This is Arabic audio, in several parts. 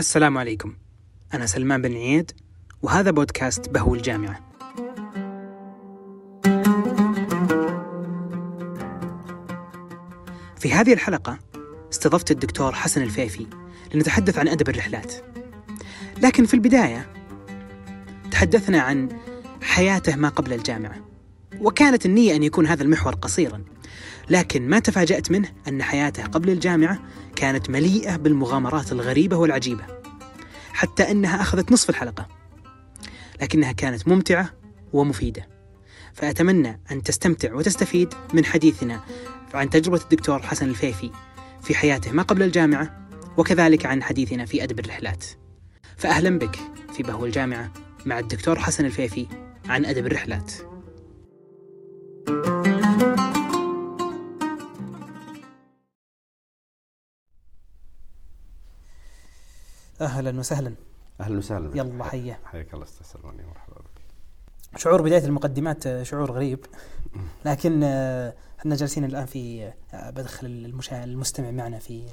السلام عليكم. أنا سلمان بن عيد وهذا بودكاست بهو الجامعة. في هذه الحلقة استضفت الدكتور حسن الفيفي لنتحدث عن أدب الرحلات. لكن في البداية تحدثنا عن حياته ما قبل الجامعة وكانت النية أن يكون هذا المحور قصيرا. لكن ما تفاجأت منه أن حياته قبل الجامعة كانت مليئة بالمغامرات الغريبة والعجيبة حتى أنها أخذت نصف الحلقة لكنها كانت ممتعة ومفيدة. فأتمنى أن تستمتع وتستفيد من حديثنا عن تجربة الدكتور حسن الفيفي في حياته ما قبل الجامعة وكذلك عن حديثنا في أدب الرحلات. فأهلا بك في بهو الجامعة مع الدكتور حسن الفيفي عن أدب الرحلات. أهلا وسهلا. أهلا وسهلا. يلا حيا حياك. الله أستاذ سلمان مرحبا بك. شعور بداية المقدمات آه، شعور غريب. لكن آه، إحنا جالسين الآن في آه، بدخل. المستمع معنا في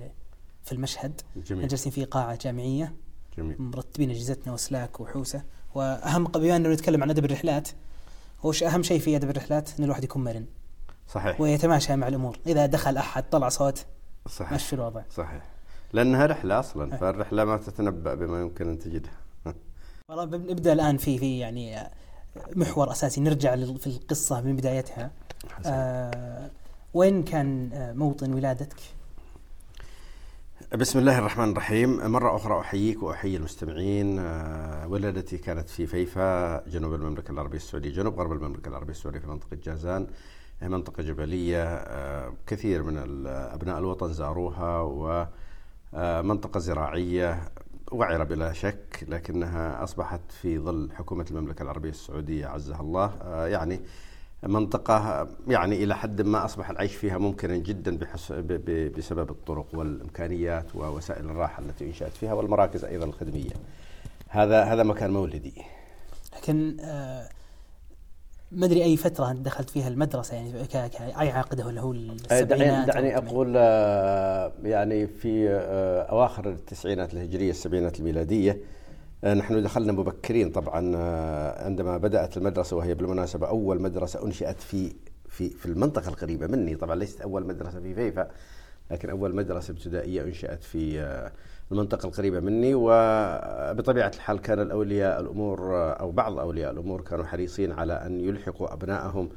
في المشهد. إحنا جميل جالسين في قاعة جامعية. جميل. مرتبين أجهزتنا وسلاك وحوسة. وأهم بما أنه نتكلم عن أدب الرحلات وش أهم شيء في أدب الرحلات؟ أن الواحد يكون مرن. صحيح. ويتماشى مع الأمور. إذا دخل أحد طلع صوت صحيح. مشي الوضع. صحيح. لأنها رحلة أصلا. فالرحلة ما تتنبأ بما يمكن أن تجدها. والله نبدأ الآن في في يعني محور أساسي نرجع في القصة من بدايتها. آه وين كان آه، موطن ولادتك؟ بسم الله الرحمن الرحيم. مرة أخرى أحييك وأحيي المستمعين. آه، ولادتي كانت في فيفا جنوب المملكة العربية السعودية جنوب غرب المملكة العربية السعودية في منطقة جازان هي منطقة جبلية. آه، كثير من أبناء الوطن زاروها ومنطقة زراعية وعرة بلا شك لكنها أصبحت في ظل حكومة المملكة العربية السعودية عزها الله. آه، يعني منطقة يعني إلى حد ما أصبح العيش فيها ممكنا جدا بسبب الطرق والإمكانيات ووسائل الراحة التي أنشأت فيها والمراكز أيضا الخدمية. هذا هذا مكان مولدي. لكن آه ما أدري أي فترة دخلت فيها المدرسة يعني عقده ولا هو دعني, السبعينات دعني أو أقول آه، يعني في آه، أواخر التسعينات الهجرية السبعينات الميلادية آه، نحن دخلنا مبكرين طبعا عندما بدأت المدرسة وهي بالمناسبة أول مدرسة أنشئت في في في المنطقة القريبة مني. طبعا ليست أول مدرسة في فيفا لكن أول مدرسة ابتدائية أنشئت في المنطقة القريبة مني وبطبيعة الحال كان الأولياء الأمور أو بعض أولياء الأمور كانوا حريصين على أن يلحقوا أبنائهم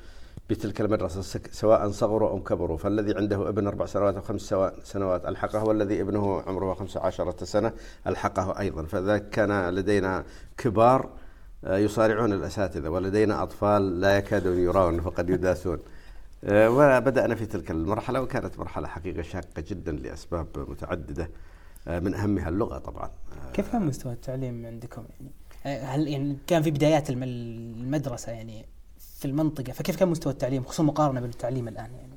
بتلك المدرسة سواء صغروا أو كبروا فالذي عنده ابن أربع سنوات أو خمس سنوات ألحقه والذي ابنه عمره خمس عشرة سنة ألحقه أيضا. فذلك كان لدينا كبار آه، يصارعون الأساتذة ولدينا أطفال لا يكادون يرون فقد يداسون. آه، وبدأنا في تلك المرحلة وكانت مرحلة حقيقة شاقة جدا لأسباب متعددة. من أهمها اللغة طبعا. آه، كيف كان مستوى التعليم عندكم؟ يعني؟ آه، هل يعني كان في بدايات الم- المدرسة يعني في المنطقة فكيف كان مستوى التعليم؟ خصوصا مقارنة بالتعليم الآن يعني.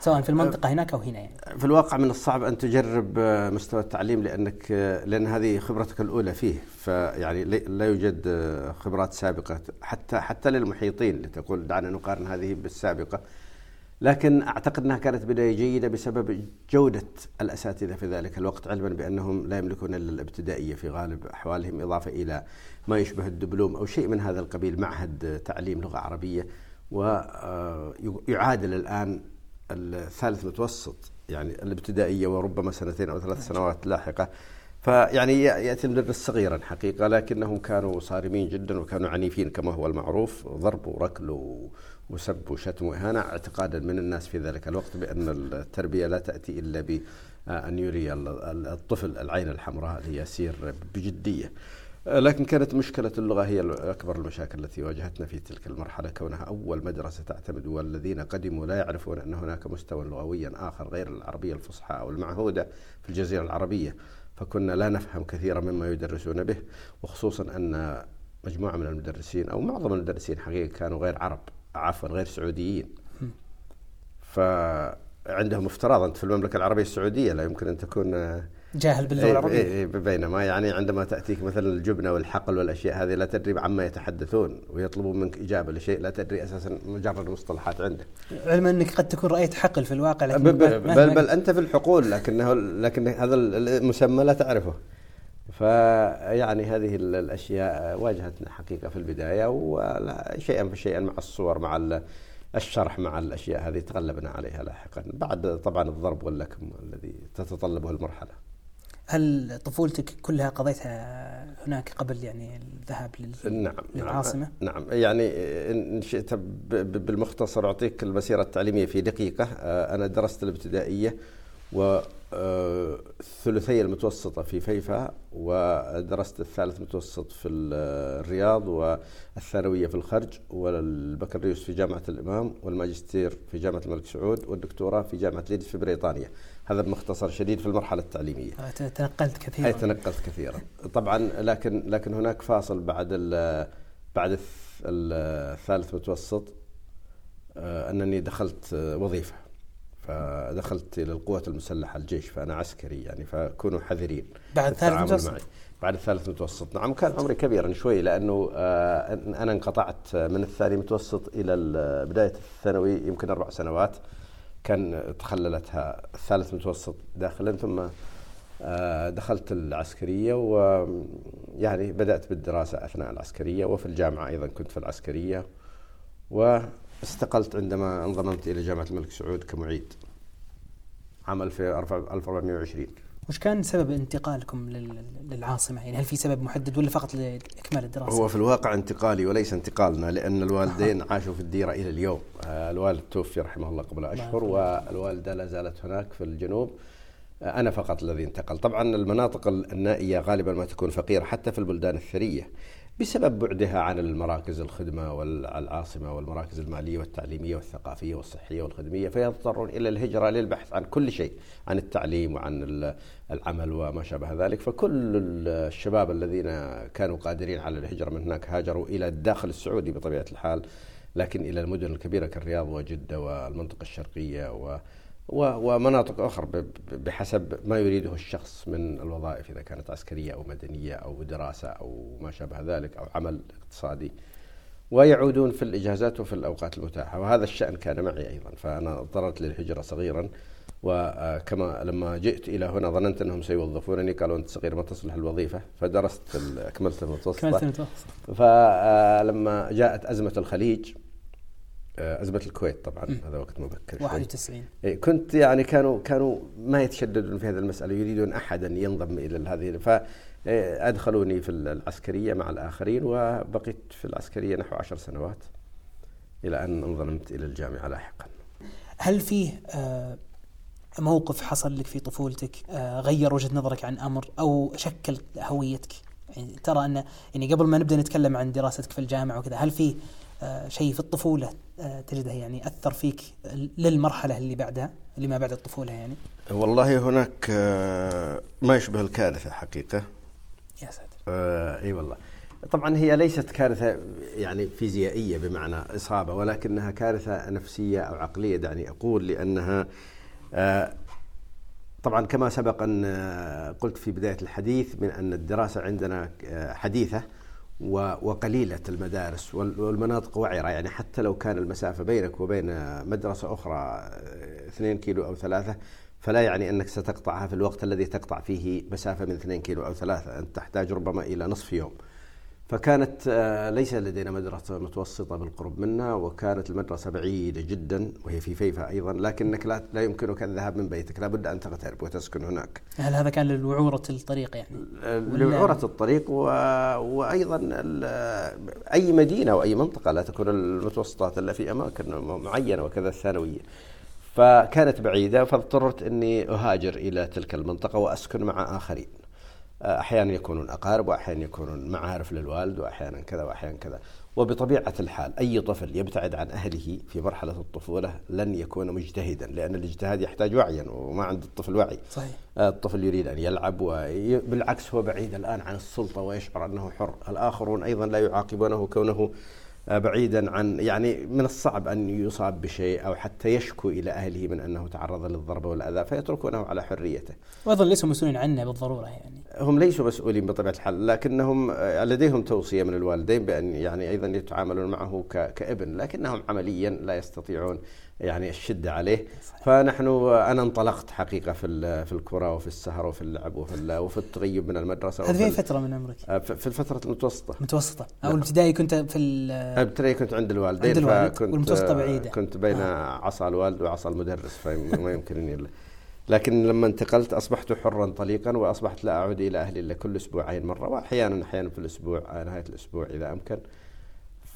سواء في المنطقة هناك أو هنا يعني. في الواقع من الصعب أن تجرب آه، مستوى التعليم لأنك آه، لأن هذه خبرتك الأولى فيه. فيعني لا يوجد آه، خبرات سابقة حتى حتى للمحيطين لتقول دعنا نقارن هذه بالسابقة. لكن أعتقد أنها كانت بداية جيدة بسبب جودة الأساتذة في ذلك الوقت علما بأنهم لا يملكون إلا الابتدائية في غالب أحوالهم إضافة إلى ما يشبه الدبلوم أو شيء من هذا القبيل معهد تعليم لغة عربية ويعادل الآن الثالث متوسط يعني الابتدائية وربما سنتين أو ثلاث سنوات لاحقة. فيعني يأتي المدرس صغيرا حقيقة لكنهم كانوا صارمين جدا وكانوا عنيفين كما هو المعروف ضرب وركل وسب وشتم وإهانة اعتقادا من الناس في ذلك الوقت بأن التربية لا تأتي إلا بان يري ال- ال- الطفل العين الحمراء ليسير بجدية. لكن كانت مشكلة اللغة هي أكبر المشاكل التي واجهتنا في تلك المرحلة كونها أول مدرسة تعتمد والذين قدموا لا يعرفون أن هناك مستوى لغويا آخر غير العربية الفصحى أو المعهودة في الجزيرة العربية فكنا لا نفهم كثيرا مما يدرسون به وخصوصا أن مجموعة من المدرسين أو معظم المدرسين حقيقة كانوا غير عرب عفوا غير سعوديين. فعندهم افتراض أنت في المملكة العربية السعودية لا يمكن أن تكون جاهل باللغة إيه العربية. إيه إيه بينما يعني عندما تأتيك مثلا الجبنة والحقل والأشياء هذه لا تدري عما يتحدثون ويطلبون منك إجابة لشيء لا تدري أساسا مجرد مصطلحات عندك علما أنك قد تكون رأيت حقل في الواقع لكن بل, بل, بل, بل أنت في الحقول لكنه لكن هذا المسمى لا تعرفه. فيعني هذه الأشياء واجهتنا حقيقة في البداية وشيئا فشيئا مع الصور مع الشرح مع الأشياء هذه تغلبنا عليها لاحقا بعد طبعا الضرب واللكم الذي تتطلبه المرحلة. هل طفولتك كلها قضيتها هناك قبل يعني الذهاب نعم, نعم. للعاصمة؟ نعم, يعني إن شئت بالمختصر أعطيك المسيرة التعليمية في دقيقة آه، أنا درست الابتدائية والثلثية المتوسطة في فيفا ودرست الثالث متوسط في الرياض والثانوية في الخرج والبكالوريوس في جامعة الإمام والماجستير في جامعة الملك سعود والدكتوراه في جامعة ليدز في بريطانيا. هذا بمختصر شديد في المرحلة التعليمية. تنقلت كثيرا. أي تنقلت كثيرا. طبعا لكن لكن هناك فاصل بعد بعد الثالث متوسط آه، أنني دخلت وظيفة. فدخلت إلى القوات المسلحة الجيش فأنا عسكري يعني فكونوا حذرين بعد ثالث متوسط؟ معي. بعد الثالث متوسط. نعم كان عمري كبيرا شوي لأنه آه أنا انقطعت من الثاني متوسط إلى بداية الثانوي يمكن أربع سنوات. كان تخللتها الثالث متوسط داخلا ثم آه دخلت العسكرية ويعني بدأت بالدراسة أثناء العسكرية وفي الجامعة أيضا كنت في العسكرية. و استقلت عندما انضممت إلى جامعة الملك سعود كمعيد. عام 1420 وش كان سبب انتقالكم للعاصمة؟ يعني؟ هل في سبب محدد ولا فقط لإكمال الدراسة؟ هو في الواقع انتقالي وليس انتقالنا لأن الوالدين عاشوا في الديرة إلى اليوم. آه، الوالد توفي رحمه الله قبل أشهر والوالدة لا زالت هناك في الجنوب. آه، أنا فقط الذي انتقل. طبعا المناطق النائية غالبا ما تكون فقيرة حتى في البلدان الثرية. بسبب بعدها عن المراكز الخدمة والعاصمة والمراكز المالية والتعليمية والثقافية والصحية والخدمية فيضطرون إلى الهجرة للبحث عن كل شيء عن التعليم وعن العمل وما شابه ذلك. فكل الشباب الذين كانوا قادرين على الهجرة من هناك هاجروا إلى الداخل السعودي بطبيعة الحال لكن إلى المدن الكبيرة كالرياض وجدة والمنطقة الشرقية و ومناطق أخرى بحسب ما يريده الشخص من الوظائف إذا كانت عسكرية أو مدنية أو دراسة أو ما شابه ذلك أو عمل اقتصادي. ويعودون في الإجازات وفي الأوقات المتاحة وهذا الشأن كان معي أيضا. فأنا اضطررت للهجرة صغيرا وكما لما جئت إلى هنا ظننت أنهم سيوظفونني قالوا أنت صغير ما تصلح الوظيفة. فدرست أكملت المتوسطة فلما جاءت أزمة الخليج آه، أزمة الكويت طبعا م. هذا وقت مبكر 91 إيه كنت يعني كانوا كانوا ما يتشددون في هذه المسألة يريدون أحدا ينضم إلى هذه فأدخلوني في العسكرية مع الآخرين وبقيت في العسكرية نحو عشر سنوات إلى أن انضممت إلى الجامعة لاحقا. هل فيه آه، موقف حصل لك في طفولتك؟ آه، غير وجهة نظرك عن أمر أو شكل هويتك؟ يعني ترى أن يعني قبل ما نبدأ نتكلم عن دراستك في الجامعة وكذا هل في شيء في الطفولة آه، تجده يعني أثر فيك للمرحلة اللي بعدها اللي ما بعد الطفولة يعني؟ والله هناك آه، ما يشبه الكارثة حقيقة. يا ساتر. آه أي والله. طبعا هي ليست كارثة يعني فيزيائية بمعنى إصابة ولكنها كارثة نفسية أو عقلية دعني أقول لأنها آه طبعا كما سبق أن قلت في بداية الحديث من أن الدراسة عندنا حديثة وقليلة المدارس والمناطق وعرة. يعني حتى لو كان المسافة بينك وبين مدرسة أخرى اثنين كيلو أو ثلاثة فلا يعني أنك ستقطعها في الوقت الذي تقطع فيه مسافة من اثنين كيلو أو ثلاثة. أنت تحتاج ربما إلى نصف يوم. فكانت آه، ليس لدينا مدرسة متوسطة بالقرب منا وكانت المدرسة بعيدة جدا وهي في فيفا أيضا لكنك لا, لا يمكنك الذهاب من بيتك لابد أن تغترب وتسكن هناك. هل هذا كان لوعورة الطريق يعني؟ لوعورة الطريق و... وأيضا أي مدينة أو أي منطقة لا تكون المتوسطات إلا في أماكن معينة وكذا الثانوية. فكانت بعيدة فاضطررت أني أهاجر إلى تلك المنطقة وأسكن مع آخرين. أحيانا يكونون أقارب وأحيانا يكونون معارف للوالد وأحيانا كذا وأحيانا كذا. وبطبيعة الحال أي طفل يبتعد عن أهله في مرحلة الطفولة لن يكون مجتهدا لأن الاجتهاد يحتاج وعيا وما عند الطفل وعي. صحيح. الطفل يريد أن يلعب وبالعكس هو بعيد الآن عن السلطة ويشعر أنه حر. الآخرون أيضا لا يعاقبونه كونه بعيدا عن يعني من الصعب أن يصاب بشيء أو حتى يشكو إلى أهله من أنه تعرض للضرب والأذى فيتركونه على حريته. وأيضا ليسوا مسؤولين عنه بالضرورة يعني. هم ليسوا مسؤولين بطبيعة الحال لكنهم آه، لديهم توصية من الوالدين بأن يعني أيضا يتعاملون معه كابن لكنهم عمليا لا يستطيعون يعني الشدة عليه. فنحن أنا انطلقت حقيقة في في الكرة وفي السهر وفي اللعب وفي وفي التغيب من المدرسة هذه في فترة من عمرك؟ آه، في الفترة المتوسطة. متوسطة. أو نعم. الابتدائي كنت في الابتدائي كنت عند الوالدين عند الوالد فكنت والمتوسطة بعيدة. كنت بين آه. عصا الوالد وعصا المدرس فما يمكنني لكن لما انتقلت أصبحت حرا طليقا وأصبحت لا أعود إلى أهلي إلا كل أسبوعين مرة واحيانا أحيانا في الأسبوع نهاية الأسبوع إذا أمكن.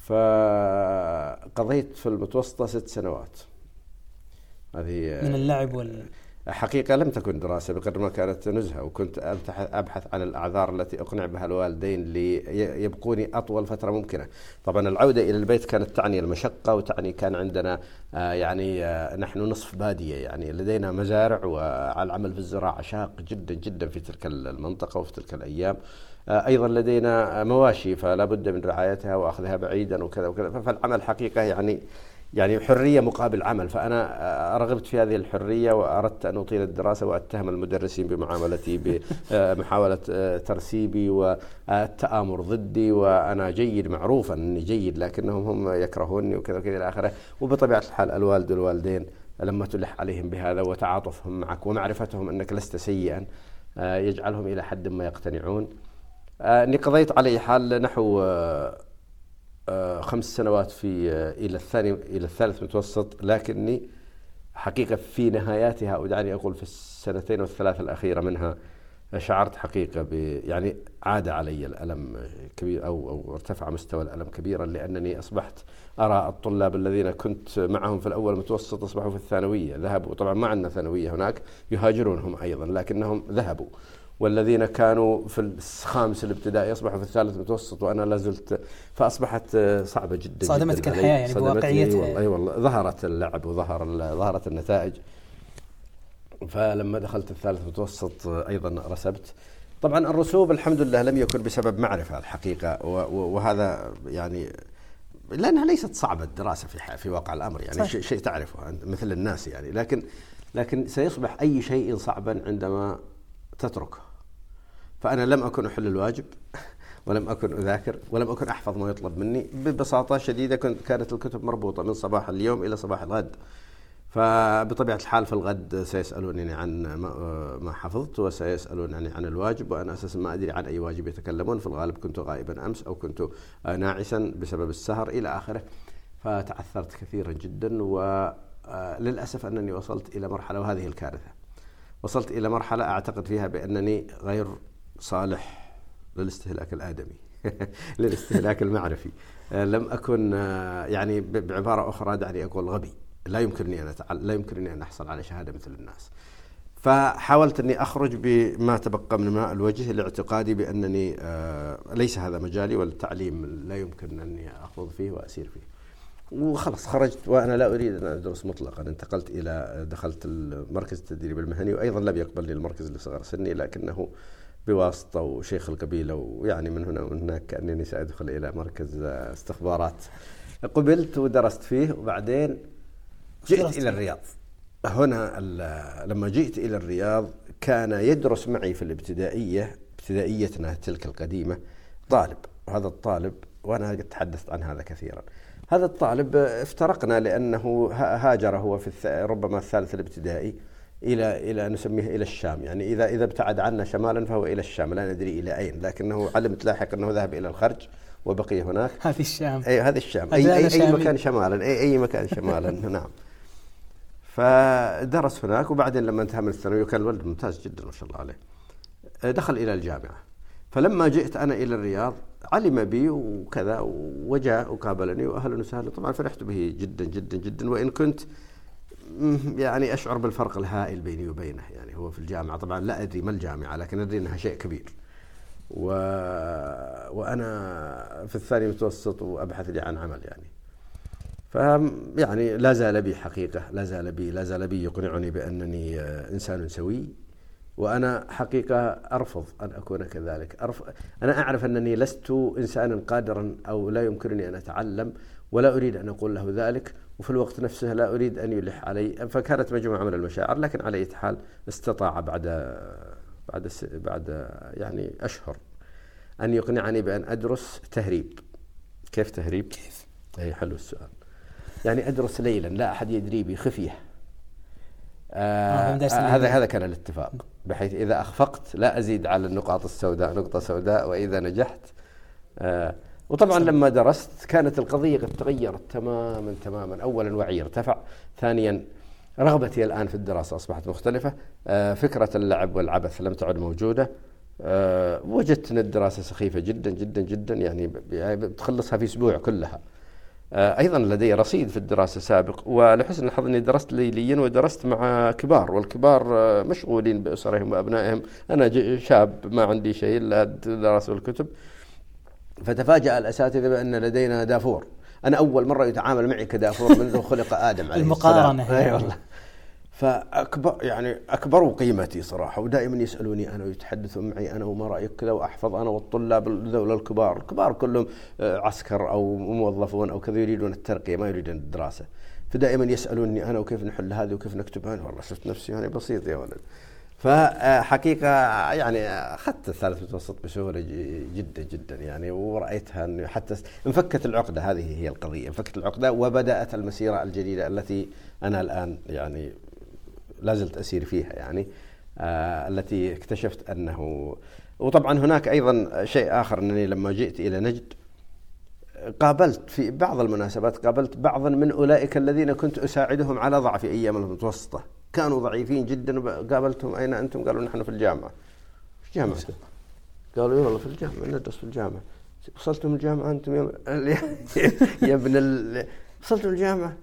فقضيت في المتوسطة ست سنوات. هذه من اللعب وال. حقيقة لم تكن دراسة بقدر ما كانت نزهة وكنت أبحث عن الأعذار التي أقنع بها الوالدين ليبقوني أطول فترة ممكنة. طبعا العودة إلى البيت كانت تعني المشقة وتعني كان عندنا آه، يعني آه، نحن نصف بادية يعني لدينا مزارع والعمل في الزراعة شاق جدا جدا في تلك المنطقة وفي تلك الأيام. آه، أيضا لدينا مواشي فلا بد من رعايتها وأخذها بعيدا وكذا وكذا. فالعمل حقيقة يعني يعني حرية مقابل عمل. فأنا رغبت في هذه الحرية وأردت أن أطيل الدراسة وأتهم المدرسين بمعاملتي بمحاولة ترسيبي والتآمر ضدي. وأنا جيد معروفا إني جيد لكنهم هم يكرهوني وكذا وكذا إلى آخره. وبطبيعة الحال الوالد والوالدين لما تلح عليهم بهذا وتعاطفهم معك ومعرفتهم أنك لست سيئا يجعلهم إلى حد ما يقتنعون. إني قضيت على حال نحو آه، خمس سنوات في آه، إلى الثاني إلى الثالث متوسط. لكني حقيقة في نهاياتها أو دعني أقول في السنتين والثلاث الأخيرة منها شعرت حقيقة ب يعني عاد علي الألم كبير أو أو ارتفع مستوى الألم كبيرا لأنني أصبحت أرى الطلاب الذين كنت معهم في الأول متوسط أصبحوا في الثانوية ذهبوا. طبعا ما عندنا ثانوية هناك يهاجرون هم أيضا لكنهم ذهبوا. والذين كانوا في الخامس الابتدائي أصبحوا في الثالث متوسط وأنا لا زلت فأصبحت صعبة جدا صادمتك الحياة يعني بواقعيتها أي والله ظهرت اللعب وظهر ظهرت النتائج. فلما دخلت الثالث متوسط أيضا رسبت. طبعا الرسوب الحمد لله لم يكن بسبب معرفة الحقيقة وهذا يعني لأنها ليست صعبة الدراسة في في واقع الأمر يعني صحيح. شيء تعرفه مثل الناس يعني. لكن لكن سيصبح أي شيء صعبا عندما تتركه. فأنا لم أكن أحل الواجب ولم أكن أذاكر ولم أكن أحفظ ما يطلب مني. ببساطة شديدة كانت الكتب مربوطة من صباح اليوم إلى صباح الغد. فبطبيعة الحال في الغد سيسألونني عن ما حفظت وسيسألونني عن الواجب وأنا أساسا ما أدري عن أي واجب يتكلمون. في الغالب كنت غائبا أمس أو كنت ناعسا بسبب السهر إلى آخره. فتعثرت كثيرا جدا وللأسف أنني وصلت إلى مرحلة وهذه الكارثة. وصلت إلى مرحلة أعتقد فيها بأنني غير صالح للاستهلاك الآدمي للاستهلاك المعرفي. آه، لم أكن آه، يعني بعبارة أخرى دعني أقول غبي. لا يمكنني أن أتعل... لا يمكنني أن أحصل على شهادة مثل الناس. فحاولت أني أخرج بما تبقى من ماء الوجه لاعتقادي بأنني آه، ليس هذا مجالي والتعليم لا يمكن أني أخوض فيه وأسير فيه. وخلص خرجت. وأنا لا أريد أن أدرس مطلقا. انتقلت إلى دخلت المركز التدريب المهني وأيضا لم يقبلني المركز لصغر سني لكنه بواسطة وشيخ القبيلة ويعني من هنا ومن هناك كأنني سأدخل إلى مركز استخبارات. قبلت ودرست فيه وبعدين جئت إلى الرياض. هنا لما جئت إلى الرياض كان يدرس معي في الابتدائية ابتدائيتنا تلك القديمة طالب. هذا الطالب وأنا تحدثت عن هذا كثيرا. هذا الطالب افترقنا لأنه هاجر هو في ربما الثالث الابتدائي إلى إلى نسميه إلى الشام. يعني إذا إذا ابتعد عنا شمالا فهو إلى الشام. لا ندري إلى أين. لكنه علمت لاحقا أنه ذهب إلى الخرج وبقي هناك. هذه الشام. أي هذه الشام. أي أي, أي مكان شمالا. أي أي مكان شمالا. نعم. فدرس هناك وبعدين لما انتهى من الثانويه وكان الولد ممتاز جدا ما شاء الله عليه دخل إلى الجامعة. فلما جئت أنا إلى الرياض علم بي وكذا وجاء وقابلني وأهلا وسهلا. طبعا فرحت به جدا جدا جدا. وإن كنت يعني أشعر بالفرق الهائل بيني وبينه. يعني هو في الجامعة طبعا لا أدري ما الجامعة لكن أدري إنها شيء كبير. و... وأنا في الثاني متوسط وأبحث لي عن عمل يعني. ف يعني لا زال بي حقيقة لا زال بي لا زال بي يقنعني بأنني إنسان سوي. وأنا حقيقة أرفض أن أكون كذلك. أرفض أنا أعرف أنني لست إنسانا قادرا أو لا يمكنني أن أتعلم ولا أريد أن أقول له ذلك وفي الوقت نفسه لا أريد أن يلح علي. فكانت مجموعة من المشاعر لكن على أي حال استطاع بعد بعد بعد يعني أشهر أن يقنعني بأن أدرس تهريب. كيف تهريب؟ كيف؟ أي حلو السؤال. يعني أدرس ليلا لا أحد يدري بي خفيه آه هذا هذا كان الاتفاق بحيث إذا أخفقت لا أزيد على النقاط السوداء نقطة سوداء وإذا نجحت آه وطبعا لما درست كانت القضية قد تغيرت تماما تماما. اولا وعي ارتفع ثانيا رغبتي الآن في الدراسة أصبحت مختلفة آه فكرة اللعب والعبث لم تعد موجودة وجدت إن الدراسة سخيفة جدا جدا جدا يعني, يعني بتخلصها في أسبوع كلها. أيضا لدي رصيد في الدراسة سابق ولحسن الحظ إني درست ليليا ودرست مع كبار والكبار مشغولين بأسرهم وأبنائهم. أنا شاب ما عندي شيء الا الدراسه والكتب فتفاجأ الأساتذة بأن لدينا دافور. أنا أول مرة يتعامل معي كدافور منذ خلق آدم عليه المقارنة أي والله. فاكبر يعني اكبروا قيمتي صراحة ودائما يسألوني أنا ويتحدثون معي أنا وما رأيك كذا وأحفظ أنا والطلاب الدولة الكبار، الكبار كلهم عسكر أو موظفون أو كذا يريدون الترقية ما يريدون الدراسة. فدائما يسألوني أنا وكيف نحل هذه وكيف نكتب هذه والله شفت نفسي أنا بسيط يا ولد. فحقيقة يعني أخذت الثالث متوسط بسهولة جدا جدا يعني ورأيتها أنه حتى انفكت العقدة هذه هي القضية انفكت العقدة وبدأت المسيرة الجديدة التي أنا الآن يعني لا زلت أسير فيها يعني آه التي اكتشفت أنه وطبعا هناك أيضا شيء آخر أنني لما جئت إلى نجد قابلت في بعض المناسبات قابلت بعضا من أولئك الذين كنت أساعدهم على ضعف أيام المتوسطة كانوا ضعيفين جدا قابلتهم أين أنتم؟ قالوا نحن في الجامعة. إيش جامعه؟ قالوا والله في الجامعة ندرس في الجامعة. وصلتم الجامعة أنتم يا, يا ابن ال... وصلتم الجامعة؟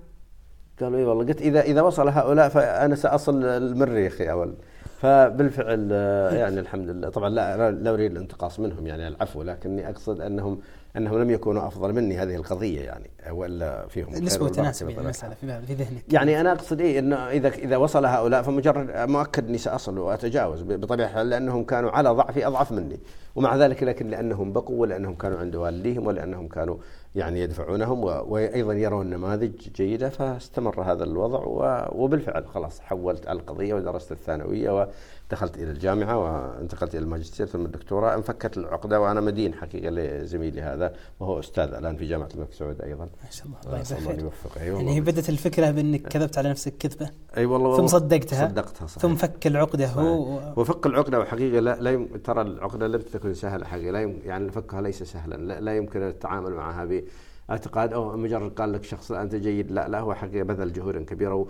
قالوا اي والله قلت إذا إذا وصل هؤلاء فأنا سأصل المريخ يا ولد فبالفعل آه، يعني الحمد لله. طبعا لا لا أريد الانتقاص منهم يعني العفو لكني أقصد أنهم أنهم لم يكونوا أفضل مني هذه القضية يعني وإلا فيهم نسبه وتناسب يعني المساله في ذهنك. يعني أنا أقصد إيه إنه إذا إذا وصل هؤلاء فمجرد مؤكد إني سأصل وأتجاوز بطبيعة الحال لأنهم كانوا على ضعفي أضعف مني. ومع ذلك لكن لأنهم بقوا ولانهم كانوا عند والديهم ولأنهم كانوا يعني يدفعونهم وأيضا يرون نماذج جيدة فاستمر هذا الوضع وبالفعل خلاص حولت القضية ودرست الثانوية ودخلت إلى الجامعة وانتقلت إلى الماجستير ثم الدكتوراه انفكت العقدة وأنا مدين حقيقة لزميلي هذا وهو أستاذ الآن في جامعة الملك سعود أيضا. ما شاء الله الله الله يوفقه. أيوة يعني هي بدت الفكرة بأنك كذبت على نفسك كذبة. أي أيوة والله ثم صدقتها. صدقتها صحيح. ثم فك العقدة هو وفك العقدة وحقيقة لا, لا يم... ترى العقدة لم تكن سهلة حقيقة. لا يم... يعني فكها ليس سهلا. لا, لا يمكن التعامل معها ب اعتقاد أو مجرد قال لك شخص أنت جيد. لا لا هو حقيقة بذل جهود كبيرة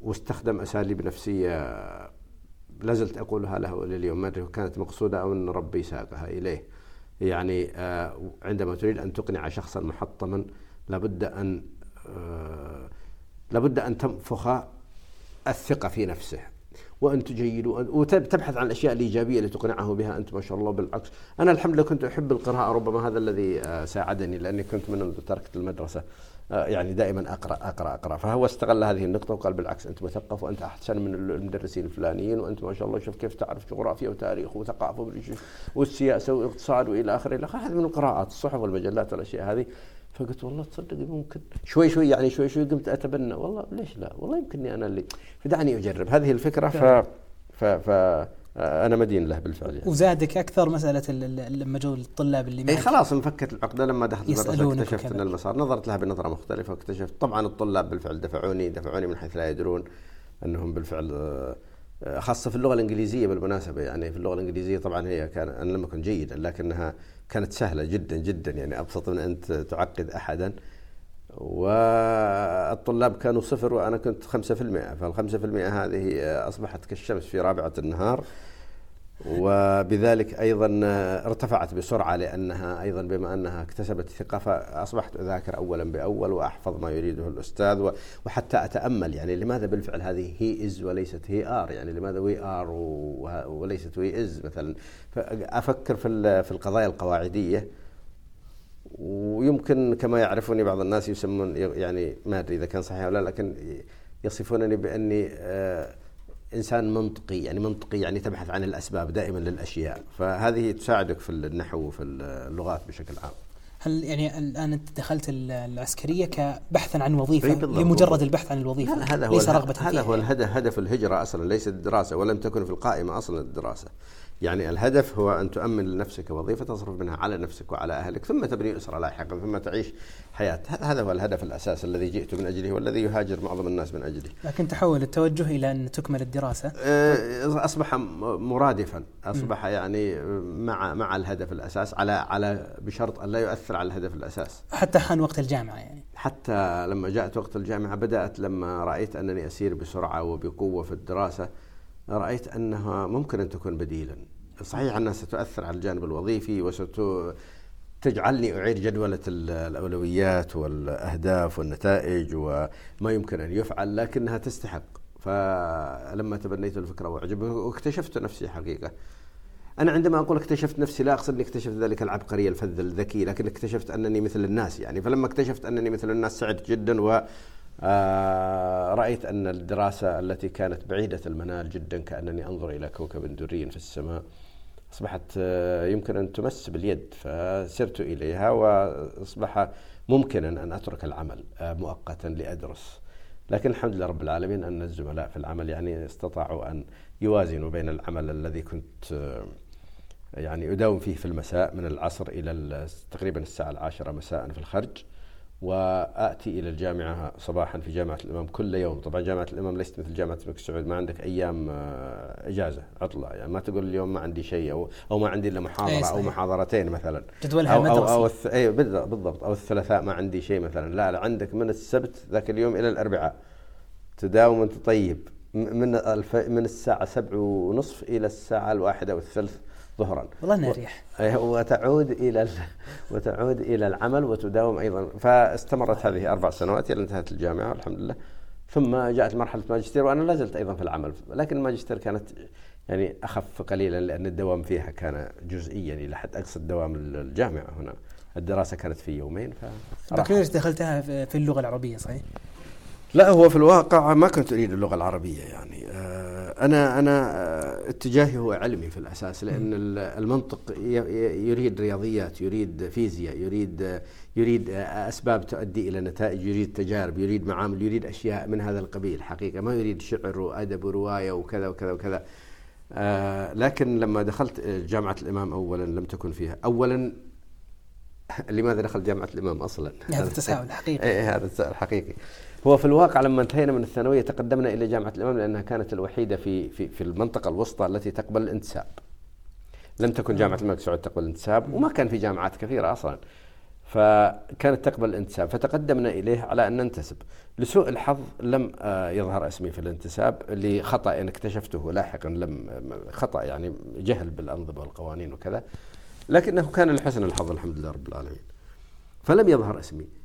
واستخدم أساليب نفسية لازلت أقولها له إلى اليوم ما أدري كانت مقصودة أو إن ربي ساقها إليه. يعني آه، عندما تريد أن تقنع شخصا محطما لابد أن آه، لابد أن تنفخ الثقة في نفسه وانت جيد وتبحث عن الأشياء الإيجابية اللي تقنعه بها أنت ما شاء الله بالعكس. أنا الحمد لله كنت أحب القراءة ربما هذا الذي آه، ساعدني لأني كنت من تركت المدرسة. آه، يعني دائما أقرأ أقرأ أقرأ. فهو استغل هذه النقطة وقال بالعكس أنت مثقف وأنت أحسن من المدرسين الفلانيين وأنت ما شاء الله شوف كيف تعرف جغرافيا وتاريخ وثقافة والسياسة والاقتصاد وإلى آخره. إلى اخره هذه من القراءات الصحف والمجلات والأشياء هذه. فقلت والله تصدق ممكن. شوي شوي يعني شوي شوي قمت أتبنى. والله ليش لا؟ والله يمكنني أنا اللي فدعني أجرب. هذه الفكرة. ف ف, ف أنا مدين له بالفعل يعني. وزادك أكثر مسألة لما جو الطلاب اللي إي خلاص انفكت العقده لما دخلت المدرسة اكتشفت إن المسار نظرت لها بنظرة مختلفة واكتشفت طبعا الطلاب بالفعل دفعوني دفعوني من حيث لا يدرون أنهم بالفعل آه، خاصة في اللغة الإنجليزية بالمناسبة يعني. في اللغة الإنجليزية طبعا هي كان أنا لم اكن جيدا لكنها كانت سهلة جدا جدا يعني. أبسط من ان تعقد احدا. والطلاب كانوا صفر وأنا كنت 5% فال 5% هذه أصبحت كالشمس في رابعة النهار. وبذلك أيضا ارتفعت بسرعة لأنها أيضا بما أنها اكتسبت ثقه فاصبحت أذاكر اولا بأول وأحفظ ما يريده الأستاذ وحتى أتأمل. يعني لماذا بالفعل هذه هي is وليست هي are يعني لماذا we are وليست وي از مثلا؟ أفكر في في القضايا القواعدية. ويمكن كما يعرفني بعض الناس يسمون يعني ما أدري إذا كان صحيح ولا لكن يصفونني بأني آه إنسان منطقي يعني منطقي يعني تبحث عن الأسباب دائما للأشياء. فهذه تساعدك في النحو وفي اللغات بشكل عام. هل يعني الآن أنت دخلت العسكرية كبحثا عن وظيفة لمجرد البحث عن الوظيفة؟ لا هذا هو ليس رغبة هذا هو الهدف هدف الهجرة أصلا ليس الدراسة ولم تكن في القائمة أصلا الدراسة. يعني الهدف هو أن تؤمن لنفسك وظيفة تصرف منها على نفسك وعلى أهلك ثم تبني أسرة لاحقا ثم تعيش حياة. هذا هو الهدف الأساس الذي جئت من أجله والذي يهاجر معظم الناس من أجله. لكن تحول التوجه إلى أن تكمل الدراسة؟ آه، أصبح مرادفا. أصبح يعني مع مع الهدف الأساس على على بشرط أن لا يؤثر على الهدف الأساس. حتى حان وقت الجامعة يعني. حتى لما جاءت وقت الجامعة بدأت لما رأيت أنني أسير بسرعة وبقوة في الدراسة رأيت أنها ممكن أن تكون بديلا. صحيح أنها ستؤثر على الجانب الوظيفي وستجعلني أعيد جدولة الأولويات والأهداف والنتائج وما يمكن أن يفعل لكنها تستحق. فلما تبنيت الفكرة وأعجبه واكتشفت نفسي حقيقة. أنا عندما أقول اكتشفت نفسي لا أقصد أني اكتشفت ذلك العبقري الفذ الذكي لكن اكتشفت أنني مثل الناس يعني. فلما اكتشفت أنني مثل الناس سعدت جدا و رأيت أن الدراسة التي كانت بعيدة المنال جدا كأنني أنظر إلى كوكب دري في السماء. أصبحت آه، يمكن أن تمس باليد فسرت إليها وأصبح ممكنا أن أترك العمل آه، مؤقتا لأدرس. لكن الحمد لله رب العالمين أن الزملاء في العمل يعني استطاعوا أن يوازنوا بين العمل الذي كنت يعني أداوم فيه في المساء من العصر إلى تقريبا الساعة العاشرة مساء في الخرج. وأتي إلى الجامعة صباحا في جامعة الإمام كل يوم، طبعا جامعة الإمام ليست مثل جامعة الملك سعود ما عندك أيام آه، إجازة عطله يعني ما تقول اليوم ما عندي شيء أو أو ما عندي إلا محاضرة أو محاضرتين مثلا. جدولها أو, أو, أو الث... أي بالضبط. أو الثلاثاء ما عندي شيء مثلا. لا لا عندك من السبت ذاك اليوم إلى الأربعاء. تداوم انت طيب. من الف... من الساعة سبع ونصف إلى الساعة الواحدة والثلث. ظهرا. والله انها ريح وتعود إلى وتعود إلى العمل وتداوم أيضا. فاستمرت هذه أربع سنوات إلى انتهت الجامعة الحمد لله. ثم جاءت مرحلة ماجستير وأنا لا زلت أيضا في العمل. لكن الماجستير كانت يعني أخف قليلا لأن الدوام فيها كان جزئيا إلى حد أقصى دوام الجامعة هنا. الدراسة كانت في يومين ف بكالوريوس دخلتها في اللغة العربية صحيح؟ لا هو في الواقع ما كنت أريد اللغة العربية يعني. آه، أنا أنا آه، اتجاهي هو علمي في الأساس لأن المنطق يريد رياضيات يريد فيزياء يريد يريد أسباب تؤدي إلى نتائج يريد تجارب يريد معامل يريد أشياء من هذا القبيل. حقيقة ما يريد شعر وأدب ورواية وكذا وكذا وكذا. آه، لكن لما دخلت جامعة الإمام اولا لم تكن فيها. اولا لماذا دخلت جامعة الإمام أصلا؟ هذا التساؤل الحقيقي إيه، هذا التساؤل الحقيقي هو في الواقع لما انتهينا من الثانوية تقدمنا إلى جامعة الإمام لأنها كانت الوحيدة في في في المنطقة الوسطى التي تقبل الانتساب. لم تكن جامعة الملك سعود تقبل الانتساب وما كان في جامعات كثيرة أصلا. فكانت تقبل الانتساب فتقدمنا إليه على أن ننتسب. لسوء الحظ لم آه، يظهر اسمي في الانتساب لخطأ إن اكتشفته لاحقا لم خطأ يعني جهل بالأنظمة والقوانين وكذا. لكنه كان لحسن الحظ الحمد لله رب العالمين. فلم يظهر اسمي.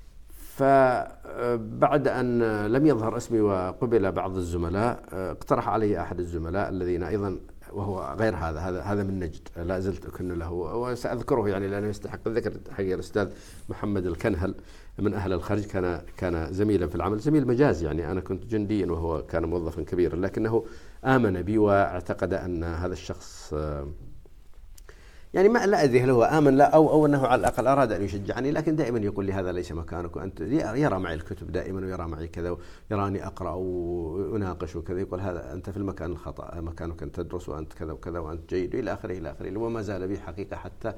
فبعد أن لم يظهر اسمي وقبل بعض الزملاء اقترح علي أحد الزملاء الذين أيضا وهو غير هذا هذا هذا من نجد لا زلت أكن له وسأذكره يعني لأنه يستحق الذكر حقيقة الأستاذ محمد الكنهل من أهل الخرج كان كان زميلا في العمل زميل مجاز يعني أنا كنت جنديا وهو كان موظفا كبيرا لكنه آمن بي واعتقد أن هذا الشخص يعني ما لا أدري هل هو آمن لا أو أو أنه على الأقل أراد أن يشجعني لكن دائما يقول لي هذا ليس مكانك وأنت يرى معي الكتب دائما ويرى معي كذا ويراني أقرأ وأناقش وكذا يقول هذا أنت في المكان الخطأ مكانك ان تدرس وأنت كذا وكذا وأنت جيد إلى آخره إلى آخره وما زال بي حقيقة حتى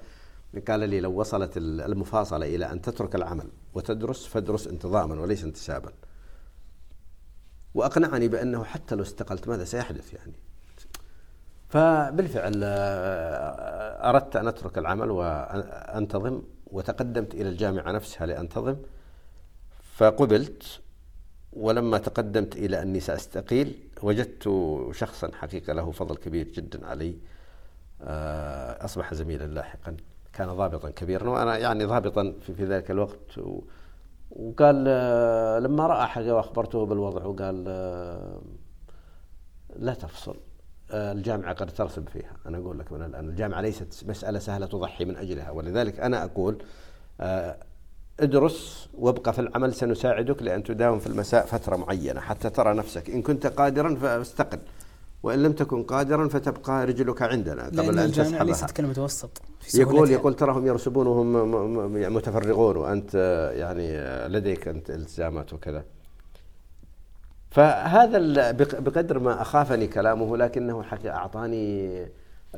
قال لي لو وصلت المفاصلة إلى أن تترك العمل وتدرس فادرس انتظاما وليس انتسابا. وأقنعني بأنه حتى لو استقلت ماذا سيحدث يعني؟ فبالفعل آه، أردت أن أترك العمل وأنتظم وتقدمت إلى الجامعة نفسها لأنتظم فقبلت ولما تقدمت إلى أني سأستقيل وجدت شخصا حقيقة له فضل كبير جدا علي آه، أصبح زميلا لاحقا كان ضابطا كبيرا وأنا يعني ضابطا في, ذلك الوقت وقال آه، لما رأى حاجة وأخبرته بالوضع وقال لا تفصل. الجامعة قد ترسب فيها. أنا أقول لك من الآن الجامعة ليست مسألة سهلة تضحي من أجلها. ولذلك أنا أقول آه، ادرس وابقى في العمل سنساعدك لأن تداوم في المساء فترة معينة حتى ترى نفسك. إن كنت قادرا فاستقل وإن لم تكن قادرا فتبقى رجلك عندنا قبل أن تسحبها. ليست كلمة وسط يقول يقول تراهم يرسبون وهم متفرغون وأنت يعني لديك أنت التزامات وكذا. فهذا بقدر ما أخافني كلامه لكنه حقيقة أعطاني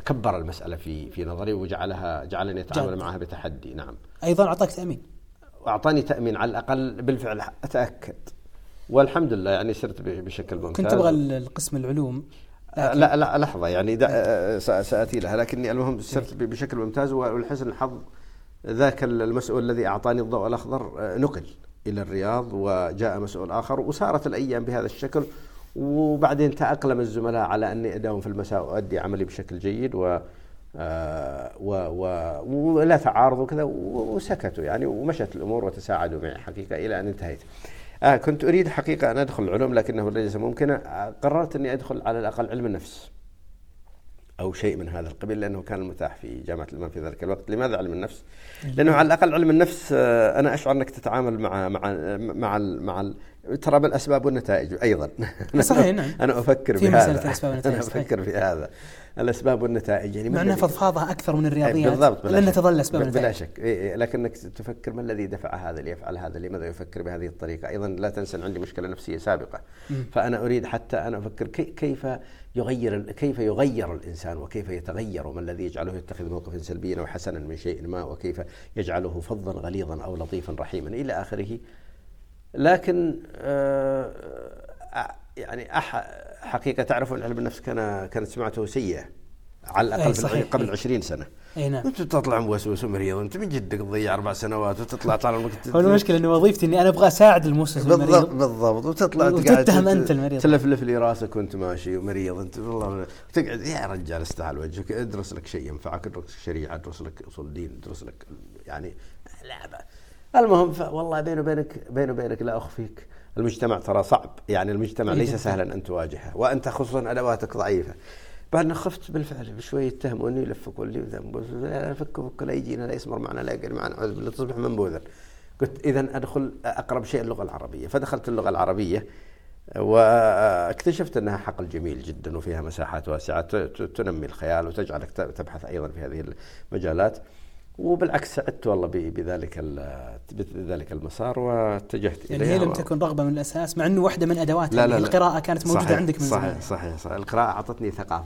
كبر المسألة في في نظري وجعلها جعلني أتعامل جد. معها بتحدي نعم. أيضا أعطاك تأمين. واعطاني تأمين على الأقل بالفعل أتأكد. والحمد لله يعني صرت بشكل ممتاز. كنت تبغى القسم العلوم آه، لا لا لحظة يعني آه، سأ- ساتي لها لكني المهم صرت بشكل ممتاز ولحسن الحظ ذاك المسؤول الذي أعطاني الضوء الأخضر آه، نقل. إلى الرياض وجاء مسؤول آخر وصارت الأيام بهذا الشكل وبعدين تأقلم الزملاء على أني أداوم في المساء وأدي عملي بشكل جيد و آه، و و ولا تعارض وكذا وسكتوا يعني ومشت الأمور وتساعدوا معي حقيقة إلى أن انتهيت. آه كنت أريد حقيقة أن أدخل العلوم لكنه ليس ممكنا آه، قررت أني أدخل على الأقل علم النفس. أو شيء من هذا القبيل لأنه كان المتاح في جامعة الإمام في ذلك الوقت، لماذا علم النفس؟ لأنه على الأقل علم النفس آه، أنا أشعر أنك تتعامل مع مع مع ال مع ال ترى بالأسباب والنتائج أيضا. صحيح نعم. أنا أفكر في بهذا. مسألة الأسباب والنتائج، أنا. أفكر في هذا الأسباب والنتائج. يعني مع أنها فضفاضة أكثر من الرياضيات. بالضبط بلا لانها. تظل أسباب بلا. شك. إيه إيه لكنك تفكر ما الذي دفع هذا ليفعل هذا لماذا يفكر بهذه الطريقة؟ أيضا لا تنسى أن عندي مشكلة نفسية سابقة. مم. فأنا أريد حتى أنا أفكر كي كيف يغير كيف يغير الإنسان وكيف يتغير وما الذي يجعله يتخذ موقفا سلبيا أو حسنا من شيء ما وكيف يجعله فظا غليظا أو لطيفا رحيما. إلى آخره. لكن آه، يعني أح حقيقة تعرفون علم النفس كان كانت سمعته سيئة. على الأقل في صحيح. قبل 20 سنة. اي نعم. انت تطلع موسوس ومريض انت من جدك تضيع أربع سنوات وتطلع طال الوقت هو المشكلة ان وظيفتي إني أنا أبغى أساعد الموسوس بالضبط المريض بالضبط. وتطلع وتتهم أنت المريض. تلفلف لي راسك وأنت ماشي ومريض. أنت والله تقعد يا رجال استحل وجهك. ادرس لك شيء ينفعك ادرس شريعة ادرس لك أصول دين ادرس لك يعني لعبه المهم والله بيني وبينك بيني وبينك لا أخفيك. المجتمع ترى صعب. يعني المجتمع إيه ليس. سهلا أن تواجهه وأنت خصوصا أدواتك ضعيفة. بعدنا خفت بالفعل بشوي يتهموني يلفقوا لي لا فك فك لا يجينا لا يسمر معنا لا يقل معنا أعوذ بالله تصبح منبوذا. قلت اذا أدخل أقرب شيء اللغة العربية. فدخلت اللغة العربية واكتشفت أنها حقل جميل جدا وفيها مساحات واسعة تنمي الخيال وتجعلك تبحث أيضا في هذه المجالات. وبالعكس سعدت والله بذلك بذلك المسار واتجهت يعني إليها هي لم تكن رغبة من الأساس مع إنه واحدة من أدواتها لا لا يعني لا. القراءة كانت موجودة صحيح عندك من صحيح زمان صحيح. صحيح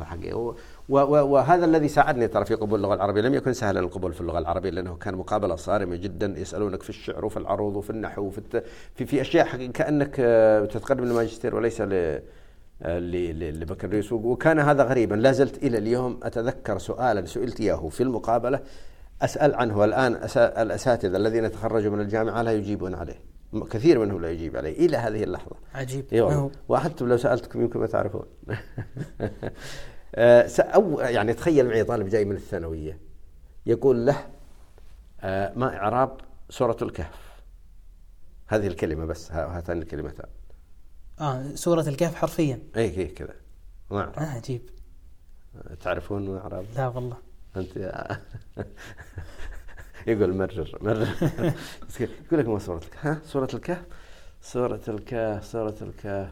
حقيقة و و و وهذا الذي ساعدني ترى في قبول اللغة العربية. لم يكن سهلا القبول في اللغة العربية لأنه كان مقابلة صارمة جدا يسألونك في الشعر وفي العروض وفي النحو وفي الت... في في أشياء حقيقة كأنك آه، تتقدم للماجستير وليس ل آه، لبكالوريوس. وكان هذا غريبا. لا زلت إلى اليوم أتذكر سؤالا سئلت إياه في المقابلة. أسأل عنه والآن أسا- الأساتذة الذين تخرجوا من الجامعة لا يجيبون عليه. كثير منهم لا يجيب عليه إلى هذه اللحظة. عجيب. اي والله. لو سألتكم يمكن ما تعرفون. آه، أو يعني تخيل معي طالب جاي من الثانوية يقول له آه، ما إعراب سورة الكهف. هذه الكلمة بس ها- هاتان الكلمتان. آه سورة الكهف حرفيا. اي اي كذا. ما اعرف آه عجيب. تعرفون ما إعراب؟ لا والله. أنت يقول مرر مرر. يقول لك ما سورة الكهف؟ ها؟ سورة الكهف؟ سورة الكهف سورة الكهف.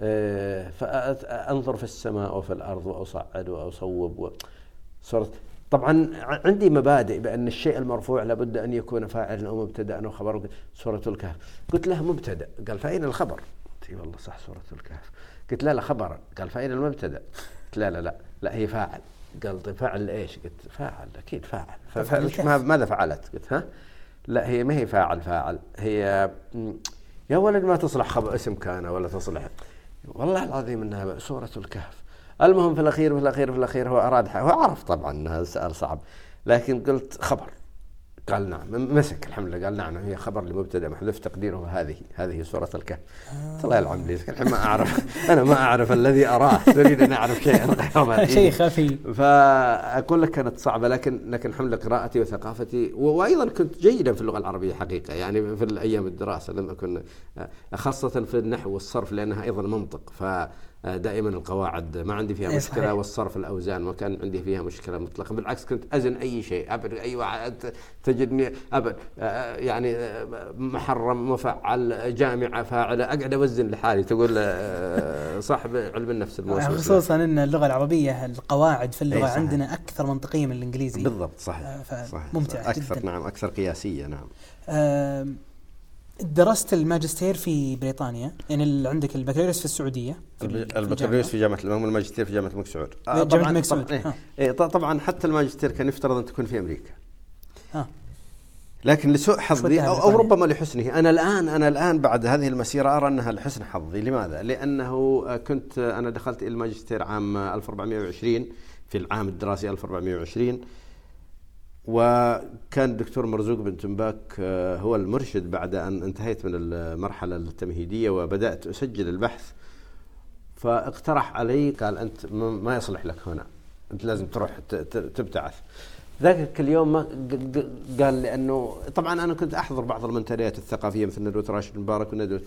إيه، فأنظر في السماء وفي الأرض وأصعد وأصوب و... سورة طبعا عندي مبادئ بأن الشيء المرفوع لابد أن يكون فاعلا أو مبتدأ أو خبر سورة الكهف. قلت له مبتدأ. قال فأين الخبر؟ قلت والله صح سورة الكهف. قلت لا لا خبر قال فأين المبتدأ؟ قلت لا لا لا لا هي فاعل. قال طيب فاعل إيش؟ قلت فاعل أكيد فاعل ماذا فعلت؟ قلت ها؟ لا هي ما هي فاعل فاعل هي يا ولد ما تصلح خبر اسم كان ولا تصلح والله العظيم إنها سورة الكهف المهم في الأخير في الأخير في الأخير هو أراد. هو عرف طبعا إنها سؤال صعب لكن قلت خبر قال نعم. مسك الحمد لله. قال نعم هي خبر لمبتدأ محذوف تقديره هذه هذه سورة الكهف. قلت الله يلعن لي الحين ما أعرف. أنا ما أعرف الذي أراه. تريد أن أعرف شيئا غير شيء خفي. فأقول لك كانت صعبة لكن لكن الحمد لله قراءتي وثقافتي. وأيضا كنت جيدا في اللغة العربية حقيقة. يعني في الأيام الدراسة لم اكن خاصة في النحو والصرف لأنها أيضا منطق. فدائما القواعد ما عندي فيها إيه مشكلة صحيح. والصرف الأوزان ما كان عندي فيها مشكلة مطلقا بالعكس كنت أزن أي شيء أبد أي واحد تجدني أبد يعني محرم مفعل جامعة فاعلة أقعد أوزن لحالي تقول آه، صاحب علم النفس الموسوس له. خصوصا إن اللغة العربية القواعد في اللغة إيه صحيح. عندنا أكثر منطقية من الإنجليزي بالضبط صحيح آه، صحيح فممتعة أكثر جداً. نعم أكثر قياسية نعم درست الماجستير في بريطانيا يعني اللي عندك البكالوريوس في السعودية البكالوريوس في جامعة الإمام والماجستير في جامعة الملك سعود آه جامعة الملك سعود طبعا, إيه. طبعا حتى الماجستير كان يفترض أن تكون في أمريكا. ها لكن لسوء حظي أو, أو ربما لحسنه. أنا الآن أنا الآن بعد هذه المسيرة أرى أنها لحسن حظي. لماذا؟ لأنه كنت أنا دخلت الماجستير عام 1420 في العام الدراسي 1420 وكان الدكتور مرزوق بن تنباك آه، هو المرشد بعد أن انتهيت من المرحلة التمهيدية وبدأت أسجل البحث. فاقترح علي قال أنت ما يصلح لك هنا أنت لازم تروح تبتعث. ذاك اليوم ما قال لأنه طبعا أنا كنت أحضر بعض المنتديات الثقافية مثل ندوة راشد مبارك وندوه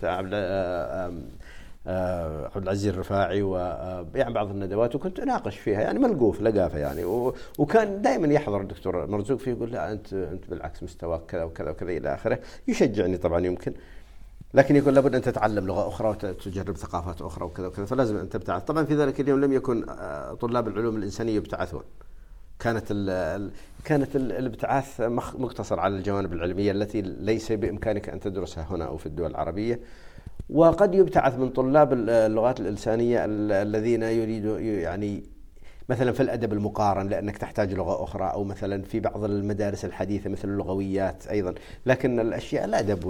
عبد آه، آه، عبد العزيز الرفاعي ويعني بعض الندوات وكنت أناقش فيها يعني ملقوف لقافة يعني وكان دائما يحضر الدكتور مرزوق فيه يقول لا أنت أنت بالعكس مستواك كذا وكذا وكذا إلى آخره يشجعني طبعا يمكن لكن يقول لابد أن تتعلم لغة أخرى وتجرب ثقافات أخرى وكذا وكذا فلازم أن تبتعث. طبعا في ذلك اليوم لم يكن آه، طلاب العلوم الإنسانية يبتعثون. كانت ال كانت الابتعاث مقتصر على الجوانب العلمية التي ليس بإمكانك أن تدرسها هنا أو في الدول العربية. وقد يبتعث من طلاب اللغات الإنسانية الذين يريدوا يعني مثلا في الأدب المقارن لأنك تحتاج لغة أخرى أو مثلا في بعض المدارس الحديثة مثل اللغويات أيضا. لكن الأشياء الأدب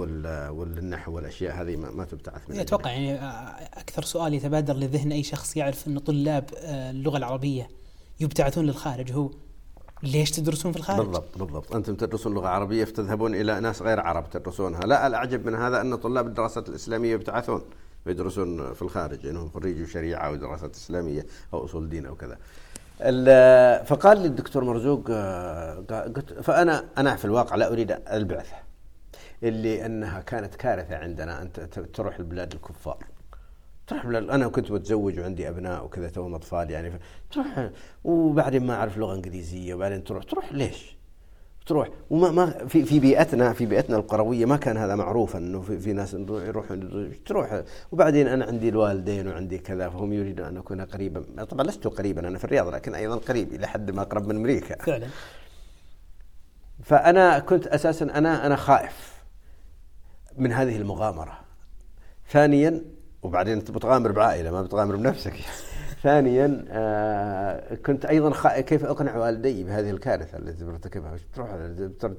والنحو والأشياء هذه ما تبتعث من أتوقع يعني أكثر سؤال يتبادر لذهن أي شخص يعرف أن طلاب آه، اللغة العربية يبتعثون للخارج هو ليش تدرسون في الخارج؟ بالضبط بالضبط أنتم تدرسون لغة عربية فتذهبون إلى ناس غير عرب تدرسونها، لا الاعجب من هذا أن طلاب الدراسات الإسلامية يبتعثون ويدرسون في الخارج إنهم خريجوا شريعه ودراسات إسلامية أو أصول دين أو كذا. فقال لي الدكتور مرزوق آه، قلت فأنا أنا في الواقع لا أريد البعثة اللي أنها كانت كارثة عندنا أن تروح البلاد الكفار. تروح أنا كنت متزوج وعندي أبناء وكذا توهم أطفال يعني تروح وبعدين ما أعرف لغة إنجليزية وبعدين تروح تروح ليش؟ تروح. وما ما في في بيئتنا في بيئتنا القروية ما كان هذا معروفا إنه في, في ناس يروحون تروح. وبعدين أنا عندي الوالدين وعندي كذا فهم يريدون أن أكون قريبا. طبعا لست قريبا أنا في الرياض لكن أيضا قريب إلى حد ما أقرب من أمريكا. فعلا. فأنا كنت أساسا أنا أنا خائف من هذه المغامرة. ثانيا وبعدين انت بتغامر بعائلة ما بتغامر بنفسك. ثانيا آه كنت أيضا كيف أقنع والدي بهذه الكارثة التي برتكبها؟ تروح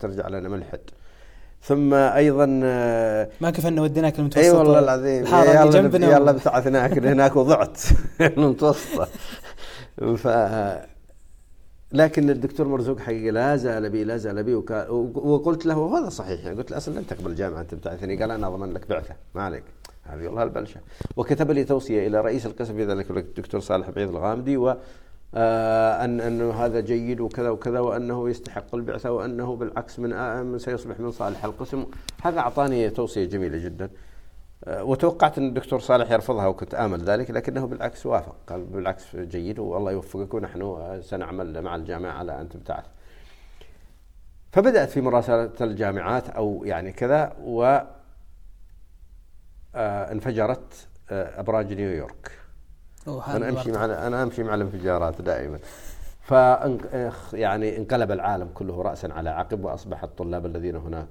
ترجع لنا ملحد ثم أيضا آه ما كفلنا وديناك المتوسطه أي والله العظيم. يلا جنبنا يلا ابتعثناك هناك وضعت المتوسطه ف لكن الدكتور مرزوق حقيقه لا زال بي لا زال بي وقلت له وهذا صحيح. يعني قلت له أصلا لن تقبل الجامعة أنت بتعثني. قال أنا أضمن لك بعثة. ما عليك. هذه والله البلشة. وكتب لي توصية إلى رئيس القسم في ذلك الدكتور صالح بعيد الغامدي و آه أن أنه هذا جيد وكذا وكذا وأنه يستحق البعثة وأنه بالعكس من آه سيصبح من صالح القسم. هذا أعطاني توصية جميلة جدا. آه وتوقعت أن الدكتور صالح يرفضها وكنت آمل ذلك لكنه بالعكس وافق قال بالعكس جيد والله يوفقك ونحن سنعمل مع الجامعة على أن تبتعث. فبدأت في مراسلة الجامعات أو يعني كذا و انفجرت آه أبراج نيويورك. أنا أمشي مع أنا أمشي مع الانفجارات دائما. ف يعني انقلب العالم كله راسا على عقب وأصبح الطلاب الذين هناك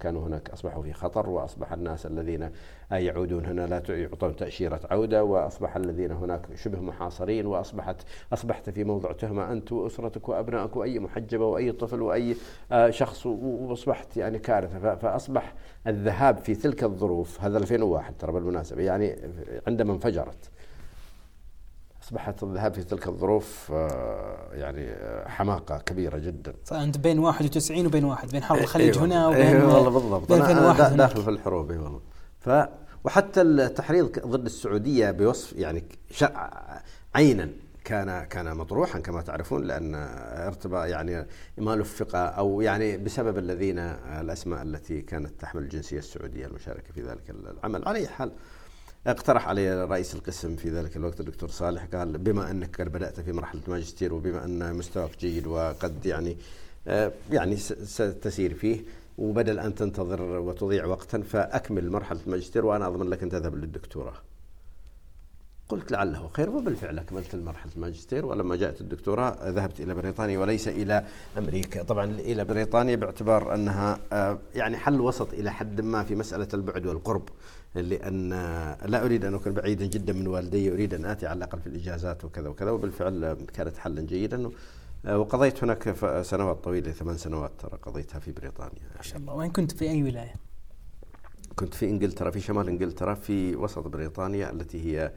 كانوا هناك أصبحوا في خطر وأصبح الناس الذين يعودون هنا لا يعطون تأشيرة عودة وأصبح الذين هناك شبه محاصرين واصبحت أصبحت في موضع تهمة أنت وأسرتك وأبنائك وأي محجبة وأي طفل وأي آه، شخص وأصبحت يعني كارثة. فأصبح الذهاب في تلك الظروف هذا 2001 ترى بالمناسبة يعني عندما انفجرت. أصبحت الذهاب في تلك الظروف آه، يعني آه، حماقة كبيرة جدا. فأنت بين 91 وبين واحد بين حرب الخليج أيوة هنا وبين أيوة والله بالضبط بين أنا داخل في الحروب اي والله. ف وحتى التحريض ضد السعودية بوصف يعني عينا كان كان مطروحا كما تعرفون لأن ارتبى يعني ما لفق أو يعني بسبب الذين الأسماء التي كانت تحمل الجنسية السعودية المشاركة في ذلك العمل على أي حال اقترح علي رئيس القسم في ذلك الوقت الدكتور صالح قال بما أنك قد بدأت في مرحلة ماجستير وبما أن مستواك جيد وقد يعني آه، يعني ستسير فيه وبدل أن تنتظر وتضيع وقتا فأكمل مرحلة الماجستير وأنا أضمن لك أن تذهب للدكتوراه. قلت لعله خير وبالفعل أكملت مرحلة الماجستير ولما جاءت الدكتوراه ذهبت إلى بريطانيا وليس إلى أمريكا. طبعا إلى بريطانيا باعتبار أنها آه، يعني حل وسط إلى حد ما في مسألة البعد والقرب لأن لا أريد أن أكون بعيدا جدا من والدي أريد أن آتي على الأقل في الإجازات وكذا وكذا وبالفعل كانت حلا جيدا وقضيت هناك سنوات طويلة ثمان سنوات ترى قضيتها في بريطانيا. ما شاء الله. وين كنت؟ في أي ولاية؟ كنت في إنجلترا في شمال إنجلترا في وسط بريطانيا التي هي آه،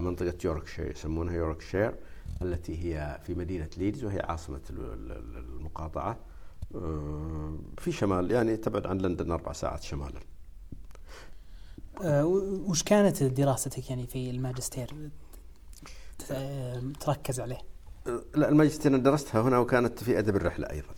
منطقة يوركشير يسمونها يوركشير التي هي في مدينة ليدز وهي عاصمة المقاطعة. آه، في شمال يعني تبعد عن لندن أربع ساعات شمالا. آه، وش كانت دراستك يعني في الماجستير؟ تركز عليه؟ لا الماجستير درستها هنا وكانت في أدب الرحلة أيضا.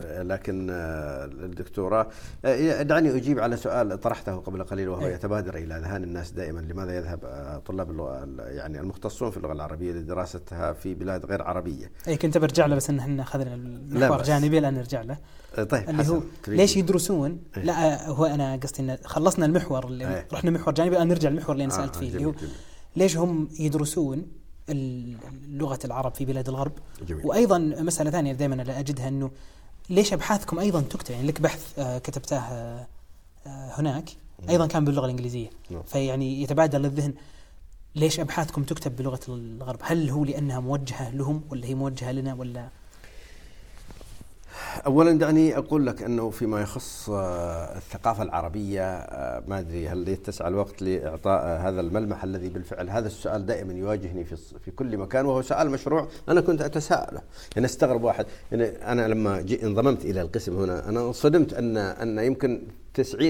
لكن آه، الدكتوراه آه، دعني أجيب على سؤال طرحته قبل قليل وهو إيه. يتبادر إلى أذهان الناس دائما لماذا يذهب آه، طلاب اللغة يعني المختصون في اللغة العربية لدراستها في بلاد غير عربية؟ اي كنت برجع له بس إن إحنا أخذنا المحور جانبي الان نرجع له طيب اللي هو ليش يدرسون؟ إيه؟ لا هو أنا قصدي إن خلصنا المحور اللي إيه؟ رحنا محور جانبي الآن نرجع للمحور اللي أنا سألت فيه اللي هو ليش هم يدرسون لغة العرب في بلاد الغرب؟ جميل. وأيضا مسألة ثانية دائما أجدها إنه ليش أبحاثكم أيضا تكتب يعني لك بحث آه، كتبته آه، آه، هناك أيضا كان باللغة الإنجليزية نعم. فيعني يتبادر للذهن ليش أبحاثكم تكتب بلغة الغرب؟ هل هو لأنها موجهة لهم ولا هي موجهة لنا ولا اولا دعني أقول لك أنه فيما يخص آه، الثقافة العربية آه، ما أدري هل يتسع الوقت لإعطاء آه، هذا الملمح الذي بالفعل هذا السؤال دائما يواجهني في في كل مكان وهو سؤال مشروع أنا كنت أتساءله. يعني أستغرب واحد يعني أنا لما انضممت إلى القسم هنا أنا صدمت أن أن يمكن 90%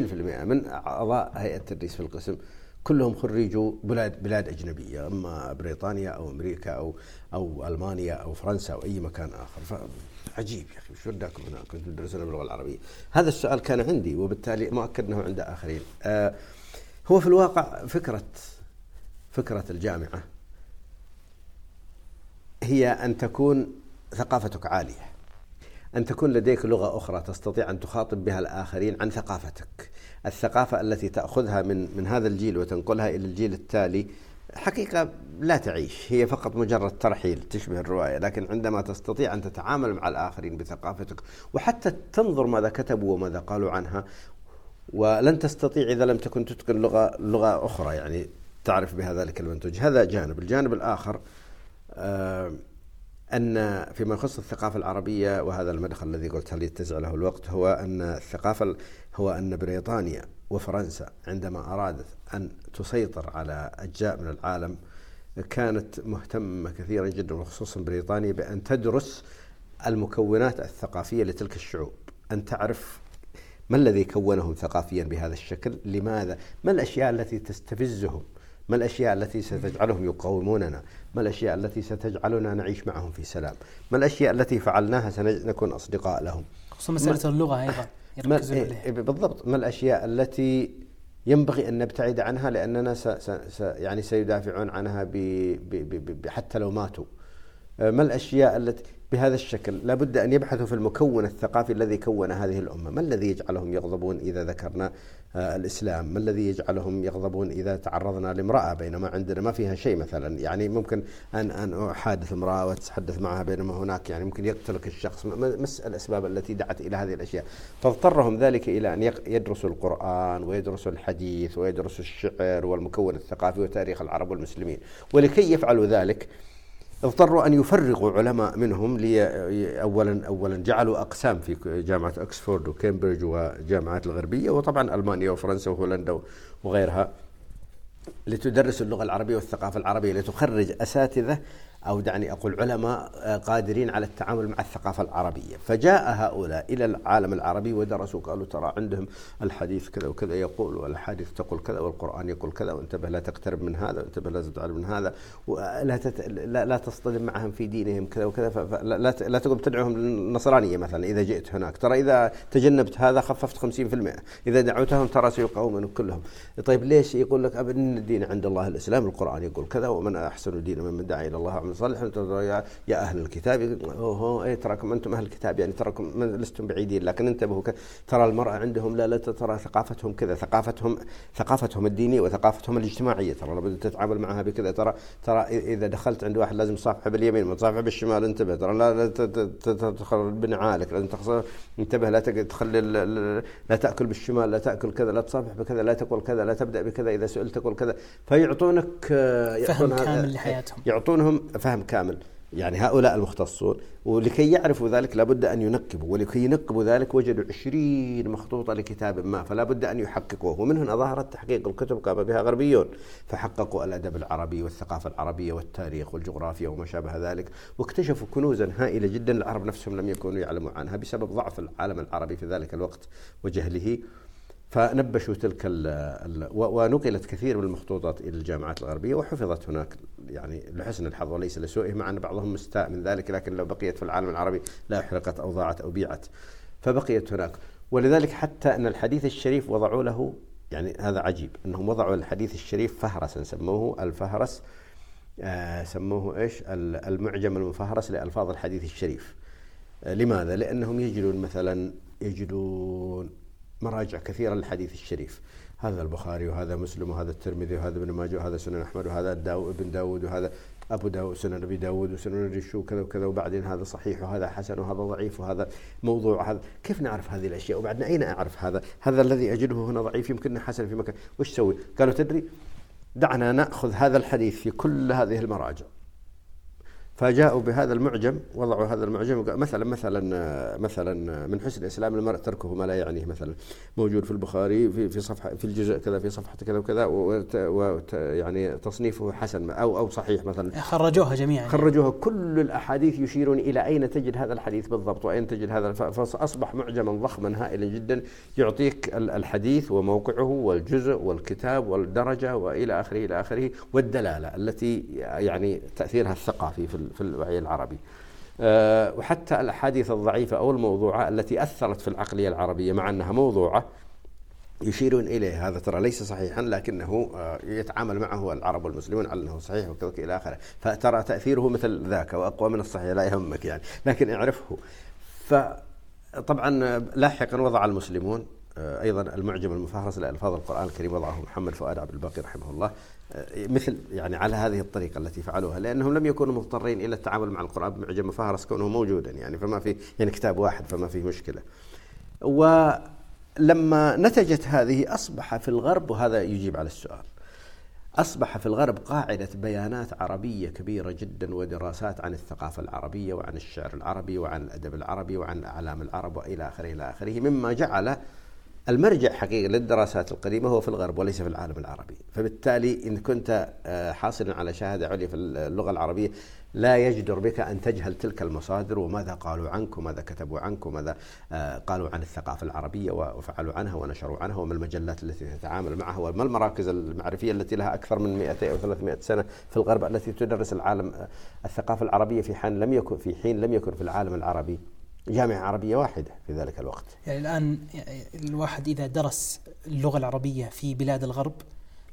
من أعضاء هيئة التدريس في القسم كلهم خريجوا بلاد بلاد أجنبية أما بريطانيا أو أمريكا أو أو ألمانيا أو فرنسا أو أي مكان آخر. عجيب يا أخي وش وداكم هنا؟ كنتم تدرسون باللغة العربية. هذا السؤال كان عندي وبالتالي مؤكد إنه عند آخرين. آه هو في الواقع فكرة فكرة الجامعة هي أن تكون ثقافتك عالية أن تكون لديك لغة أخرى تستطيع أن تخاطب بها الآخرين عن ثقافتك. الثقافة التي تأخذها من من هذا الجيل وتنقلها إلى الجيل التالي حقيقة لا تعيش هي فقط مجرد ترحيل تشبه الرواية لكن عندما تستطيع أن تتعامل مع الآخرين بثقافتك وحتى تنظر ماذا كتبوا وماذا قالوا عنها ولن تستطيع إذا لم تكن تتقن لغة لغة أخرى يعني تعرف بها ذلك المنتج. هذا جانب. الجانب الآخر آه أن فيما يخص الثقافة العربية وهذا المدخل الذي قلت هل يتسع له الوقت هو أن الثقافة هو أن بريطانيا وفرنسا عندما أرادت أن تسيطر على أجزاء من العالم كانت مهتمة كثيرا جدا وخصوصا بريطانيا بأن تدرس المكونات الثقافية لتلك الشعوب. أن تعرف ما الذي كونهم ثقافيا بهذا الشكل لماذا؟ ما الأشياء التي تستفزهم؟ ما الأشياء التي ستجعلهم يقاوموننا؟ ما الأشياء التي ستجعلنا نعيش معهم في سلام؟ ما الأشياء التي فعلناها سنكون أصدقاء لهم؟ خصوصا مسألة اللغة أيضا ما إيه بالضبط. ما الأشياء التي ينبغي أن نبتعد عنها لأننا س س يعني سيدافعون عنها ب ب ب حتى لو ماتوا. ما الأشياء التي بهذا الشكل. لابد أن يبحثوا في المكون الثقافي الذي كون هذه الأمة. ما الذي يجعلهم يغضبون إذا ذكرنا آه، الإسلام؟ ما الذي يجعلهم يغضبون إذا تعرضنا لامرأة؟ بينما عندنا ما فيها شيء مثلا. يعني ممكن أن أن أحادث امرأة وأتحدث معها بينما هناك يعني ممكن يقتلك الشخص. ما الأسباب التي دعت إلى هذه الأشياء؟ فاضطرهم ذلك إلى أن يدرسوا القرآن ويدرسوا الحديث ويدرسوا الشعر والمكون الثقافي وتاريخ العرب والمسلمين. ولكي يفعلوا ذلك اضطروا أن يفرغوا علماء منهم لي اولا اولا جعلوا أقسام في جامعة أكسفورد وكامبريدج وجامعات الغربية وطبعا ألمانيا وفرنسا وهولندا وغيرها لتدرس اللغة العربية والثقافة العربية لتخرج أساتذة أو دعني أقول علماء آه، قادرين على التعامل مع الثقافة العربية. فجاء هؤلاء إلى العالم العربي ودرسوا قالوا ترى عندهم الحديث كذا وكذا يقول والحديث تقول كذا والقرآن يقول كذا وانتبه لا تقترب من هذا وانتبه لا تتعلم من هذا ولا تت... لا, لا تصطدم معهم في دينهم كذا وكذا فلا لا, لا تقوم تدعوهم للنصرانية مثلا إذا جئت هناك. ترى إذا تجنبت هذا خففت 50% إذا دعوتهم ترى سيقاومون كلهم. طيب ليش يقول لك أبدا الدين عند الله الإسلام القرآن يقول كذا ومن أحسن دينا من دعا إلى الله صل يا, يا أهل الكتاب. أوه اي تراكم أنتم أهل الكتاب يعني تراكم لستم بعيدين لكن انتبهوا ترى المرأة عندهم لا لا ترى ثقافتهم كذا ثقافتهم ثقافتهم الدينية وثقافتهم الاجتماعية. ترى لابد تتعامل معها بكذا. ترى ترى إذا دخلت عند واحد لازم تصافحه باليمين وتصافحه بالشمال انتبه. ترى لا تدخل بنعالك لازم انتبه لا تخلي لا تأكل بالشمال لا تأكل كذا لا تصافح بكذا لا تقول كذا لا تبدأ بكذا إذا سئلت تقول كذا. فيعطونك فهم كامل لحياتهم. يعطونهم فهم كامل. يعني هؤلاء المختصون ولكي يعرفوا ذلك لابد أن ينقبوا ولكي ينقبوا ذلك وجدوا عشرين مخطوطة لكتاب ما فلا بد أن يحققوه. ومن هنا ظهرت تحقيق الكتب قام بها غربيون. فحققوا الأدب العربي والثقافة العربية والتاريخ والجغرافيا وما شابه ذلك واكتشفوا كنوزا هائلة جدا العرب نفسهم لم يكونوا يعلموا عنها بسبب ضعف العالم العربي في ذلك الوقت وجهله. فنبشوا تلك ال ونقلت كثير من المخطوطات إلى الجامعات الغربية وحفظت هناك يعني لحسن الحظ وليس لسوءه مع أن بعضهم مستاء من ذلك لكن لو بقيت في العالم العربي لا احرقت أو ضاعت أو بيعت فبقيت هناك. ولذلك حتى أن الحديث الشريف وضعوا له يعني هذا عجيب أنهم وضعوا الحديث الشريف فهرسا سموه الفهرس آه سموه إيش؟ المعجم المفهرس لألفاظ الحديث الشريف. آه لماذا؟ لأنهم يجدون مثلا يجدون مراجع كثيرة للحديث الشريف هذا البخاري وهذا مسلم وهذا الترمذي وهذا ابن ماجه وهذا سنن أحمد وهذا داو ابن داود وهذا أبو داود سنن أبي داود وسنن الرشو وكذا وكذا وبعدين هذا صحيح وهذا حسن وهذا ضعيف وهذا موضوع هذا كيف نعرف هذه الأشياء وبعدين أين أعرف هذا هذا الذي أجده هنا ضعيف يمكن حسن في مكان وش تسوي قالوا تدري دعنا نأخذ هذا الحديث في كل هذه المراجع فجاءوا بهذا المعجم وضعوا هذا المعجم مثلا مثلا مثلا من حسن الإسلام المرء تركه ما لا يعنيه مثلا موجود في البخاري في في صفحه في الجزء كذا في صفحة كذا وكذا ويعني تصنيفه حسن أو أو صحيح مثلا. خرجوها جميعا. خرجوها كل الأحاديث يشيرون إلى أين تجد هذا الحديث بالضبط وأين تجد هذا فأصبح معجما ضخما هائلا جدا يعطيك الحديث وموقعه والجزء والكتاب والدرجة وإلى آخره إلى آخره والدلالة التي يعني تأثيرها الثقافي في في الوعي العربي. آه، وحتى الأحاديث الضعيفة أو الموضوعة التي أثرت في العقلية العربية مع أنها موضوعة يشيرون إليه هذا ترى ليس صحيحا لكنه آه، يتعامل معه العرب والمسلمون على أنه صحيح وكذا إلى آخره. فترى تأثيره مثل ذاك وأقوى من الصحيح لا يهمك يعني لكن اعرفه. فطبعا لاحقا وضع المسلمون آه، أيضا المعجم المفهرس لألفاظ القرآن الكريم وضعه محمد فؤاد عبد الباقي رحمه الله. مثل يعني على هذه الطريقة التي فعلوها لأنهم لم يكونوا مضطرين إلى التعامل مع القرآن بمعجم مفهرس كونه موجودا يعني فما في يعني كتاب واحد فما فيه مشكلة. ولما نتجت هذه أصبح في الغرب وهذا يجيب على السؤال أصبح في الغرب قاعدة بيانات عربية كبيرة جدا ودراسات عن الثقافة العربية وعن الشعر العربي وعن الأدب العربي وعن أعلام العرب وإلى آخره إلى آخره مما جعل المرجع حقيقة للدراسات القديمة هو في الغرب وليس في العالم العربي. فبالتالي إن كنت آه، حاصلا على شهادة عليا في اللغة العربية لا يجدر بك أن تجهل تلك المصادر وماذا قالوا عنك وماذا كتبوا عنك وماذا آه، قالوا عن الثقافة العربية وفعلوا عنها ونشروا عنها وما المجلات التي تتعامل معها وما المراكز المعرفية التي لها أكثر من 200 أو 300 سنة في الغرب التي تدرس العالم آه، الثقافة العربية في حين لم يكن في حين لم يكن في العالم العربي. جامعة عربية واحدة في ذلك الوقت. يعني الآن الواحد إذا درس اللغة العربية في بلاد الغرب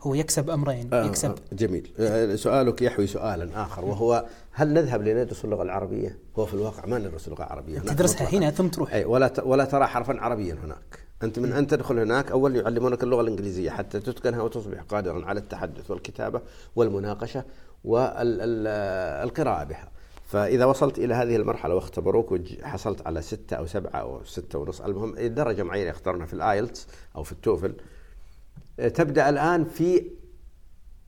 هو يكسب أمرين آه يكسب آه جميل. آه سؤالك يحوي سؤالا آخر وهو هل نذهب لندرس اللغة العربية؟ هو في الواقع ما ندرس اللغة العربية تدرسها هنا ثم تروح. أي ولا ولا ترى حرفا عربيا هناك. أنت من أن تدخل هناك أول يعلمونك اللغة الإنجليزية حتى تتقنها وتصبح قادرا على التحدث والكتابة والمناقشة والقراءة بها. فإذا وصلت إلى هذه المرحلة واختبروك وحصلت على ستة أو سبعة أو ستة ونص المهم درجة معينة يختارونها في الآيلتس أو في التوفل. تبدأ الآن في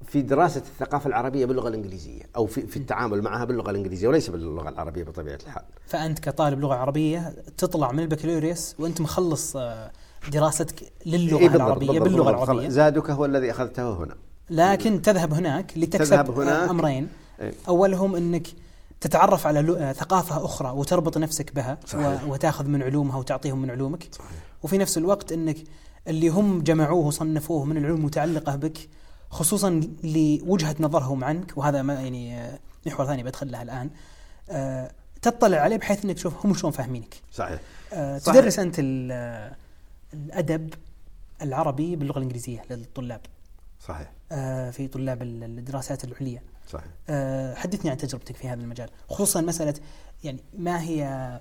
في دراسة الثقافة العربية باللغة الإنجليزية أو في, في التعامل معها باللغة الإنجليزية وليس باللغة العربية بطبيعة الحال. فأنت كطالب لغة عربية تطلع من البكالوريوس وأنت مخلص آه، دراستك للغة إيه العربية بالضبط باللغة بالضبط. العربية. زادك هو الذي أخذته هنا. لكن تذهب هناك لتكسب تذهب هناك. أمرين. إيه؟ أولهم أنك تتعرف على ثقافة أخرى وتربط نفسك بها صحيح. وتاخذ من علومها وتعطيهم من علومك صحيح. وفي نفس الوقت أنك اللي هم جمعوه وصنفوه من العلوم المتعلقة بك خصوصا لوجهة نظرهم عنك وهذا ما يعني آه، محور ثاني بدخل له الآن أه تطلع عليه بحيث إنك تشوف هم شلون فاهمينك. صحيح. أه صحيح. تدرس أنت الأدب العربي باللغة الإنجليزية للطلاب. صحيح. أه في طلاب الدراسات العليا. صحيح. أه حدثني عن تجربتك في هذا المجال خصوصا مسألة يعني ما هي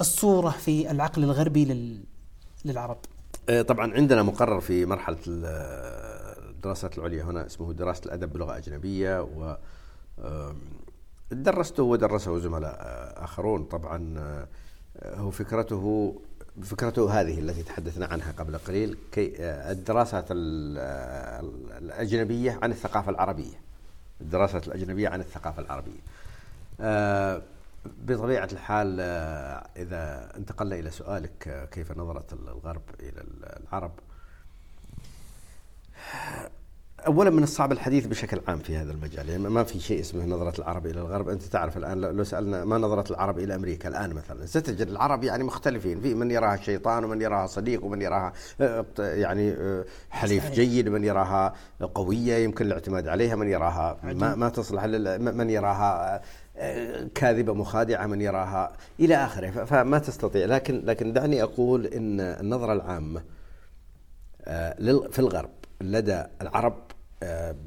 الصورة في العقل الغربي لل للعرب؟ آه، طبعا عندنا مقرر في مرحلة الدراسات العليا هنا اسمه دراسة الأدب بلغة أجنبية و درسته ودرسه زملاء آخرون. طبعا آه، هو فكرته فكرته هذه التي تحدثنا عنها قبل قليل كي آه، الدراسات الأجنبية عن الثقافة العربية. الدراسات الأجنبية عن الثقافة العربية. آه، بطبيعة الحال إذا انتقلنا إلى سؤالك كيف نظرت الغرب إلى العرب؟ اولا من الصعب الحديث بشكل عام في هذا المجال يعني ما في شيء اسمه نظرة العرب إلى الغرب. أنت تعرف الآن لو سألنا ما نظرة العرب إلى أمريكا الآن مثلا؟ ستجد العرب يعني مختلفين. في من يراها شيطان ومن يراها صديق ومن يراها آه، يعني آه، حليف جيد من يراها قوية يمكن الاعتماد عليها من يراها ما, ما تصلح من يراها آه، كاذبة مخادعة من يراها إلى آخره. فما تستطيع. لكن لكن دعني أقول إن النظرة العامة في الغرب لدى العرب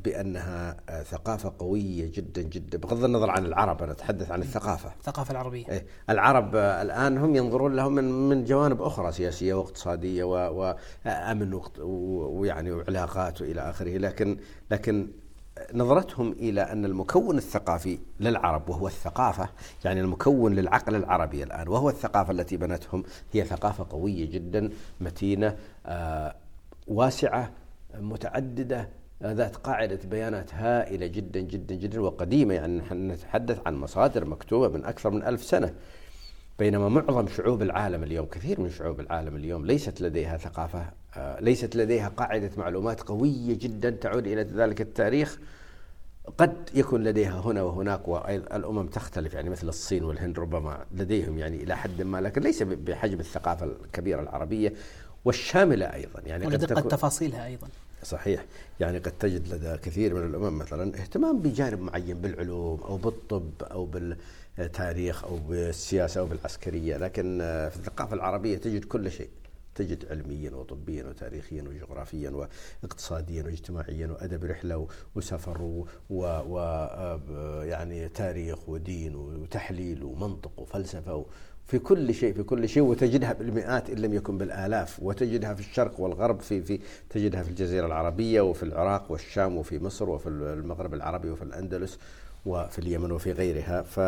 بأنها آه، ثقافة قوية جدا جدا بغض النظر عن العرب أنا أتحدث عن الثقافة. الثقافة العربية. إيه العرب آه، الآن هم ينظرون لهم من من جوانب أخرى سياسية واقتصادية وامن ويعني وعلاقات وإلى آخره. لكن لكن نظرتهم إلى أن المكون الثقافي للعرب وهو الثقافة يعني المكون للعقل العربي الآن وهو الثقافة التي بنتهم هي ثقافة قوية جدا متينة واسعة متعددة ذات قاعدة بيانات هائلة جدا جدا جدا وقديمة يعني نحن نتحدث عن مصادر مكتوبة من أكثر من ألف سنة. بينما معظم شعوب العالم اليوم كثير من شعوب العالم اليوم ليست لديها ثقافة آه، ليست لديها قاعدة معلومات قوية جدا تعود إلى ذلك التاريخ. قد يكون لديها هنا وهناك والأمم تختلف يعني مثل الصين والهند ربما لديهم يعني إلى حد ما لكن ليس بحجم الثقافة الكبيرة العربية والشاملة أيضا. يعني ودقة تفاصيلها أيضا. صحيح. يعني قد تجد لدى كثير من الأمم مثلا اهتمام بجانب معين بالعلوم أو بالطب أو بالتاريخ أو بالسياسة أو بالعسكرية لكن في الثقافة العربية تجد كل شيء. تجد علميا وطبيا وتاريخيا وجغرافيا واقتصاديا واجتماعيا وأدب رحلة وسفر و, و يعني تاريخ ودين وتحليل ومنطق وفلسفة في كل شيء في كل شيء وتجدها بالمئات إن لم يكن بالآلاف. وتجدها في الشرق والغرب في في تجدها في الجزيرة العربية وفي العراق والشام وفي مصر وفي المغرب العربي وفي الأندلس وفي اليمن وفي غيرها. ف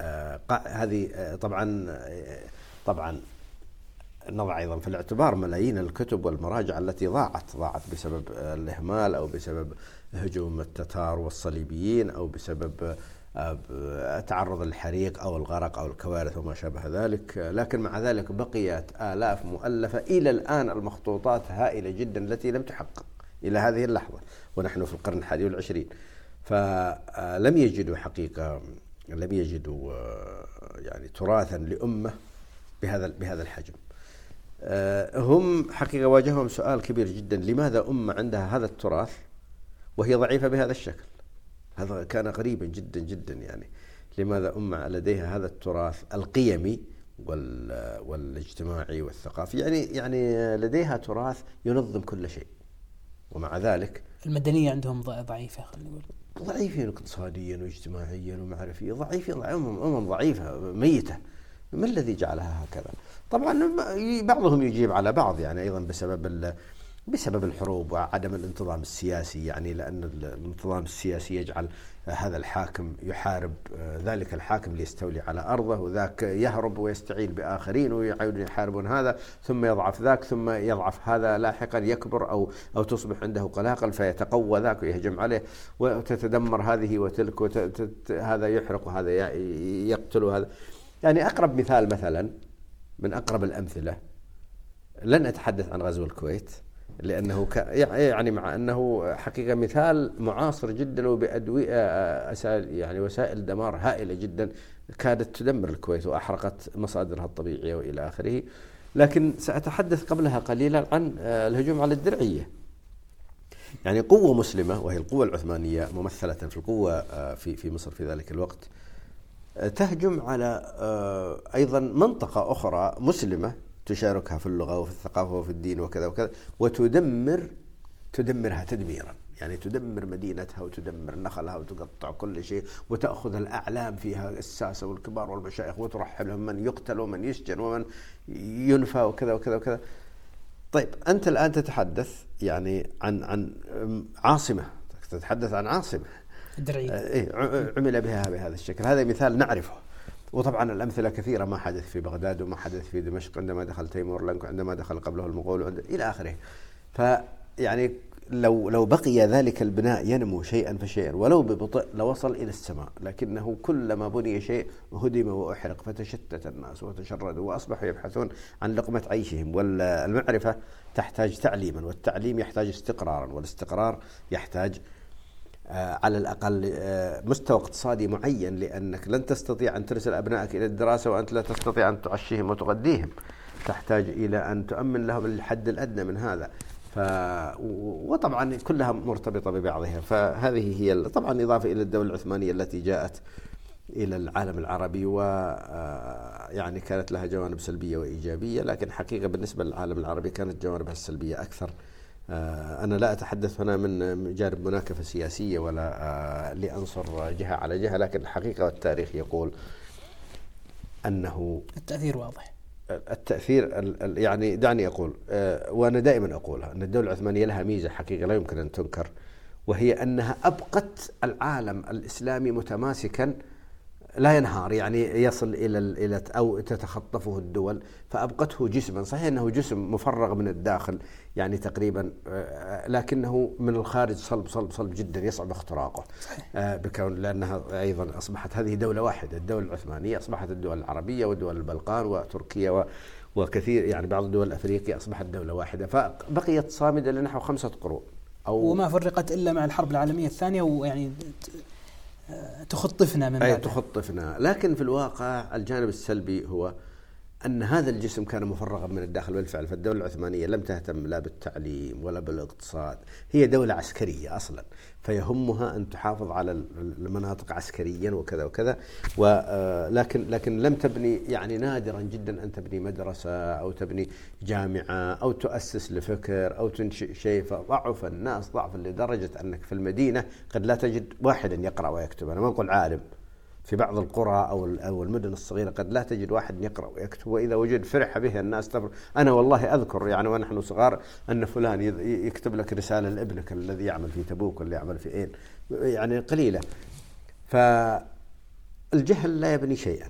آه، هذه آه، طبعا آه، طبعا نضع أيضا في الاعتبار ملايين الكتب والمراجع التي ضاعت ضاعت بسبب الإهمال أو بسبب هجوم التتار والصليبيين أو بسبب تعرض للحريق أو الغرق أو الكوارث وما شابه ذلك لكن مع ذلك بقيت آلاف مؤلفة إلى الآن المخطوطات هائلة جدا التي لم تحقق إلى هذه اللحظة ونحن في القرن الحادي والعشرين. فلم يجدوا حقيقة لم يجدوا يعني تراثا لأمة بهذا بهذا الحجم. هم حقيقة واجههم سؤال كبير جدا لماذا أمة عندها هذا التراث وهي ضعيفة بهذا الشكل؟ هذا كان غريبا جدا جدا يعني. لماذا أمة لديها هذا التراث القيمي والاجتماعي والثقافي؟ يعني يعني لديها تراث ينظم كل شيء. ومع ذلك المدنية عندهم ضعيفة خلينا نقول. ضعيفين اقتصاديا واجتماعيا ومعرفيا ضعيفين أمم, أمم ضعيفة ميتة. ما الذي جعلها هكذا؟ طبعا بعضهم يجيب على بعض يعني أيضا بسبب بسبب الحروب وعدم الانتظام السياسي يعني لأن الانتظام السياسي يجعل هذا الحاكم يحارب ذلك الحاكم ليستولي على أرضه وذاك يهرب ويستعين بآخرين ويعودون يحاربون هذا ثم يضعف ذاك ثم يضعف هذا لاحقا يكبر أو أو تصبح عنده قلاقل فيتقوى ذاك ويهجم عليه وتتدمر هذه وتلك هذا يحرق وهذا يقتل وهذا. يعني أقرب مثال مثلا من أقرب الأمثلة لن أتحدث عن غزو الكويت. لأنه يعني مع أنه حقيقة مثال معاصر جدا وبأدوية يعني وسائل دمار هائلة جدا كادت تدمر الكويت وأحرقت مصادرها الطبيعية وإلى آخره. لكن سأتحدث قبلها قليلا عن الهجوم على الدرعية. يعني قوة مسلمة وهي القوة العثمانية ممثلة في القوة في في مصر في ذلك الوقت تهجم على أيضا منطقة أخرى مسلمة تشاركها في اللغة وفي الثقافة وفي الدين وكذا وكذا وتدمر تدمرها تدميرا. يعني تدمر مدينتها وتدمر نخلها وتقطع كل شيء وتأخذ الأعلام فيها الساسة والكبار والمشايخ وترحلهم من يقتل ومن يسجن ومن ينفى وكذا وكذا وكذا. طيب أنت الآن تتحدث يعني عن عن عاصمة تتحدث عن عاصمة. الدرعية. إيه عمل بها بهذا الشكل. هذا مثال نعرفه. وطبعا الأمثلة كثيرة ما حدث في بغداد وما حدث في دمشق عندما دخل تيمور عندما دخل قبله المغول إلى آخره. فيعني لو لو بقي ذلك البناء ينمو شيئا فشيئا ولو ببطء لوصل إلى السماء، لكنه كلما بني شيء هدم وأحرق فتشتت الناس وتشردوا وأصبحوا يبحثون عن لقمة عيشهم. والمعرفة تحتاج تعليما والتعليم يحتاج استقرارا والاستقرار يحتاج على الأقل آه، مستوى اقتصادي معين لأنك لن تستطيع أن ترسل أبنائك إلى الدراسة وأنت لا تستطيع أن تعشيهم وتغذيهم. تحتاج إلى أن تؤمن لهم الحد الأدنى من هذا. ف وطبعا كلها مرتبطة ببعضها. فهذه هي طبعا إضافة إلى الدولة العثمانية التي جاءت إلى العالم العربي و آه، يعني كانت لها جوانب سلبية وإيجابية لكن حقيقة بالنسبة للعالم العربي كانت جوانبها السلبية أكثر. آه، أنا لا أتحدث هنا من جانب مناكفة سياسية ولا آه، لأنصر جهة على جهة لكن الحقيقة والتاريخ يقول أنه التأثير واضح. التأثير يعني دعني أقول آه، وأنا دائما أقولها أن الدولة العثمانية لها ميزة حقيقة لا يمكن أن تنكر وهي أنها أبقت العالم الإسلامي متماسكا لا ينهار يعني يصل إلى إلى أو تتخطفه الدول فأبقته جسما. صحيح إنه جسم مفرغ من الداخل يعني تقريبا آه، لكنه من الخارج صلب صلب صلب جدا يصعب اختراقه. آه، بكون لأنها أيضا أصبحت هذه دولة واحدة الدولة العثمانية أصبحت الدول العربية ودول البلقان وتركيا وكثير يعني بعض الدول الافريقيه أصبحت دولة واحدة. فبقيت صامدة لنحو خمسة قرون أو وما فرقت إلا مع الحرب العالمية الثانية ويعني تخطفنا من أي تخطفنا. لكن في الواقع الجانب السلبي هو أن هذا الجسم كان مفرغا من الداخل بالفعل فالدولة العثمانية لم تهتم لا بالتعليم ولا بالإقتصاد هي دولة عسكرية أصلا. فيهمها أن تحافظ على المناطق عسكريا وكذا وكذا. ولكن آه، لكن لم تبني يعني نادرا جدا أن تبني مدرسة أو تبني جامعة أو تؤسس لفكر أو تنشئ شيء. فضعف الناس ضعفا لدرجة أنك في المدينة قد لا تجد واحدا يقرأ ويكتب. أنا ما أقول عالم. في بعض القرى أو أو المدن الصغيرة قد لا تجد واحد يقرأ ويكتب وإذا وجد فرح به الناس تفر أنا والله أذكر يعني ونحن صغار أن فلان يكتب لك رسالة لابنك الذي يعمل في تبوك واللي يعمل في اين يعني قليلة. فالجهل لا يبني شيئا.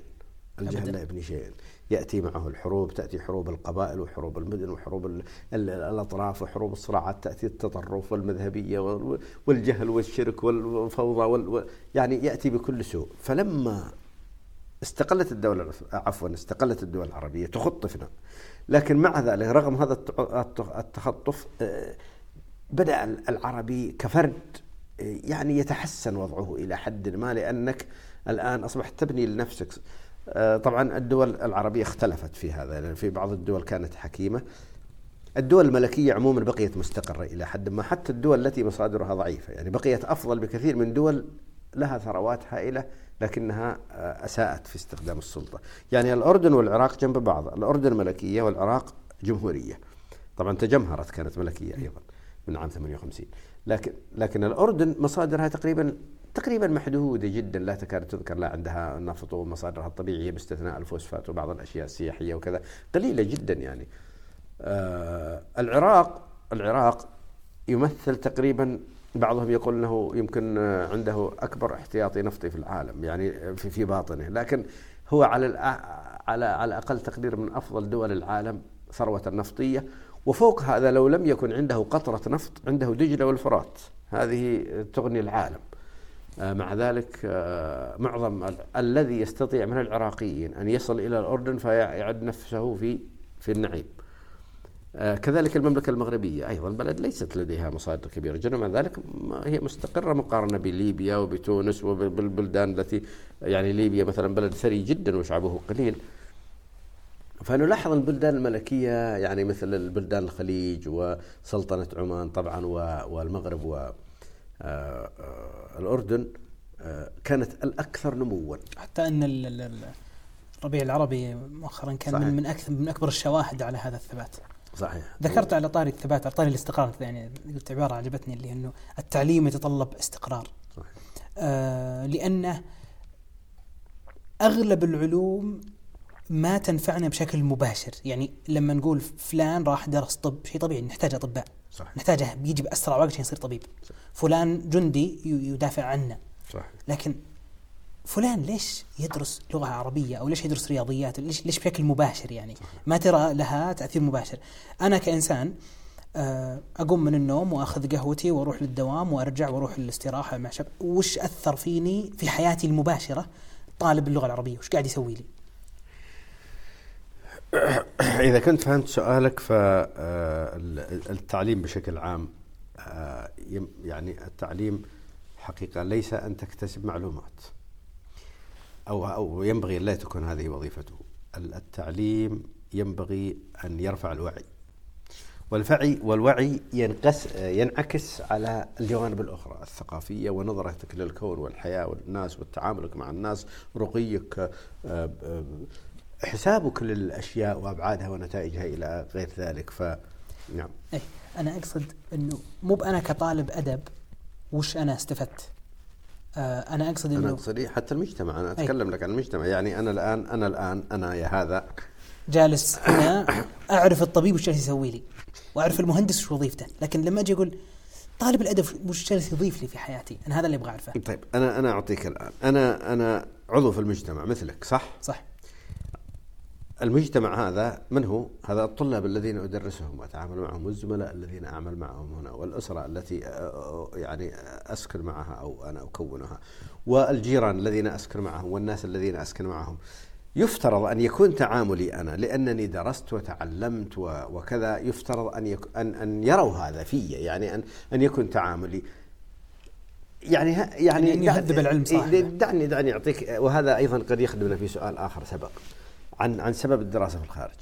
الجهل لا يبني شيئا. يأتي معه الحروب تأتي حروب القبائل وحروب المدن وحروب الأطراف وحروب الصراعات تأتي التطرف والمذهبية والجهل والشرك والفوضى وال يعني يأتي بكل سوء. فلما استقلت الدولة عفوا استقلت الدول العربية تخطفنا لكن مع ذلك رغم هذا التخطف آه، بدأ العربي كفرد آه، يعني يتحسن وضعه إلى حد ما لأنك الآن أصبحت تبني لنفسك. طبعا الدول العربية اختلفت في هذا لأن في بعض الدول كانت حكيمة. الدول الملكية عموما بقيت مستقرة إلى حد ما حتى الدول التي مصادرها ضعيفة. يعني بقيت أفضل بكثير من دول لها ثروات هائلة لكنها آه، أساءت في استخدام السلطة. يعني الأردن والعراق جنب بعض. الأردن ملكية والعراق جمهورية. طبعا تجمهرت كانت ملكية أيضا من عام 58 لكن لكن الأردن مصادرها تقريبا تقريبا محدودة جدا لا تكاد تذكر لا عندها نفط ومصادرها الطبيعية باستثناء الفوسفات وبعض الأشياء السياحية وكذا. قليلة جدا يعني. آه العراق العراق يمثل تقريبا بعضهم يقول إنه يمكن عنده أكبر احتياطي نفطي في العالم يعني في في باطنه. لكن هو على على على أقل تقدير من أفضل دول العالم ثروة نفطيه وفوق هذا لو لم يكن عنده قطرة نفط عنده دجلة والفرات. هذه تغني العالم. آه، مع ذلك آه، معظم الذي يستطيع من العراقيين أن يصل إلى الأردن فيعد نفسه في في النعيم. آه، كذلك المملكة المغربية أيضا بلد ليست لديها مصادر كبيرة جدا مع ذلك هي مستقرة مقارنة بليبيا وبتونس وبالبلدان التي يعني ليبيا مثلا بلد ثري جدا وشعبه قليل. فنلاحظ البلدان الملكية يعني مثل البلدان الخليج وسلطنة عمان طبعا والمغرب آه، آه، الأردن آه، كانت الأكثر نموا حتى أن الربيع العربي مؤخرا كان صحيح. من من أكثر من أكبر الشواهد على هذا الثبات صحيح ذكرت على طاري الثبات على طاري الاستقرار يعني قلت عبارة عجبتني اللي إنه التعليم يتطلب استقرار صحيح. آه لأنه أغلب العلوم ما تنفعنا بشكل مباشر. يعني لما نقول فلان راح درس طب شيء طبيعي نحتاج أطباء. صح. نحتاجه بيجي باسرع وقت عشان يصير طبيب. صح. فلان جندي يدافع عنا صح. لكن فلان ليش يدرس لغة عربية؟ أو ليش يدرس رياضيات؟ ليش ليش بشكل مباشر يعني؟ صح. ما ترى لها تأثير مباشر. أنا كإنسان آه، أقوم من النوم وأخذ قهوتي وأروح للدوام وأرجع وأروح للاستراحة مع شب وش أثر فيني في حياتي المباشرة؟ طالب اللغة العربية. وش قاعد يسوي لي؟ إذا كنت فهمت سؤالك فالتعليم بشكل عام آه، يعني التعليم حقيقة ليس أن تكتسب معلومات أو أو ينبغي لا تكون هذه وظيفته. التعليم ينبغي أن يرفع الوعي والفعي والوعي ينقس ينعكس على الجوانب الأخرى الثقافية ونظرتك للكون والحياة والناس وتعاملك مع الناس رقيك آه، آه، حسابك للأشياء وأبعادها ونتائجها إلى غير ذلك ف نعم. اي أنا أقصد إنه مو أنا كطالب أدب وش أنا استفدت. آه أنا أقصد إنه أنا اقصد حتى المجتمع أنا أتكلم أي. لك عن المجتمع. يعني أنا الآن أنا الآن أنا يا هذا. جالس هنا أعرف الطبيب وش جالس يسوي لي وأعرف المهندس وش وظيفته. لكن لما أجي أقول طالب الأدب وش جالس يضيف لي في حياتي؟ أنا هذا اللي أبغى أعرفه. طيب أنا أنا أعطيك الآن. أنا أنا عضو في المجتمع مثلك صح؟ صح. المجتمع هذا من هو؟ هذا الطلاب الذين أدرسهم وأتعامل معهم والزملاء الذين أعمل معهم هنا والأسرة التي يعني أسكن معها أو أنا أكونها والجيران الذين أسكن معهم والناس الذين أسكن معهم. يفترض أن يكون تعاملي أنا لأنني درست وتعلمت وكذا يفترض أن أن أن يروا هذا في يعني أن أن يكون تعاملي. يعني يعني, يعني يهذب العلم صح. دعني دعني أعطيك وهذا أيضا قد يخدمنا في سؤال آخر سبق. عن عن سبب الدراسة في الخارج.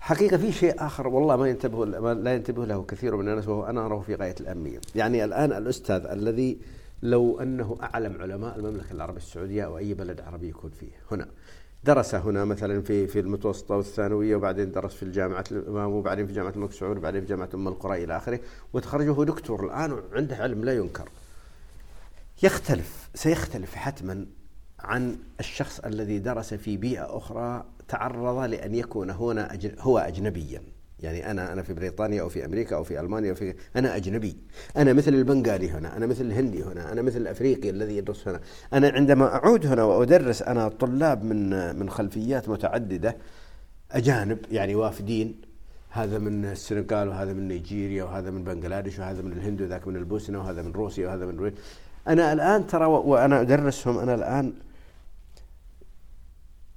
حقيقة في شيء آخر والله ما ينتبه لا ينتبه له كثير من الناس وهو أنا أراه في غاية الأهمية، يعني الآن الأستاذ الذي لو أنه أعلم علماء المملكة العربية السعودية أو أي بلد عربي يكون فيه هنا. درس هنا مثلا في في المتوسطة والثانوية وبعدين درس في الجامعة الامام وبعدين في جامعة الملك سعود وبعدين في جامعة أم القرى إلى آخره وتخرج وهو دكتور الآن وعنده علم لا ينكر. يختلف سيختلف حتما عن الشخص الذي درس في بيئة أخرى تعرض لأن يكون هنا هو أجنبيا. يعني أنا أنا في بريطانيا أو في أمريكا أو في ألمانيا أو في أنا أجنبي. أنا مثل البنغالي هنا أنا مثل الهندي هنا أنا مثل الأفريقي الذي يدرس هنا. أنا عندما أعود هنا وأدرس أنا طلاب من من خلفيات متعددة أجانب يعني وافدين. هذا من السنغال وهذا من نيجيريا وهذا من بنغلاديش وهذا من الهند وذاك من البوسنة وهذا من روسيا وهذا من أنا الآن ترى وأنا أدرسهم أنا الآن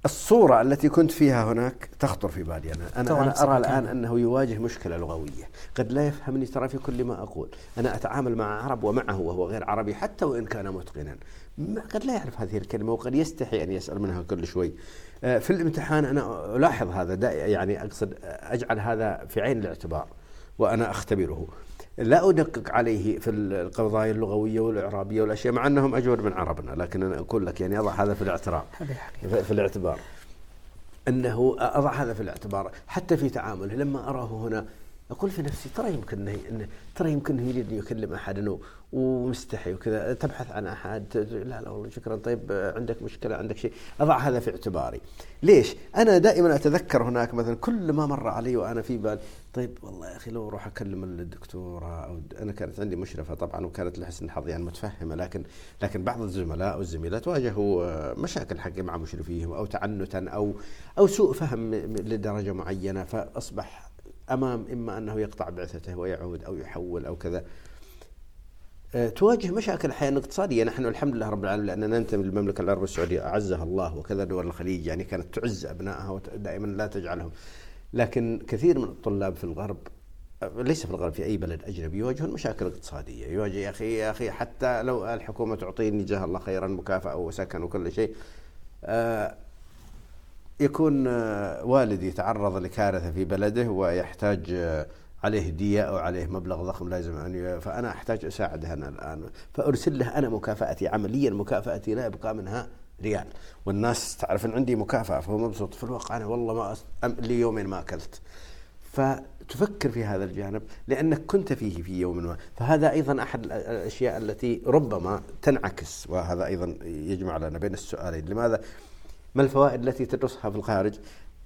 الصورة التي كنت فيها هناك تخطر في بالي أنا. أنا, أنا أرى الآن أنه يواجه مشكلة لغوية. قد لا يفهمني ترى في كل ما أقول. أنا أتعامل مع عرب ومعه وهو غير عربي حتى وإن كان متقنا. قد لا يعرف هذه الكلمة وقد يستحي أن يسأل منها كل شوي. آه، في الامتحان أنا ألاحظ هذا. يعني أقصد أجعل هذا في عين الاعتبار وأنا أختبره. لا أدقق عليه في القضايا اللغوية والإعرابية والأشياء مع أنهم أجود من عربنا لكن أنا أقول لك يعني أضع هذا في الاعتراف في الاعتبار. أنه أضع هذا في الاعتبار حتى في تعامله. لما أراه هنا أقول في نفسي ترى يمكن انه ترى يمكن يريد يكلم أحد ومستحي وكذا تبحث عن أحد لا لا والله شكرا. طيب عندك مشكلة عندك شيء. أضع هذا في اعتباري. ليش؟ أنا دائما أتذكر هناك مثلا كل ما مر علي وأنا في بال طيب والله يا أخي لو أروح أكلم الدكتورة أو أنا كانت عندي مشرفة طبعا وكانت لحسن الحظ يعني متفهمة لكن لكن بعض الزملاء والزميلات واجهوا مشاكل حقي مع مشرفيهم أو تعنتا أو أو سوء فهم لدرجة معينة فأصبح أمام إما أنه يقطع بعثته ويعود أو يحول أو كذا. آه، تواجه مشاكل الحياة الاقتصاديه نحن الحمد لله رب العالمين لأننا ننتمي للمملكة العربيه السعوديه أعزها الله وكذا دول الخليج يعني كانت تعز أبنائها ودائما لا تجعلهم. لكن كثير من الطلاب في الغرب آه، ليس في الغرب في أي بلد أجنبي يواجهون مشاكل اقتصادية. يواجه يا أخي يا أخي حتى لو الحكومة تعطيني جزاها الله خيرا مكافأة وسكن وكل شيء آه، يكون آه، والدي تعرض لكارثة في بلده ويحتاج آه، عليه دية أو عليه مبلغ ضخم لازم أن فأنا أحتاج أساعده أنا الآن. فأرسل له أنا مكافأتي عمليا مكافأتي لا يبقى منها ريال. والناس تعرف أن عندي مكافأة فهو مبسوط. في الواقع أنا والله ما أس... لي يومين ما أكلت. تفكر في هذا الجانب لأنك كنت فيه في يوم ما. فهذا أيضا أحد الأشياء التي ربما تنعكس وهذا أيضا يجمع لنا بين السؤالين. لماذا؟ ما الفوائد التي تدرسها في الخارج؟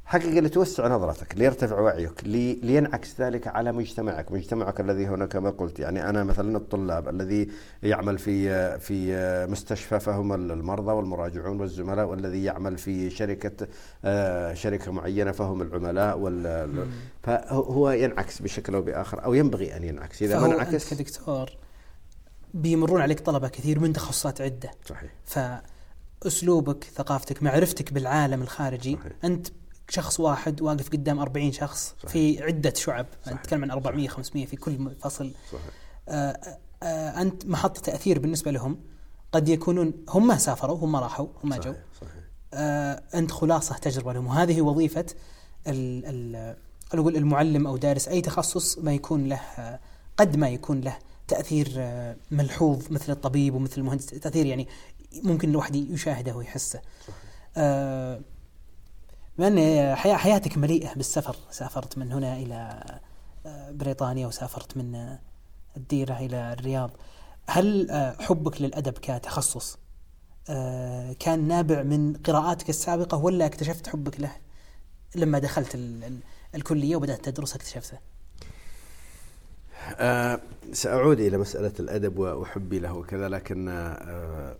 حقيقة لتوسع نظرتك ليرتفع وعيك لي لينعكس ذلك على مجتمعك مجتمعك الذي هنا كما قلت يعني أنا مثلا الطلاب الذي يعمل في في مستشفى فهم المرضى والمراجعون والزملاء والذي يعمل في شركة آه، شركة معينة فهم العملاء وال فهو ينعكس بشكل أو بآخر أو ينبغي أن ينعكس إذا ما انعكس كدكتور بيمرون عليك طلبة كثير من تخصصات عدة. صحيح. فأسلوبك ثقافتك معرفتك بالعالم الخارجي صحيح. أنت شخص واحد واقف قدام 40 شخص صحيح. في عدة شعب صحيح. نتكلم عن 400 صحيح. 500 في كل فصل صحيح. آه آه أنت محط تأثير بالنسبة لهم قد يكونون هم ما سافروا هم راحوا هم جو صحيح. آه أنت خلاصة تجربة لهم وهذه وظيفة أقول المعلم أو دارس أي تخصص ما يكون له قد ما يكون له تأثير ملحوظ مثل الطبيب ومثل المهندس تأثير يعني ممكن الواحد يشاهده ويحسه. آه من حياتك مليئة بالسفر. سافرت من هنا إلى آه، بريطانيا وسافرت من آه، الديرة إلى الرياض. هل آه، حبك للأدب كتخصص كان نابع من قراءاتك السابقة ولا اكتشفت حبك له لما دخلت الكلية وبدأت تدرس اكتشفته أه سأعود إلى مسألة الأدب وحبي له وكذا لكن أه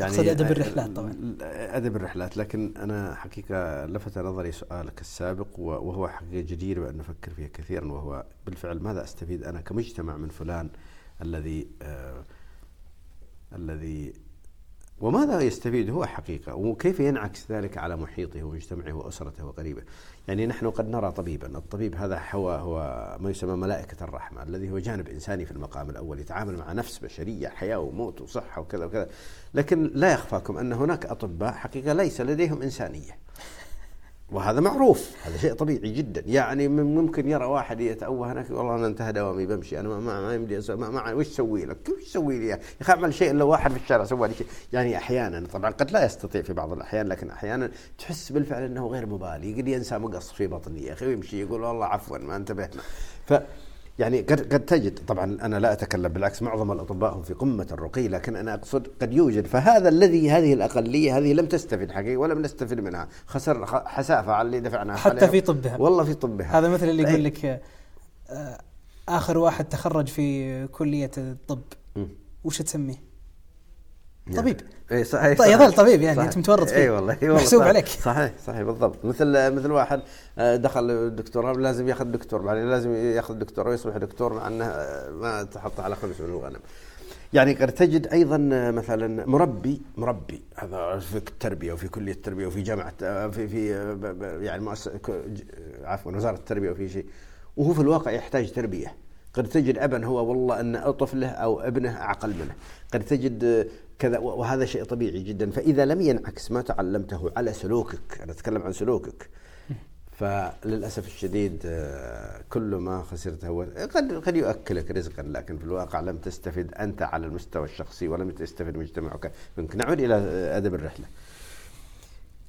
يعني أقصد أدب الرحلات طبعا. أدب الرحلات. لكن أنا حقيقة لفت نظري سؤالك السابق وهو حقيقة جدير بأن نفكر فيه كثيرا وهو بالفعل ماذا أستفيد أنا كمجتمع من فلان الذي آه الذي وماذا يستفيد هو حقيقة وكيف ينعكس ذلك على محيطه ومجتمعه وأسرته وقريبه يعني نحن قد نرى طبيبا. الطبيب هذا هو هو ما يسمى ملائكة الرحمة الذي هو جانب إنساني في المقام الأول يتعامل مع نفس بشرية حياة وموت وصحة وكذا وكذا. لكن لا يخفاكم أن هناك أطباء حقيقة ليس لديهم إنسانية. وهذا معروف هذا شيء طبيعي جدا. يعني ممكن يرى واحد يتأوه هناك والله أنا انتهى دوامي بمشي. أنا ما ما, ما يمدي ما, ما وش أسوي لك؟ وش أسوي لي؟ يا أخي أعمل شيء إلا واحد في الشارع سوى لي شيء. يعني أحيانا طبعا قد لا يستطيع في بعض الأحيان لكن أحيانا تحس بالفعل إنه غير مبالي. قد ينسى مقص في بطني يا أخي ويمشي يقول والله عفوا ما انتبهنا. ف يعني قد قد تجد طبعا أنا لا أتكلم بالعكس معظم الأطباء هم في قمة الرقي لكن أنا أقصد قد يوجد. فهذا الذي هذه الأقلية هذه لم تستفد حقيقة ولم نستفد منها. خسر حسافه على اللي دفعناها حتى في طبها. والله في طبها. هذا مثل اللي يقول لك آه، آخر واحد تخرج في كلية الطب. وش تسميه؟ طبيب. اي صحيح طيب يظل طبيب يعني صحيح. أنت متورط فيه. اي والله اي والله. محسوب عليك. صحيح صحيح بالضبط. مثل مثل واحد آه، دخل الدكتوراه لازم ياخذ دكتور بعدين لازم ياخذ دكتور ويصبح دكتور مع إنه آه، ما تحط على خمس من الغنم. يعني قد تجد أيضا آه، مثلا مربي مربي هذا في التربية وفي كلية التربية وفي جامعة في في يعني مؤسسة عفوا وزارة التربية وفي شيء. وهو في الواقع يحتاج تربية. قد تجد ابا هو والله أن طفله أو ابنه اعقل منه. قد تجد كذا وهذا شيء طبيعي جدا. فإذا لم ينعكس ما تعلمته على سلوكك أنا أتكلم عن سلوكك فللأسف الشديد آه، كل ما خسرته هو قد قد يؤكلك رزقا لكن في الواقع لم تستفد أنت على المستوى الشخصي ولم تستفد مجتمعك ممكن نعود إلى أدب الرحلة.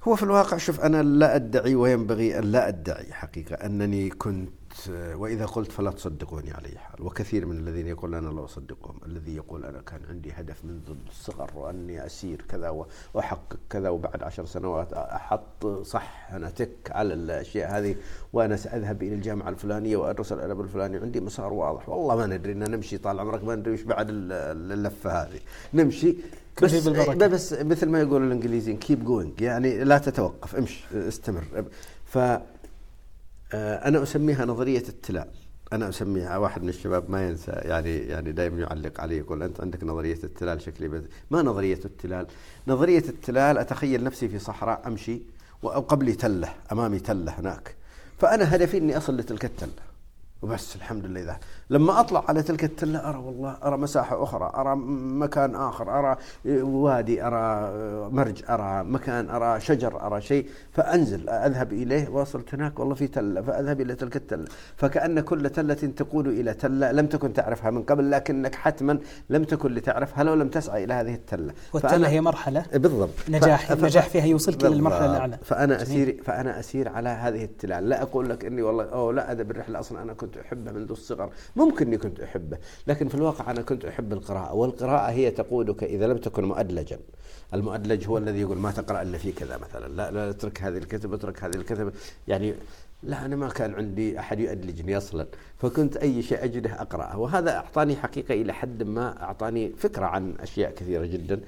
هو في الواقع شوف أنا لا أدعي وينبغي أن لا أدعي حقيقة أنني كنت وإذا قلت فلا تصدقوني على أي حال. وكثير من الذين يقول أنا لا أصدقهم. الذي يقول أنا كان عندي هدف منذ الصغر وأني أسير كذا وأحقق كذا وبعد عشر سنوات أحط صح أنا تك على الأشياء هذه وأنا سأذهب إلى الجامعة الفلانية وأدرس الأدب الفلاني. عندي مسار واضح. والله ما ندري أن نمشي طال عمرك ما ندري وش بعد اللفة هذه. نمشي. بس, بس مثل ما يقول الإنجليزيين keep going يعني لا تتوقف امشي استمر. ف آه، أنا أسميها نظرية التلال أنا أسميها واحد من الشباب ما ينسى يعني يعني دائما يعلق علي يقول أنت عندك نظرية التلال شكلي بس. ما نظرية التلال؟ نظرية التلال أتخيل نفسي في صحراء أمشي وقبلي تلة أمامي تلة هناك. فأنا هدفي أني أصل لتلك التلة. وبس الحمد لله. ذا لما أطلع على تلك التلة أرى والله أرى مساحة أخرى أرى مكان آخر أرى وادي أرى مرج أرى مكان أرى شجر أرى شيء. فأنزل أذهب إليه. وصلت هناك والله في تلة. فأذهب إلى تلك التلة. فكأن كل تلة تقول إلى تلة. لم تكن تعرفها من قبل لكنك حتما لم تكن لتعرفها لو لم تسعى إلى هذه التلة. والتلة هي مرحلة. بالضبط. نجاح النجاح فيها يوصلك إلى المرحلة الأعلى. فأنا اسير فأنا أسير على هذه التلال لا أقول لك إني والله أو لا أدب الرحلة أصلا أنا كنت أحبه منذ الصغر. ممكن إني كنت أحبه لكن في الواقع أنا كنت أحب القراءة والقراءة هي تقودك إذا لم تكن مؤدلجا. المؤدلج هو الذي يقول ما تقرأ إلا في كذا مثلا. لا لا اترك هذه الكتب اترك هذه الكتب. يعني لا أنا ما كان عندي أحد يؤدلجني أصلا. فكنت أي شيء أجده أقرأه. وهذا أعطاني حقيقة إلى حد ما أعطاني فكرة عن أشياء كثيرة جدا.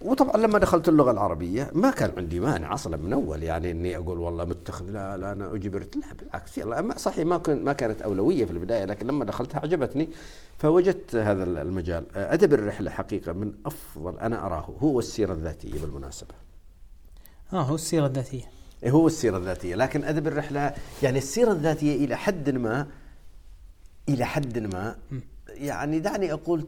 وطبعا لما دخلت اللغة العربية ما كان عندي مانع أصلا من أول يعني إني أقول والله متخذ لا لا أنا أجبرت لا بالعكس يلا صحيح ما كنت ما كانت أولوية في البداية لكن لما دخلتها عجبتني فوجدت هذا المجال. أدب الرحلة حقيقة من أفضل أنا أراه هو السيرة الذاتية بالمناسبة. آه هو السيرة الذاتية. هو السيرة الذاتية لكن أدب الرحلة يعني السيرة الذاتية إلى حد ما إلى حد ما يعني دعني أقول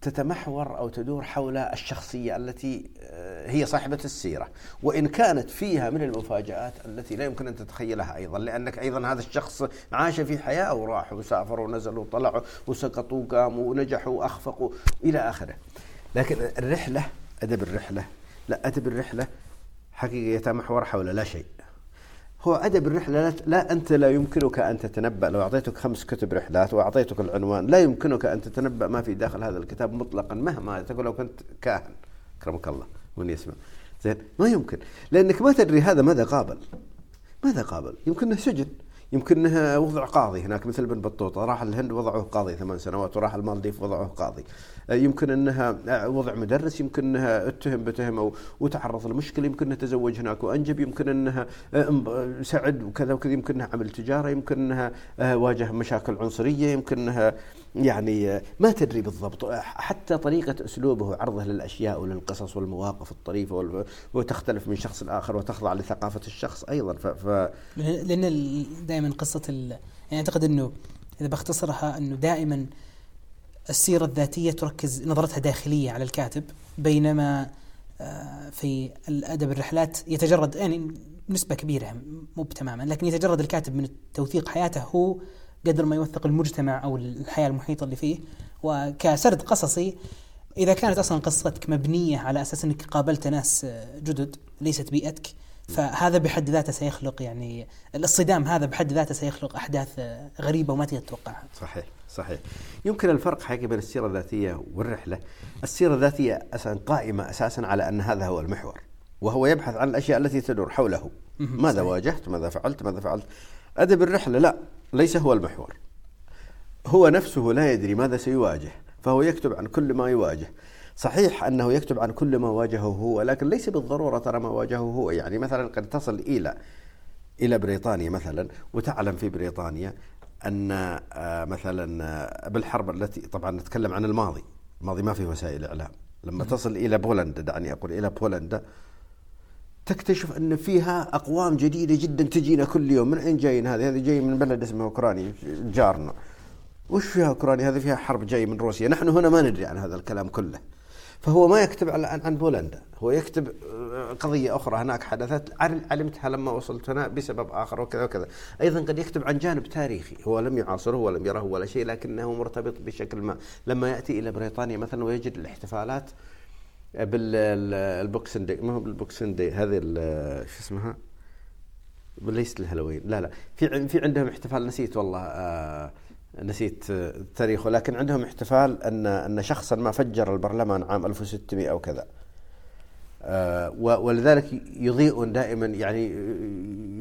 تتمحور أو تدور حول الشخصية التي آه، هي صاحبة السيرة، وإن كانت فيها من المفاجآت التي لا يمكن أن تتخيلها أيضا، لأنك أيضا هذا الشخص عاش في حياة وراح وسافر ونزل وطلعوا وسقطوا وقاموا ونجحوا وأخفقوا إلى آخره. لكن الرحلة أدب الرحلة لا أدب الرحلة حقيقة يتمحور حول لا شيء. هو أدب الرحلة لا أنت لا يمكنك أن تتنبأ. لو أعطيتك خمس كتب رحلات وأعطيتك العنوان لا يمكنك أن تتنبأ ما في داخل هذا الكتاب مطلقا مهما تقول لو كنت كاهن. أكرمك الله من يسمع. زين ما يمكن. لأنك ما تدري هذا ماذا قابل. ماذا قابل؟ يمكن سجن. يمكن إنها وضع قاضي. هناك مثل ابن بطوطة راح الهند وضعوه قاضي ثمان سنوات وراح المالديف وضعوه قاضي. يمكن إنها وضع مدرس يمكن إنها اتهم بتهمه وتعرض لمشكلة يمكن إنها تزوج هناك وأنجب يمكن إنها سعد وكذا وكذا يمكن إنها عمل تجارة يمكن إنها واجه مشاكل عنصرية يمكن إنها يعني ما تدري بالضبط حتى طريقة أسلوبه عرضه للأشياء وللقصص والمواقف الطريفة وتختلف من شخص لآخر وتخضع لثقافة الشخص أيضا ف... ف... لأن دائما قصة. يعني أعتقد أنه إذا بختصرها أنه دائما السيرة الذاتية تركز نظرتها داخلية على الكاتب بينما آه، في الأدب الرحلات يتجرد يعني نسبة كبيرة مو تماما لكن يتجرد الكاتب من توثيق حياته هو قدر ما يوثق المجتمع أو الحياة المحيطة اللي فيه وكسرد قصصي إذا كانت أصلا قصتك مبنية على أساس إنك قابلت ناس جدد ليست بيئتك فهذا بحد ذاته سيخلق يعني الصدام هذا بحد ذاته سيخلق أحداث غريبة وما تقدر تتوقعها. صحيح صحيح. يمكن الفرق حقيقي بين السيرة الذاتية والرحلة، السيرة الذاتية أساسا قائمة أساسا على أن هذا هو المحور وهو يبحث عن الأشياء التي تدور حوله. ماذا صحيح. واجهت؟ ماذا فعلت؟ ماذا فعلت؟ أدب الرحلة لا ليس هو المحور. هو نفسه لا يدري ماذا سيواجه فهو يكتب عن كل ما يواجه. صحيح أنه يكتب عن كل ما واجهه هو لكن ليس بالضرورة ترى ما واجهه هو. يعني مثلا قد تصل إلى إلى بريطانيا مثلا وتعلم في بريطانيا أن آه، مثلا آه، بالحرب التي طبعا نتكلم عن الماضي. الماضي ما في وسائل إعلام. لما تصل إلى بولندا دعني أقول إلى بولندا تكتشف أن فيها أقوام جديدة جدا تجينا كل يوم من أين جايين هذه؟ هذه جاي من بلد اسمه أوكرانيا جارنا. وش فيها أوكرانيا؟ هذه فيها حرب جاي من روسيا، نحن هنا ما ندري عن هذا الكلام كله. فهو ما يكتب عن بولندا، هو يكتب آه، قضية أخرى هناك حدثت علمتها لما وصلت هنا بسبب آخر وكذا وكذا. أيضا قد يكتب عن جانب تاريخي، هو لم يعاصره ولم يره ولا شيء لكنه مرتبط بشكل ما، لما يأتي إلى بريطانيا مثلا ويجد الاحتفالات بالبوكسن دي ما هو بالبوكسن دي هذه شو اسمها؟ ليست الهالوين لا لا في في عندهم احتفال نسيت والله آه نسيت تاريخه لكن عندهم احتفال ان أن شخصا ما فجر البرلمان عام 1600 أو كذا آه ولذلك يضيئون دائما يعني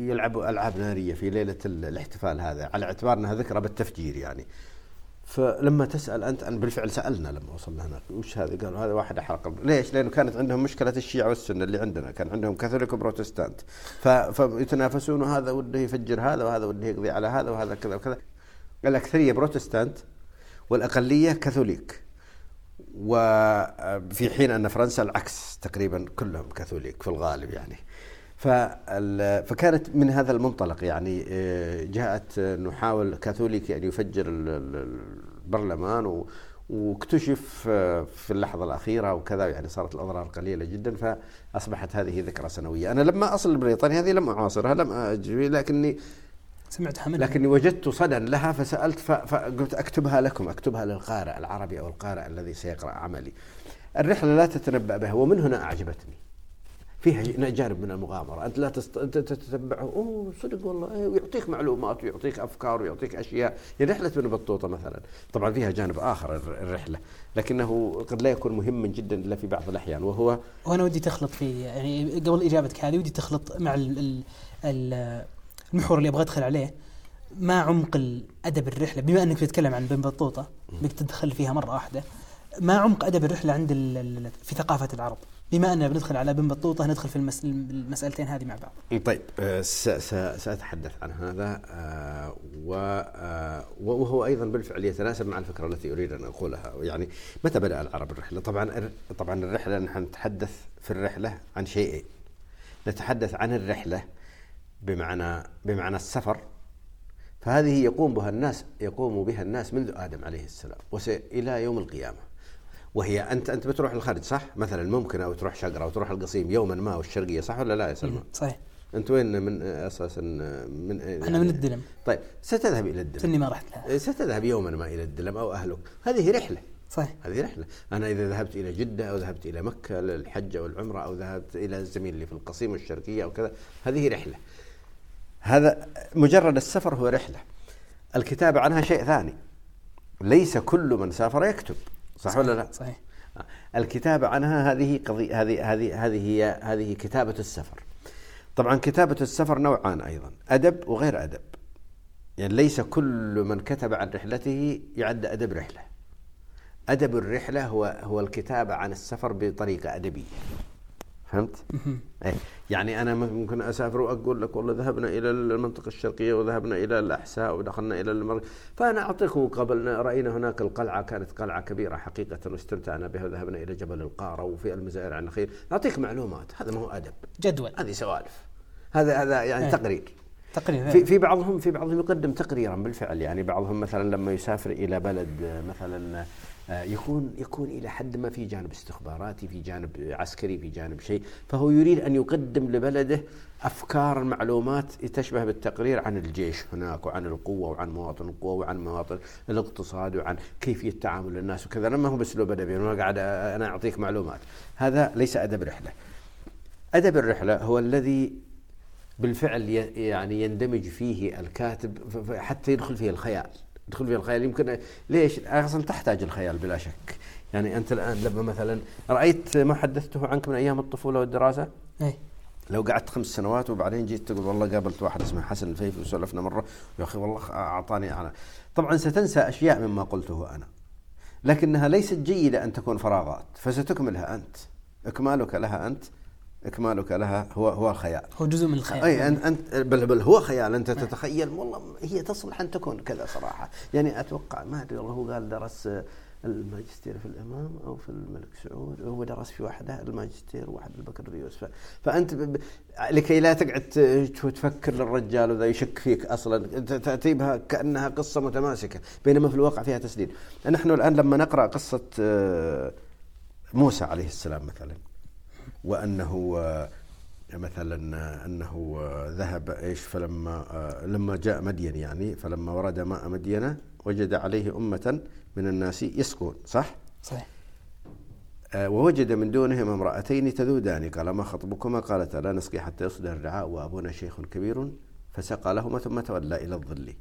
يلعبوا ألعاب نارية في ليلة الاحتفال هذا على اعتبار أنها ذكرى بالتفجير يعني. فلما تسأل أنت أن بالفعل سألنا لما وصلنا هناك وش هذا؟ قالوا هذا واحد احرق ليش؟ لأنه كانت عندهم مشكلة الشيعة والسنة اللي عندنا، كان عندهم كاثوليك وبروتستانت فيتنافسون وهذا وده يفجر هذا وهذا وده يقضي على هذا وهذا كذا وكذا. الأكثرية بروتستانت والأقلية كاثوليك. وفي حين أن فرنسا العكس تقريبا كلهم كاثوليك في الغالب يعني. فكانت من هذا المنطلق يعني آه، جاءت نحاول كاثوليكي ان يفجر البرلمان واكتشف آه، في اللحظة الأخيرة وكذا يعني صارت الأضرار قليلة جدا فأصبحت هذه ذكرى سنوية. أنا لما أصل لبريطانيا هذه لم أعاصرها لم أجري لكني سمعتها منها لكني وجدت صدى لها فسألت فقلت أكتبها لكم أكتبها للقارئ العربي أو القارئ الذي سيقرأ عملي. الرحلة لا تتنبأ بها ومن هنا أعجبتني. فيها جانب من المغامرة. أنت لا تست... تتبعه. أوه صدق والله. إيه ويعطيك معلومات ويعطيك أفكار ويعطيك أشياء. يعني رحلة ابن بطوطة مثلا. طبعا فيها جانب آخر الرحلة. لكنه قد لا يكون مهما جدا إلا في بعض الأحيان. وهو وأنا ودي تخلط في يعني قبل إجابتك هذه ودي تخلط مع ال ال المحور اللي أبغى أدخل عليه. ما عمق الأدب الرحلة؟ بما أنك تتكلم عن ابن بطوطة بك تدخل فيها مرة واحدة. ما عمق أدب الرحلة عند في ثقافة العرب؟ بما أننا بندخل على بن بطوطة ندخل في المسألتين هذه مع بعض. طيب آه، سأتحدث عن هذا آه، آه، وهو أيضا بالفعل يتناسب مع الفكرة التي أريد أن أقولها. يعني متى بدأ العرب الرحلة؟ طبعا طبعا الرحلة نحن نتحدث في الرحلة عن شيئين. نتحدث عن الرحلة بمعنى بمعنى السفر فهذه يقوم بها الناس يقوم بها الناس منذ آدم عليه السلام وإلى يوم القيامة. وهي انت أنت بتروح الخارج صح؟ مثلا ممكن أو تروح شقره أو تروح القصيم يوما ما والشرقية صح ولا لا يا سلمان؟ صحيح. أنت وين من أساسا من يعني أنا من الدلم. طيب ستذهب إلى الدلم. إني ما رحت لها. ستذهب يوما ما إلى الدلم أو أهلك. هذه رحلة. صحيح. هذه رحلة. أنا إذا ذهبت إلى جدة أو ذهبت إلى مكة للحج أو العمرة أو ذهبت إلى الزميل اللي في القصيم والشرقية أو كذا هذه رحلة. هذا مجرد السفر هو رحلة. الكتابه عنها شيء ثاني. ليس كل من سافر يكتب. صح, صحيح ولا لا؟ صحيح الكتابة عنها هذه قضية هذه هذه هذه هي هذه كتابة السفر. طبعا كتابة السفر نوعان أيضا أدب وغير أدب. يعني ليس كل من كتب عن رحلته يعد أدب رحلة. أدب الرحلة هو هو الكتابة عن السفر بطريقة أدبية. فهمت؟ أي يعني أنا ممكن أسافر وأقول لك والله ذهبنا إلى المنطقة الشرقية وذهبنا إلى الأحساء ودخلنا إلى المر فأنا أعطيكم قبل رأينا هناك القلعة كانت قلعة كبيرة حقيقة واستمتعنا بها. وذهبنا إلى جبل القارة وفي المزائر عن الخيل أعطيك معلومات هذا ما هو أدب. جدول. هذه سوالف. هذا هذا يعني أي. تقرير. تقرير في في بعضهم في بعضهم يقدم تقريرا بالفعل. يعني بعضهم مثلا لما يسافر إلى بلد مثلا يكون يكون إلى حد ما في جانب استخباراتي في جانب عسكري في جانب شيء. فهو يريد أن يقدم لبلده أفكار معلومات تشبه بالتقرير عن الجيش هناك وعن القوة وعن مواطن القوة وعن مواطن الاقتصاد وعن كيفية تعامل الناس وكذا. لما هو بأسلوب أدبي أنا قاعد أنا أعطيك معلومات. هذا ليس أدب رحله أدب الرحلة هو الذي بالفعل يعني يندمج فيه الكاتب حتى يدخل فيه الخيال. يدخل فيها الخيال. يمكن ليش؟ أصلا تحتاج الخيال بلا شك. يعني أنت الآن لما مثلا رأيت ما حدثته عنك من أيام الطفولة والدراسة؟ إي. لو قعدت خمس سنوات وبعدين جيت تقول والله قابلت واحد اسمه حسن الفيفي وسولفنا مرة. يا أخي والله أعطاني أنا طبعا ستنسى أشياء مما قلته أنا. لكنها ليست جيدة أن تكون فراغات. فستكملها أنت. إكمالك لها أنت. إكمالك لها هو هو الخيال. هو جزء من الخيال. أي انت بل بل هو خيال. أنت تتخيل والله هي تصلح أن تكون كذا صراحة. يعني أتوقع ما أدري والله هو قال درس الماجستير في الإمام أو في الملك سعود هو درس في واحدة الماجستير وواحد البكر يوسف. فأنت ب... لكي لا تقعد تفكر للرجال وذا يشك فيك أصلا. تاتي بها كأنها قصة متماسكة بينما في الواقع فيها تسديد. نحن الآن لما نقرأ قصة آه، موسى عليه السلام مثلا وأنه آه، مثلا آه، أنه آه، ذهب إيش فلما لما جاء مدين يعني فلما ورد ماء مدين وجد عليه أمة من الناس يسقون صح؟ صحيح. ووجد من دونهم امرأتين تذودان قال ما خطبكما؟ قالتا لا نسقي حتى يصدر الرعاء وأبونا شيخ كبير. فسقى لهما ثم تولى إلى الظل.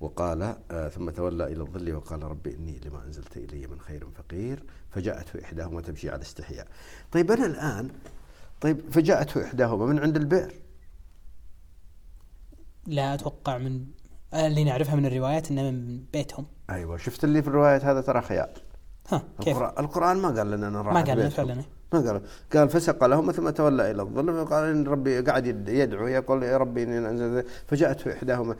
وقال آه ثم تولى إلى الظل وقال رب إني لما أنزلت إلي من خير فقير. فجاءته إحداهما تمشي على استحياء. طيب أنا الآن طيب فجاءته إحداهما من عند البئر. لا أتوقع من اللي نعرفها من الروايات انه من بيتهم. أيوه شفت اللي في الروايات هذا ترى خيال. ها كيف؟ القرآن, القرآن ما قال لنا أنا ما قال لنا فعلا. ما قال قال فسقى لهم ثم تولى إلى الظل وقال إن ربي قاعد يدعو يقول يا ربي إني فجاءته إحداهما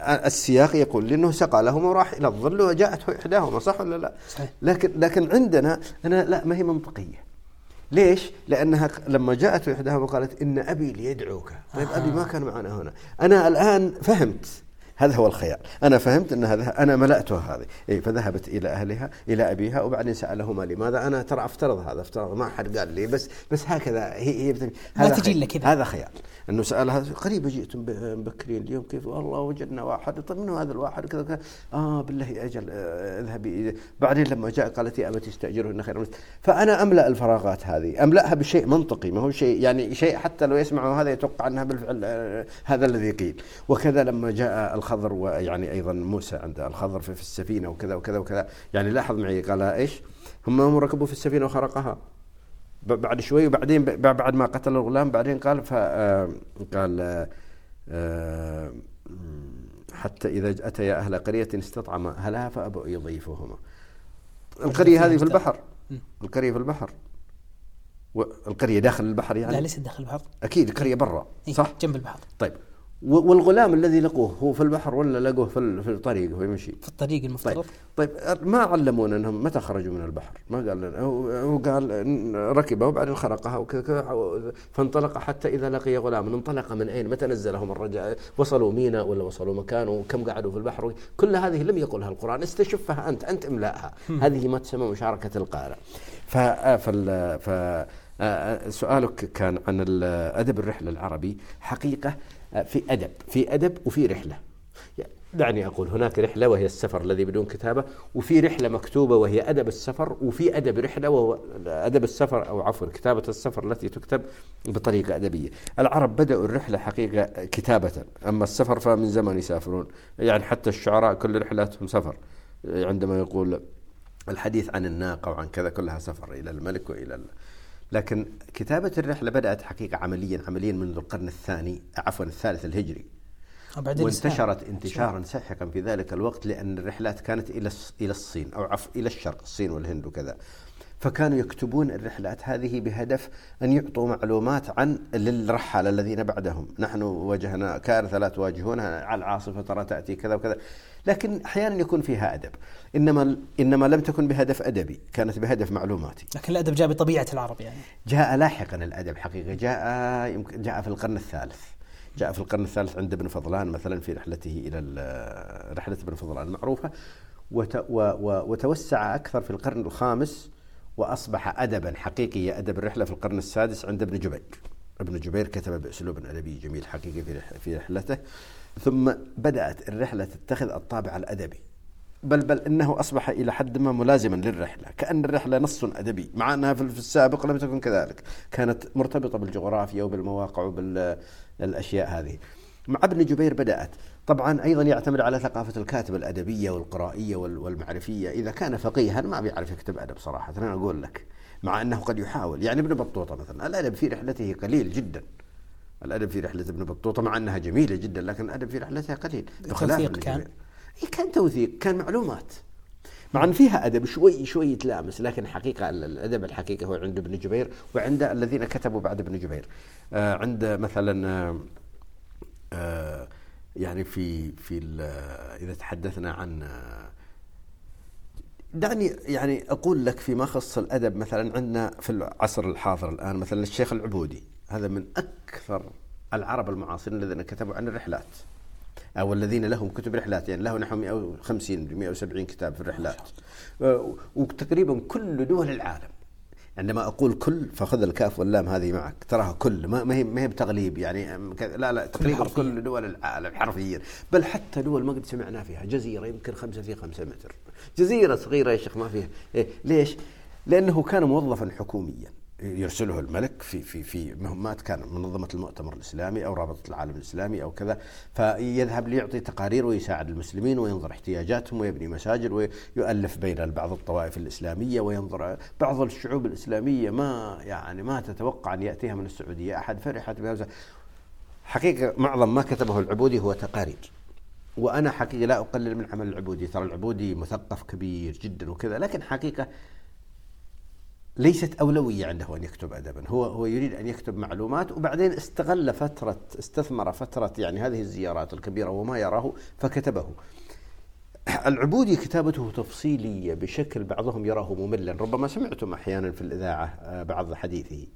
السياق يقول لأنه سقى لهم وراح إلى الظل وجاءته إحداهما صح ولا لا؟ صحيح لكن لكن عندنا أنا لا ما هي منطقية ليش؟ لأنها لما جاءت إحداهما وقالت إن أبي ليدعوك، طيب آه. ابي ما كان معنا هنا، أنا الآن فهمت هذا هو الخيال. أنا فهمت أن هذا أنا ملأتها هذه. إيه فذهبت إلى أهلها إلى أبيها وبعدين سألهما لماذا أنا ترى أفترض هذا أفترض. ما حد قال لي بس بس هكذا. هي هي ما تجي لك كذا هذا خيال. أنه سالها قريبه جئتم مبكرين اليوم كيف؟ والله وجدنا واحد. طيب منو هذا الواحد؟ كذا كذا. آه بالله أجل آه، اذهبي بعدين لما جاء قالت يا ابتي استاجره ان خير فأنا أملأ الفراغات هذه. أملأها بشيء منطقي. ما هو شيء يعني شيء حتى لو يسمعه هذا يتوقع أنها بالفعل آه، هذا الذي قيل. وكذا لما جاء الخضر ويعني أيضا موسى عند الخضر في السفينة وكذا وكذا وكذا. يعني لاحظ معي قال إيش؟ هم هم ركبوا في السفينة وخرقها. بعد شوي وبعدين بعد ما قتل الغلام بعدين قال ف آه، قال آه، آه، حتى إذا أتيا أهل قرية استطعما أهلها فأبوا يضيفوهما. القرية هذه في البحر. القرية في البحر. القرية داخل البحر يعني؟ لا ليست داخل البحر. أكيد القرية برا إيه، صح؟ جنب البحر. طيب. والغلام الذي لقوه هو في البحر ولا لقوه في في الطريق وهو يمشي؟ في الطريق المفترض طيب, طيب ما علمونا إنهم متى خرجوا من البحر؟ ما قال لنا هو قال ركبه وبعدين خرقها وكذا فانطلق حتى إذا لقي غلام انطلق من أين؟ متى نزلهم الرجاء؟ وصلوا ميناء ولا وصلوا مكان وكم قعدوا في البحر؟ كل هذه لم يقلها القرآن استشفها أنت أنت املأها هذه ما تسمى مشاركة القارئ ف ف سؤالك كان عن الادب الرحلة العربي حقيقة في أدب في أدب وفي رحلة. دعني أقول هناك رحلة وهي السفر الذي بدون كتابة وفي رحلة مكتوبة وهي أدب السفر وفي أدب رحلة وهو أدب السفر أو عفوا كتابة السفر التي تكتب بطريقة أدبية. العرب بدأوا الرحلة حقيقة كتابة أما السفر فمن زمن يسافرون. يعني حتى الشعراء كل رحلاتهم سفر. عندما يقول الحديث عن الناقة وعن كذا كلها سفر إلى الملك وإلى لكن كتابة الرحلة بدأت حقيقة عمليا عمليا منذ القرن الثاني عفوا الثالث الهجري. وانتشرت انتشارا ساحقا في ذلك الوقت لأن الرحلات كانت إلى إلى الصين أو عفوا إلى الشرق الصين والهند وكذا. فكانوا يكتبون الرحلات هذه بهدف أن يعطوا معلومات عن للرحالة الذين بعدهم. نحن واجهنا كارثة لا تواجهونها على العاصفة ترى تأتي كذا وكذا. لكن أحيانا يكون فيها أدب. إنما إنما لم تكن بهدف أدبي كانت بهدف معلوماتي. لكن الأدب جاء بطبيعة العرب يعني. جاء لاحقا الأدب حقيقة. جاء يمكن جاء في القرن الثالث. جاء في القرن الثالث عند ابن فضلان مثلا في رحلته إلى رحلة ابن فضلان المعروفة. وتوسع أكثر في القرن الخامس وأصبح أدبا حقيقيا أدب الرحلة في القرن السادس عند ابن جبير. ابن جبير كتب بأسلوب أدبي جميل حقيقي في رحلته. ثم بدأت الرحلة تتخذ الطابع الأدبي. بل بل إنه أصبح إلى حد ما ملازما للرحلة، كأن الرحلة نص أدبي، مع انها في السابق لم تكن كذلك، كانت مرتبطة بالجغرافيا وبالمواقع وبالاشياء هذه. مع ابن جبير بدأت، طبعا أيضا يعتمد على ثقافة الكاتب الأدبية والقرائية والمعرفية، إذا كان فقيها ما بيعرف يكتب أدب صراحة، أنا أقول لك. مع أنه قد يحاول، يعني ابن بطوطة مثلا، الأدب في رحلته قليل جدا. الأدب في رحلة ابن بطوطة مع أنها جميلة جدا لكن الأدب في رحلتها قليل. بخلاف كان. كان توثيق كان معلومات. مع أن فيها أدب شوي شوي يتلامس لكن حقيقة الأدب الحقيقي هو عند ابن جبير وعند الذين كتبوا بعد ابن جبير. آه عند مثلا آه يعني في في إذا تحدثنا عن آه، دعني يعني أقول لك فيما يخص الأدب. مثلا عندنا في العصر الحاضر الآن مثلا الشيخ العبودي هذا من أكثر العرب المعاصرين الذين كتبوا عن الرحلات أو الذين لهم كتب رحلات. يعني له نحو 150 170 كتاب في الرحلات. وتقريبا كل دول العالم. عندما أقول كل فخذ الكأف واللام هذه معك. تراها كل ما هي ما هي بتغليب يعني لا لا تقريبا كل دول العالم حرفيا بل حتى دول ما قد سمعنا فيها. جزيرة يمكن خمسة في خمسة متر. جزيرة صغيرة يا شيخ ما فيها. إيه ليش؟ لأنه كان موظفا حكوميا. يرسله الملك في في في مهمات كان منظمة المؤتمر الإسلامي أو رابطة العالم الإسلامي أو كذا فيذهب ليعطي تقارير ويساعد المسلمين وينظر احتياجاتهم ويبني مساجد ويؤلف بين بعض الطوائف الإسلامية وينظر بعض الشعوب الإسلامية ما يعني ما تتوقع أن يأتيها من السعودية أحد فرحت بهذا حقيقة معظم ما كتبه العبودي هو تقارير. وأنا حقيقة لا أقلل من عمل العبودي ترى العبودي مثقف كبير جدا وكذا لكن حقيقة ليست أولوية عنده أن يكتب أدبا. هو هو يريد أن يكتب معلومات وبعدين استغل فترة استثمر فترة يعني هذه الزيارات الكبيرة وما يراه فكتبه. العبودي كتابته تفصيلية بشكل بعضهم يراه مملا. ربما سمعتم أحيانا في الإذاعة آه، بعض حديثه.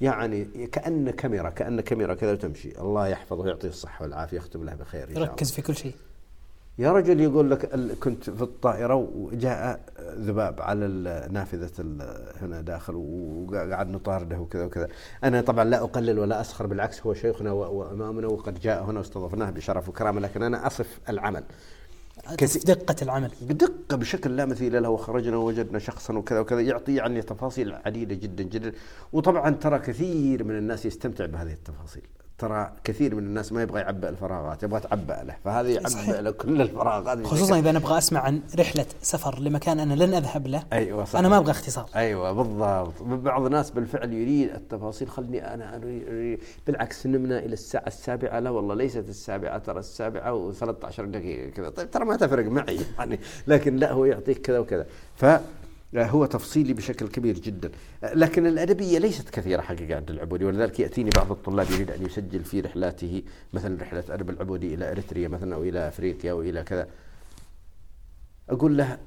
يعني كأن كاميرا كأن كاميرا كذا تمشي الله يحفظه ويعطيه الصحة والعافية يختم له بخير يركز في كل شيء. يا رجل يقول لك كنت في الطائرة وجاء ذباب على نافذة هنا داخل وقعد نطارده وكذا وكذا. أنا طبعا لا أقلل ولا أسخر بالعكس هو شيخنا وأمامنا وقد جاء هنا واستضفناه بشرف وكرامة لكن أنا أصف العمل. دقة العمل. دقة بشكل لا مثيل له. وخرجنا ووجدنا شخصا وكذا وكذا يعطي يعني تفاصيل عديدة جدا جدا. وطبعا ترى كثير من الناس يستمتع بهذه التفاصيل. ترى كثير من الناس ما يبغى يعبئ الفراغات يبغى تعبئ له. فهذه يعبئ له كل الفراغات خصوصا إذا نبغى أسمع عن رحلة سفر لمكان أنا لن أذهب له أيوه صحيح. أنا ما أبغى اختصار. أيوه بالضبط. بعض الناس بالفعل يريد التفاصيل خلني أنا أريد بالعكس نمنا إلى الساعة السابعة. لا والله ليست السابعة ترى السابعة و13 دقيقة كذا. طيب ترى ما تفرق معي يعني لكن لا هو يعطيك كذا وكذا. ف هو تفصيلي بشكل كبير جدا. لكن الأدبية ليست كثيرة حقيقة عند العبودي ولذلك يأتيني بعض الطلاب يريد أن يسجل في رحلاته مثلا رحلة أدب العبودي إلى إريتريا مثلا أو إلى أفريقيا أو إلى كذا. أقول له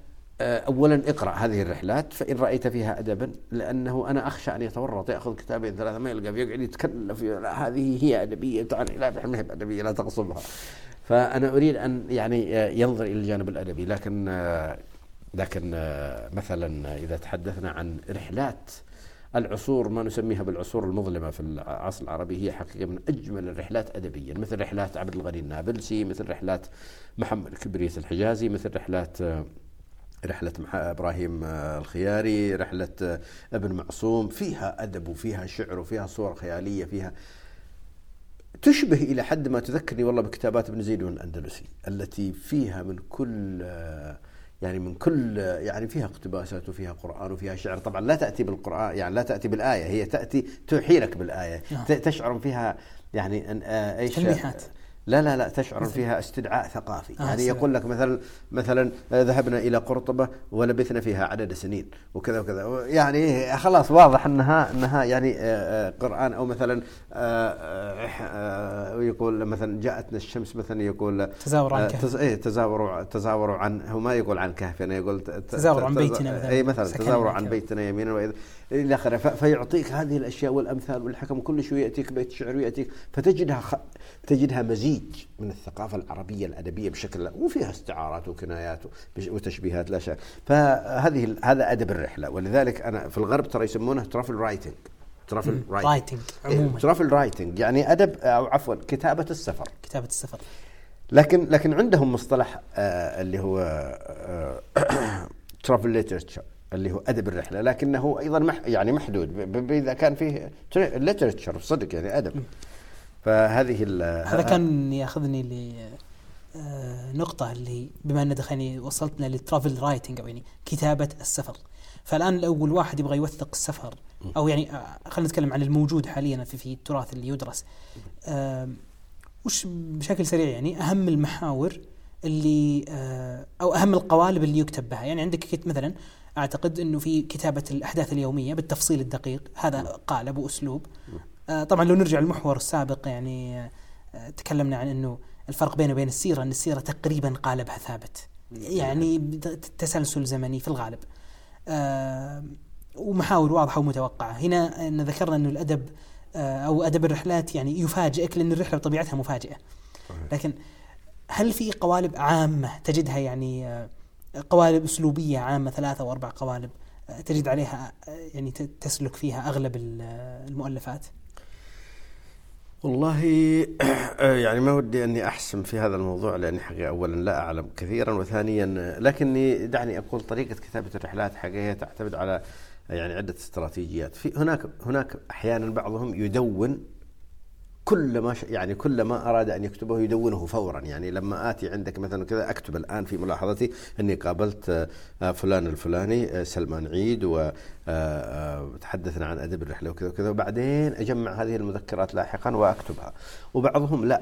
آه، أولا اقرأ هذه الرحلات فإن رأيت فيها أدبا لأنه أنا أخشى أن يتورط يأخذ كتابين ثلاثة ما يلقى يقعد يتكلف هذه هي أدبية تعني لا ما هي أدبية لا تغصبها فأنا أريد أن يعني آه، ينظر إلى الجانب الأدبي لكن آه، لكن آه، مثلا إذا تحدثنا عن رحلات العصور ما نسميها بالعصور المظلمة في العصر العربي هي حقيقة من أجمل الرحلات أدبيا مثل رحلات عبد الغني النابلسي مثل رحلات محمد كبريت الحجازي مثل رحلات آه، رحلة إبراهيم آه، الخياري رحلة ابن معصوم فيها أدب وفيها شعر وفيها صور خيالية فيها تشبه إلى حد ما تذكرني والله بكتابات ابن زيد الأندلسي التي فيها من كل يعني من كل يعني فيها اقتباسات وفيها قرآن وفيها شعر. طبعا لا تأتي بالقرآن يعني لا تأتي بالآية هي تأتي توحي لك بالآية. نعم. تشعر فيها يعني آه، إيش تلميحات لا لا لا تشعر فيها استدعاء ثقافي. آه يعني يقول لك مثلا مثلا آه، ذهبنا إلى قرطبة ولبثنا فيها عدد سنين وكذا وكذا. يعني خلاص واضح إنها إنها يعني آه، آه، قرآن. أو مثلا يقول مثلا جاءتنا الشمس مثلا يقول تزاور عن كهف. إيه تزاوروا تزاوروا عن هو ما يقول عن كهفنا يقول تزاوروا عن بيتنا مثلا اي مثلا تزاوروا عن بيتنا يمينا وإذا إلى آخره. فيعطيك هذه الأشياء والأمثال والحكم وكل شوية يأتيك بيت شعر ويأتيك فتجدها خ... تجدها مزيج. من الثقافة العربية الأدبية بشكل وفيها استعارات وكنايات وتشبيهات لا شك. فهذه هذا أدب الرحلة. ولذلك أنا في الغرب ترى يسمونه travel writing travel writing عموما. travel writing يعني أدب أو عفوا كتابة السفر. كتابة السفر. لكن لكن عندهم مصطلح آه اللي هو travel literature اللي هو أدب الرحلة. لكنه أيضا مح يعني محدود. إذا كان فيه literature صدق يعني أدب. فهذه هذا كان ياخذني ل آه، نقطة اللي بما ان دخلني وصلتنا لل travel writing أو يعني كتابة السفر. فالآن لو الواحد يبغى يوثق السفر أو يعني آه، خلينا نتكلم عن الموجود حاليا في في التراث اللي يدرس. وش بشكل سريع يعني أهم المحاور اللي آه، أو أهم القوالب اللي يكتب بها، يعني عندك مثلا أعتقد إنه في كتابة الأحداث اليومية بالتفصيل الدقيق هذا قالب وأسلوب. آه، طبعا لو نرجع للمحور السابق يعني آه، تكلمنا عن إنه الفرق بينه وبين السيرة إن السيرة تقريبا قالبها ثابت. يعني تسلسل زمني في الغالب. آه، ومحاور واضحة ومتوقعة. هنا ذكرنا إنه الأدب أو أدب الرحلات يعني يفاجئك لأن الرحلة بطبيعتها مفاجئة. لكن هل في قوالب عامة تجدها يعني قوالب أسلوبية عامة ثلاثة أو أربع قوالب تجد عليها يعني تسلك فيها أغلب المؤلفات؟ والله يعني ما ودي أني أحسم في هذا الموضوع لأني حقيقة اولا لا أعلم كثيرا وثانيا لكني دعني أقول طريقة كتابة الرحلات حقيقة تعتمد على يعني عدة استراتيجيات. في هناك هناك أحيانا بعضهم يدون كل ما يعني كل ما أراد أن يكتبه يدونه فورا. يعني لما آتي عندك مثلا كذا أكتب الآن في ملاحظتي إني قابلت آه، فلان الفلاني آه، سلمان عيد وتحدثنا آه، عن أدب الرحلة وكذا وكذا وبعدين أجمع هذه المذكرات لاحقا وأكتبها. وبعضهم لا.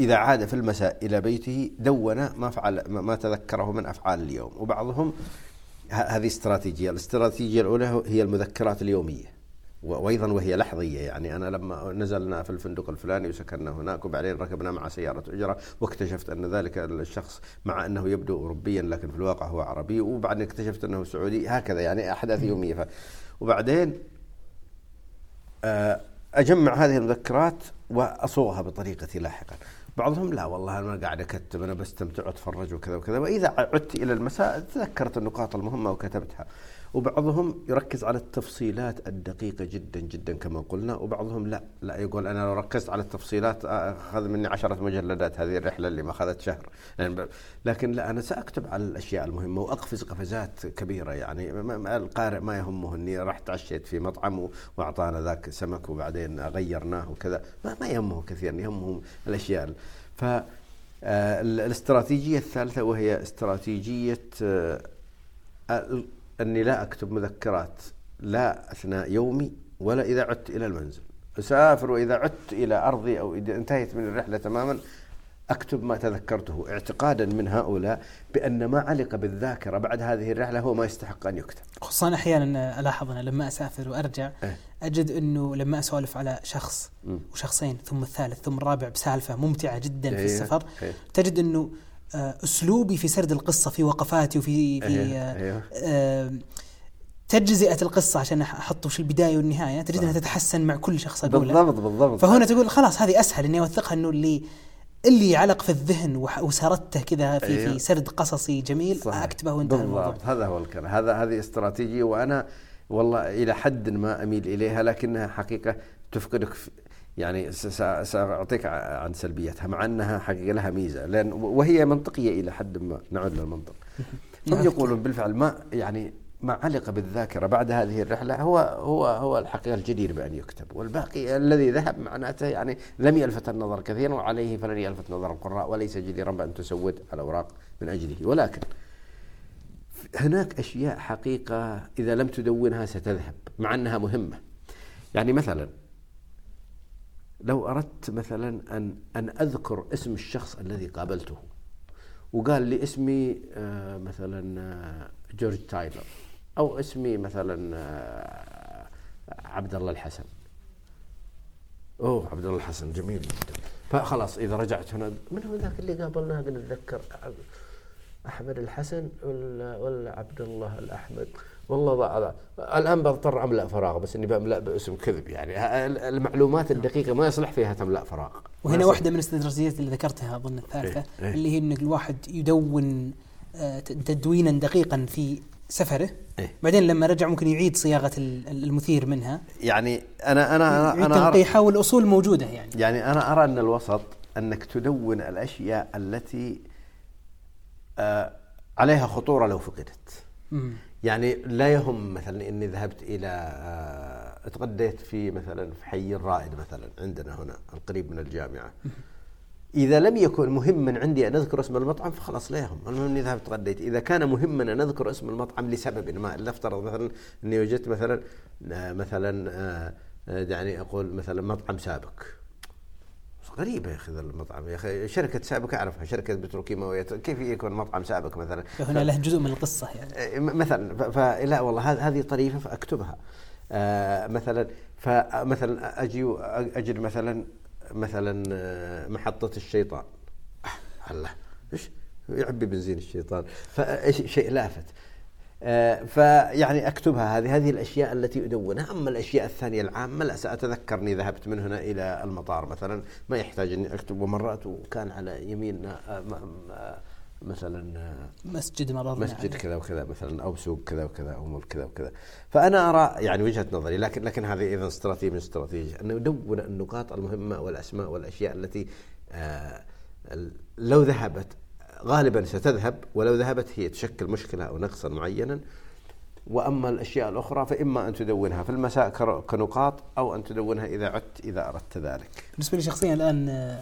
إذا عاد في المساء إلى بيته دون ما فعل ما تذكره من أفعال اليوم. وبعضهم هذه استراتيجية. الاستراتيجية الأولى هي المذكرات اليومية. وأيضا وهي لحظية. يعني أنا لما نزلنا في الفندق الفلاني وسكننا هناك وبعدين ركبنا مع سيارة اجره واكتشفت أن ذلك الشخص مع أنه يبدو اوروبيا لكن في الواقع هو عربي وبعدين اكتشفت أنه سعودي هكذا يعني أحداث يومية. وبعدين آه، أجمع هذه المذكرات وأصوغها بطريقتي لاحقا. بعضهم لا والله أنا قاعد أكتب أنا بستمتع وأتفرج وكذا وكذا. وإذا عدت إلى المساء تذكرت النقاط المهمة وكتبتها. وبعضهم يركز على التفصيلات الدقيقة جدا جدا كما قلنا وبعضهم لا. لا يقول أنا لو ركزت على التفصيلات أخذ مني عشرة مجلدات هذه الرحلة اللي ما أخذت شهر. يعني لكن لا أنا سأكتب على الأشياء المهمة وأقفز قفزات كبيرة. يعني القارئ ما يهمه أني رحت عشيت في مطعم وأعطانا ذاك سمك وبعدين غيرناه وكذا. ما, ما يهمه كثيرا يهمه الأشياء. ف آه، الاستراتيجية الثالثة وهي استراتيجية آه، أني لا أكتب مذكرات لا أثناء يومي ولا إذا عدت إلى المنزل أسافر وإذا عدت إلى أرضي أو إذا انتهيت من الرحلة تماما أكتب ما تذكرته اعتقادا من هؤلاء بأن ما علق بالذاكرة بعد هذه الرحلة هو ما يستحق أن يكتب خصوصا أحيانا ألاحظ أنا لما أسافر وأرجع إيه؟ أجد أنه لما أسولف على شخص م. وشخصين ثم الثالث ثم الرابع بسالفة ممتعة جدا في إيه، السفر إيه؟ تجد أنه أسلوبي في سرد القصة في وقفاتي وفي في أيوه. أيوه. آه تجزئة القصة عشان أحطه في البداية والنهاية تجد أنها تتحسن مع كل شخص اقوله بالضبط بالضبط فهنا تقول خلاص هذه أسهل إني أوثقها إنه اللي اللي علق في الذهن وسردته كذا في أيوه. في سرد قصصي جميل صحيح. أكتبه وانتهى الموضوع هذا هو الكلام هذا هذه استراتيجية وأنا والله إلى حد ما أميل إليها لكنها حقيقة تفقدك يعني سأعطيك عن سلبياتها مع أنها حقيقة لها ميزة لأن وهي منطقية إلى حد ما. نعود للمنطق. هم يقولون بالفعل ما يعني ما علق بالذاكرة بعد هذه الرحلة هو هو هو الحقيقة الجدير بأن يكتب والباقي الذي ذهب معناته يعني لم يلفت النظر كثيرا وعليه فلن يلفت نظر القراء وليس جديرا بأن تسود الأوراق من أجله. ولكن هناك أشياء حقيقة إذا لم تدونها ستذهب مع أنها مهمة. يعني مثلا لو أردت مثلا أن أن أذكر اسم الشخص الذي قابلته وقال لي اسمي آه، مثلا آه، جورج تايلر أو اسمي مثلا آه، عبد الله الحسن. أوه عبد الله الحسن جميل جدا. فخلاص إذا رجعت هنا من هو ذاك اللي قابلناه نتذكر أحمد الحسن ولا ولا عبد الله الأحمد. والله ضاع الآن بضطر أملأ فراغ بس إني بملا باسم كذب يعني. المعلومات الدقيقة ما يصلح فيها تملأ فراغ. وهنا واحدة من الاستراتيجيات اللي ذكرتها أظن الثالثة إيه؟ إيه؟ اللي هي ان الواحد يدون آه، تدوينا دقيقا في سفره إيه؟ بعدين لما رجع ممكن يعيد صياغة المثير منها. يعني أنا أنا أنا, أنا تنقيحها والاصول موجودة يعني. يعني أنا أرى أن الوسط أنك تدون الأشياء التي آه عليها خطورة لو فقدت. يعني لا يهم مثلا إني ذهبت إلى آه، اتغديت في مثلا في حي الرائد مثلا عندنا هنا القريب من الجامعة. إذا لم يكن مهما عندي أن أذكر اسم المطعم فخلاص لا يهم. المهم إني ذهبت تغديت إذا كان مهما أن أذكر اسم المطعم لسبب ما لنفترض مثلا إني وجدت مثلا آه، مثلا آه، يعني أقول مثلا مطعم سابك غريبة يا أخي ذا المطعم يا أخي. شركة سابك أعرفها شركة بتروكيماويات كيف يكون مطعم سابك مثلا؟ هنا له جزء من القصة يعني. إيه، مثلا فلا والله هذه طريفة فأكتبها. آه مثلا فمثلا أجي أجد مثلا مثلا آه، محطة الشيطان. الله إيش؟ يعبي بنزين الشيطان. فشيء لافت. فيعني أكتبها هذه هذه الأشياء التي أدونها. أما الأشياء الثانية العامة لا سأتذكرني ذهبت من هنا إلى المطار مثلا. ما يحتاج أني أكتب. ومرأت وكان على يميننا آه، آه، مثلا مسجد مرض مسجد كذا وكذا مثلا أو سوق كذا وكذا أو مول كذا وكذا. فأنا أرى يعني وجهة نظري لكن لكن هذه أيضا استراتيجيه من استراتيجيه انه ندون النقاط المهمة والأسماء والأشياء التي لو ذهبت غالبا ستذهب ولو ذهبت هي تشكل مشكلة أو نقصا معينا وأما الأشياء الأخرى فإما أن تدونها في المساء كنقاط أو أن تدونها إذا عدت إذا أردت ذلك بالنسبة لي شخصيا الآن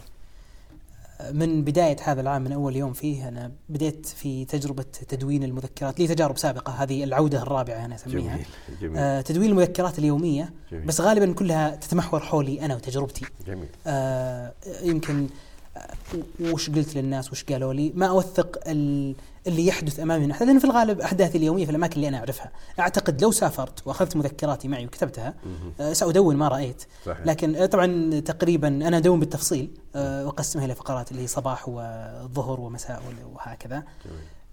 من بداية هذا العام من أول يوم فيه أنا بديت في تجربة تدوين المذكرات لي تجارب سابقة هذه العودة الرابعة أنا أسميها جميل. جميل. آه تدوين المذكرات اليومية جميل. بس غالبا كلها تتمحور حولي أنا وتجربتي جميل. آه يمكن وش قلت للناس وش قالوا لي؟ ما أوثق اللي يحدث أمامي. من احداث لأن في الغالب أحداثي اليومية في الأماكن اللي أنا أعرفها. أعتقد لو سافرت وأخذت مذكراتي معي وكتبتها آه، سأدون ما رأيت. صحيح. لكن آه، طبعا تقريبا أنا أدون بالتفصيل آه، وأقسمها إلى فقرات اللي هي صباح وظهر ومساء وهكذا.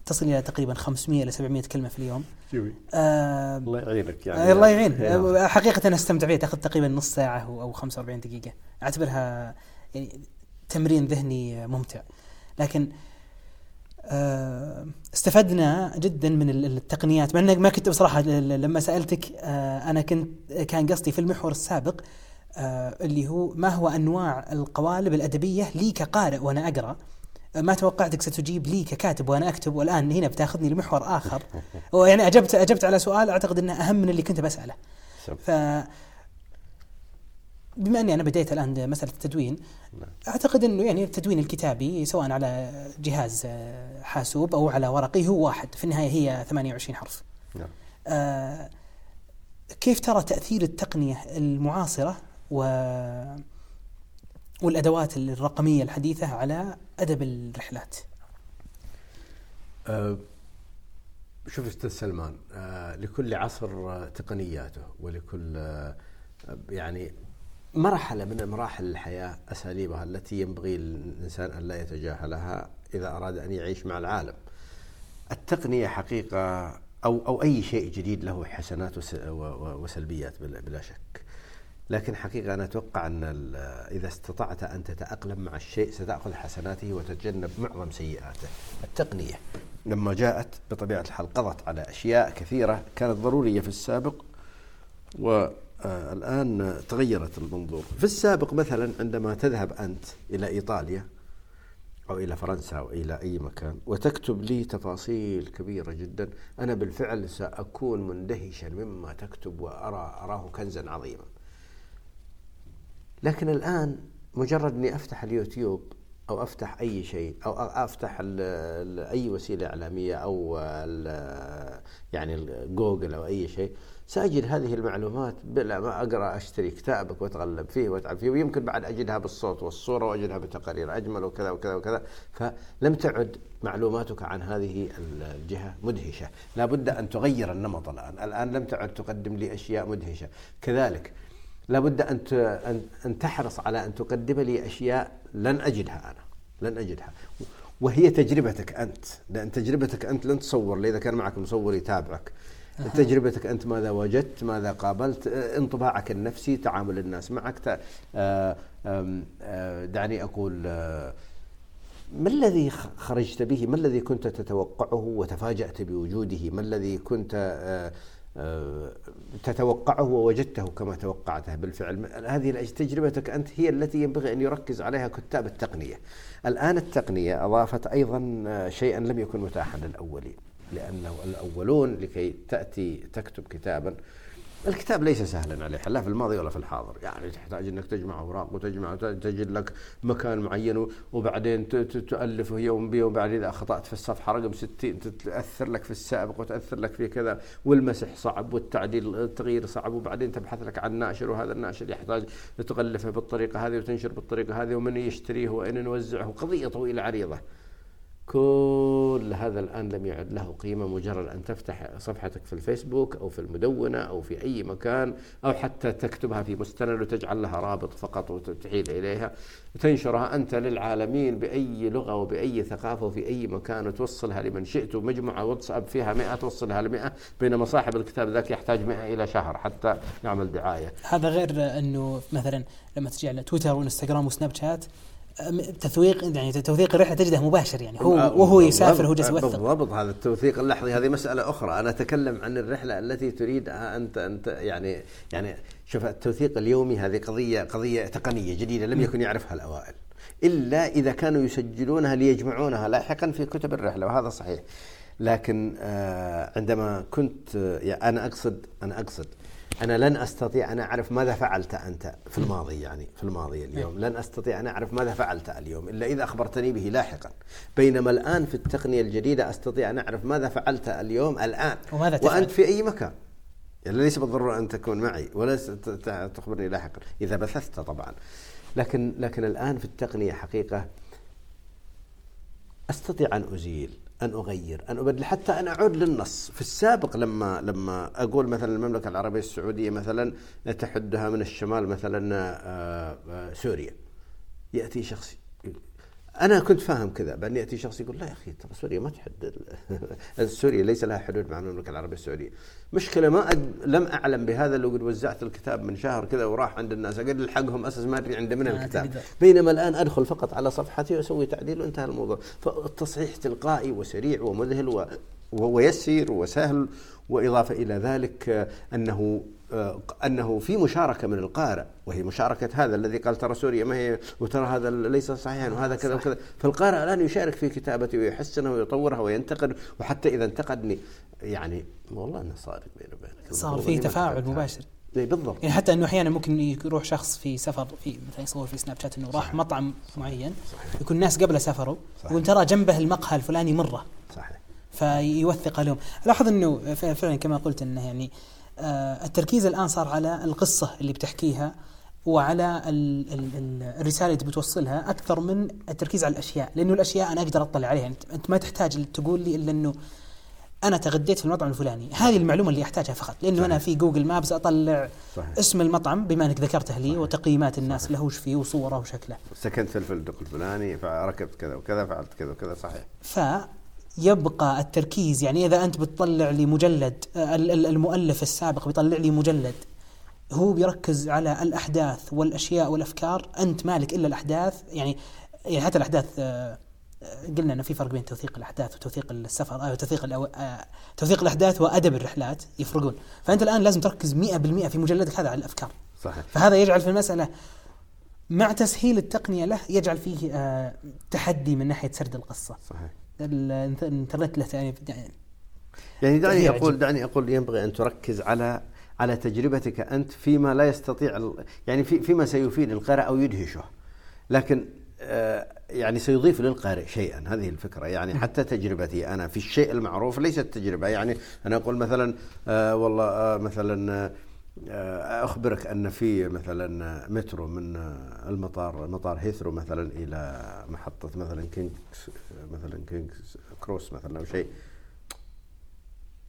تصل إلى تقريبا 500 إلى 700 كلمة في اليوم. آه الله يعينك يعني. الله يعين. حقيقة أنا استمتع فيها تاخذ تقريبا نص ساعة أو 45 دقيقة. أعتبرها يعني تمرين ذهني ممتع. لكن آه، استفدنا جدا من التقنيات. مع ما كنت بصراحة لما سألتك آه، أنا كنت كان قصدي في المحور السابق آه، اللي هو ما هو أنواع القوالب الأدبية لي كقارئ وأنا أقرأ؟ ما توقعتك ستجيب لي ككاتب وأنا أكتب؟ والآن هنا بتاخذني لمحور آخر. ويعني أجبت أجبت على سؤال أعتقد إنه أهم من اللي كنت بسأله. ف بما أني أنا بديت الآن مسألة التدوين نعم. أعتقد إنه يعني التدوين الكتابي سواء على جهاز آه، حاسوب أو على ورقي هو واحد في النهاية هي 28 حرف نعم. آه كيف ترى تأثير التقنية المعاصرة و والأدوات الرقمية الحديثة على أدب الرحلات أه شوف أستاذ سلمان أه لكل عصر تقنياته ولكل أه يعني مرحلة من مراحل الحياة أساليبها التي ينبغي للإنسان أن لا يتجاهلها إذا أراد أن يعيش مع العالم. التقنية حقيقة أو, أو أي شيء جديد له حسنات وسلبيات بلا شك. لكن حقيقة أنا أتوقع أن إذا استطعت أن تتأقلم مع الشيء ستأخذ حسناته وتتجنب معظم سيئاته. التقنية لما جاءت بطبيعة الحال قضت على أشياء كثيرة كانت ضرورية في السابق و الآن تغيرت المنظور. في السابق مثلا عندما تذهب أنت إلى إيطاليا أو إلى فرنسا أو إلى أي مكان وتكتب لي تفاصيل كبيرة جدا أنا بالفعل سأكون مندهشا مما تكتب وأرى أراه كنزا عظيما. لكن الآن مجرد أني أفتح اليوتيوب أو أفتح أي شيء أو أفتح أي وسيلة إعلامية أو يعني جوجل أو أي شيء سأجد هذه المعلومات بلا ما أقرأ أشتري كتابك وأتغلب فيه وأتعب فيه ويمكن بعد أجدها بالصوت والصورة وأجدها بتقارير أجمل وكذا وكذا وكذا. فلم تعد معلوماتك عن هذه الجهة مدهشة. لا بد أن تغير النمط الآن. الآن لم تعد تقدم لي أشياء مدهشة. كذلك لا بد أن أن تحرص على أن تقدم لي أشياء لن أجدها أنا. لن أجدها. وهي تجربتك أنت. لأن تجربتك أنت لن تصور إذا كان معك مصور يتابعك. تجربتك أنت ماذا وجدت ماذا قابلت انطباعك النفسي تعامل الناس معك آه، آه، دعني أقول آه، ما الذي خرجت به؟ ما الذي كنت تتوقعه وتفاجأت بوجوده؟ ما الذي كنت تتوقعه ووجدته كما توقعته بالفعل هذه تجربتك أنت هي التي ينبغي أن يركز عليها كتاب التقنية. الآن التقنية أضافت أيضا شيئا لم يكن متاحا للأولين. لأنه الأولون لكي تأتي تكتب كتابا. الكتاب ليس سهلا عليه لا في الماضي ولا في الحاضر. يعني تحتاج إنك تجمع أوراق وتجمع تجد لك مكان معين وبعدين تؤلفه يوم بيوم بعد إذا أخطأت في الصفحة رقم 60 تأثر لك في السابق وتأثر لك في كذا. والمسح صعب والتعديل التغيير صعب وبعدين تبحث لك عن ناشر وهذا الناشر يحتاج تغلفه بالطريقة هذه وتنشر بالطريقة هذه ومن يشتريه وين نوزعه. قضية طويلة عريضة. كل هذا الآن لم يعد له قيمة مجرد أن تفتح صفحتك في الفيسبوك أو في المدونة أو في أي مكان أو حتى تكتبها في مستند وتجعل لها رابط فقط وتحيل إليها وتنشرها أنت للعالمين بأي لغة وبأي ثقافة وفي أي مكان وتوصلها لمن شئت. ومجموعة واتساب فيها 100 توصلها ل 100 بينما صاحب الكتاب ذاك يحتاج 100 إلى شهر حتى يعمل دعاية. هذا غير أنه مثلا لما تجي على تويتر وإنستغرام وسناب شات تثويق يعني توثيق الرحلة تجده مباشر يعني هو وهو يسافر هو جالس يوثق. بالضبط هذا التوثيق اللحظي هذه مسألة أخرى. أنا أتكلم عن الرحلة التي تريدها أنت أنت يعني يعني شوف التوثيق اليومي هذه قضية قضية تقنية جديدة لم يكن يعرفها الأوائل. إلا إذا كانوا يسجلونها ليجمعونها لاحقا في كتب الرحلة وهذا صحيح. لكن آه، عندما كنت أنا أقصد أنا أقصد أنا لن أستطيع أن أعرف ماذا فعلت أنت في الماضي يعني في الماضي اليوم. لن أستطيع أن أعرف ماذا فعلت اليوم إلا إذا أخبرتني به لاحقا. بينما الآن في التقنية الجديدة أستطيع أن أعرف ماذا فعلت اليوم الآن. وماذا تفعل؟ وأنت في أي مكان. يعني ليس بالضرورة أن تكون معي ولا تخبرني لاحقا إذا بثثت طبعا. لكن لكن الآن في التقنية حقيقة أستطيع أن ازيل أن أغير أن أبدل حتى أن أعود للنص. في السابق لما لما أقول مثلا المملكة العربية السعودية مثلا تحدها من الشمال مثلا آه، آه، سوريا. يأتي شخص أنا كنت فاهم كذا بأن يأتي شخص يقول لا يا أخي ترى سوريا ما تحد سوريا ليس لها حدود مع المملكة العربية السعودية. مشكلة ما أد... لم أعلم بهذا لو قد وزعت الكتاب من شهر كذا وراح عند الناس اقد ألحقهم أساس ما أدري عند من الكتاب. بينما الآن أدخل فقط على صفحتي وأسوي تعديل وانتهى الموضوع. فالتصحيح تلقائي وسريع ومذهل و... ويسير وسهل وإضافة إلى ذلك أنه أنه في مشاركة من القارئ وهي مشاركة هذا الذي قال ترى سوريا ما هي وترى هذا ليس صحيحا وهذا كذا وكذا. فالقارئ الآن يشارك في كتابته ويحسنها ويطورها وينتقد وحتى إذا انتقدني يعني والله أنه صادق بيني وبينك. صار في تفاعل مباشر. اي بالضبط. يعني حتى إنه أحيانا ممكن يروح شخص في سفر في مثلا يصور في سناب شات إنه راح مطعم معين صحيح. يكون الناس قبله سافروا يقول ترى جنبه المقهى الفلاني مرة. صحيح. فيوثق لهم. لاحظ إنه فعلا كما قلت إنه يعني آه، التركيز الآن صار على القصة اللي بتحكيها وعلى ال ال الرسالة اللي بتوصلها أكثر من التركيز على الأشياء لأنه الأشياء أنا أقدر أطلع عليها انت ما تحتاج تقول لي إلا إنه أنا تغديت في المطعم الفلاني هذه المعلومة اللي أحتاجها فقط لأنه صحيح. أنا في جوجل مابس أطلع صحيح. اسم المطعم بما إنك ذكرته لي صحيح. وتقييمات الناس صحيح. له وش فيه وصوره وشكله سكنت في الفندق الفلاني فركبت كذا وكذا فعلت كذا وكذا صحيح ف يبقى التركيز يعني إذا أنت بتطلع لي مجلد المؤلف السابق بيطلع لي مجلد هو بيركز على الأحداث والأشياء والأفكار أنت مالك إلا الأحداث يعني يعني حتى الأحداث آه، قلنا إنه في فرق بين توثيق الأحداث وتوثيق السفر أو آه، توثيق آه، توثيق الأحداث وأدب الرحلات يفرقون. فأنت الآن لازم تركز 100% في مجلدك هذا على الأفكار. صحيح. فهذا يجعل في المسألة مع تسهيل التقنية له يجعل فيه تحدي من ناحية سرد القصة. صحيح. الانترنت له يعني يعني دعني أقول دعني أقول ينبغي أن تركز على على تجربتك أنت فيما لا يستطيع يعني في فيما سيفيد القارئ أو يدهشه. لكن آه، يعني سيضيف للقارئ شيئا. هذه الفكرة. يعني حتى تجربتي أنا في الشيء المعروف ليست تجربة. يعني أنا أقول مثلا آه والله آه مثلا أخبرك أن في مثلا مترو من المطار مطار هيثرو مثلا إلى محطة مثلا كينجز مثلا كينجز كروس مثلا أو شيء.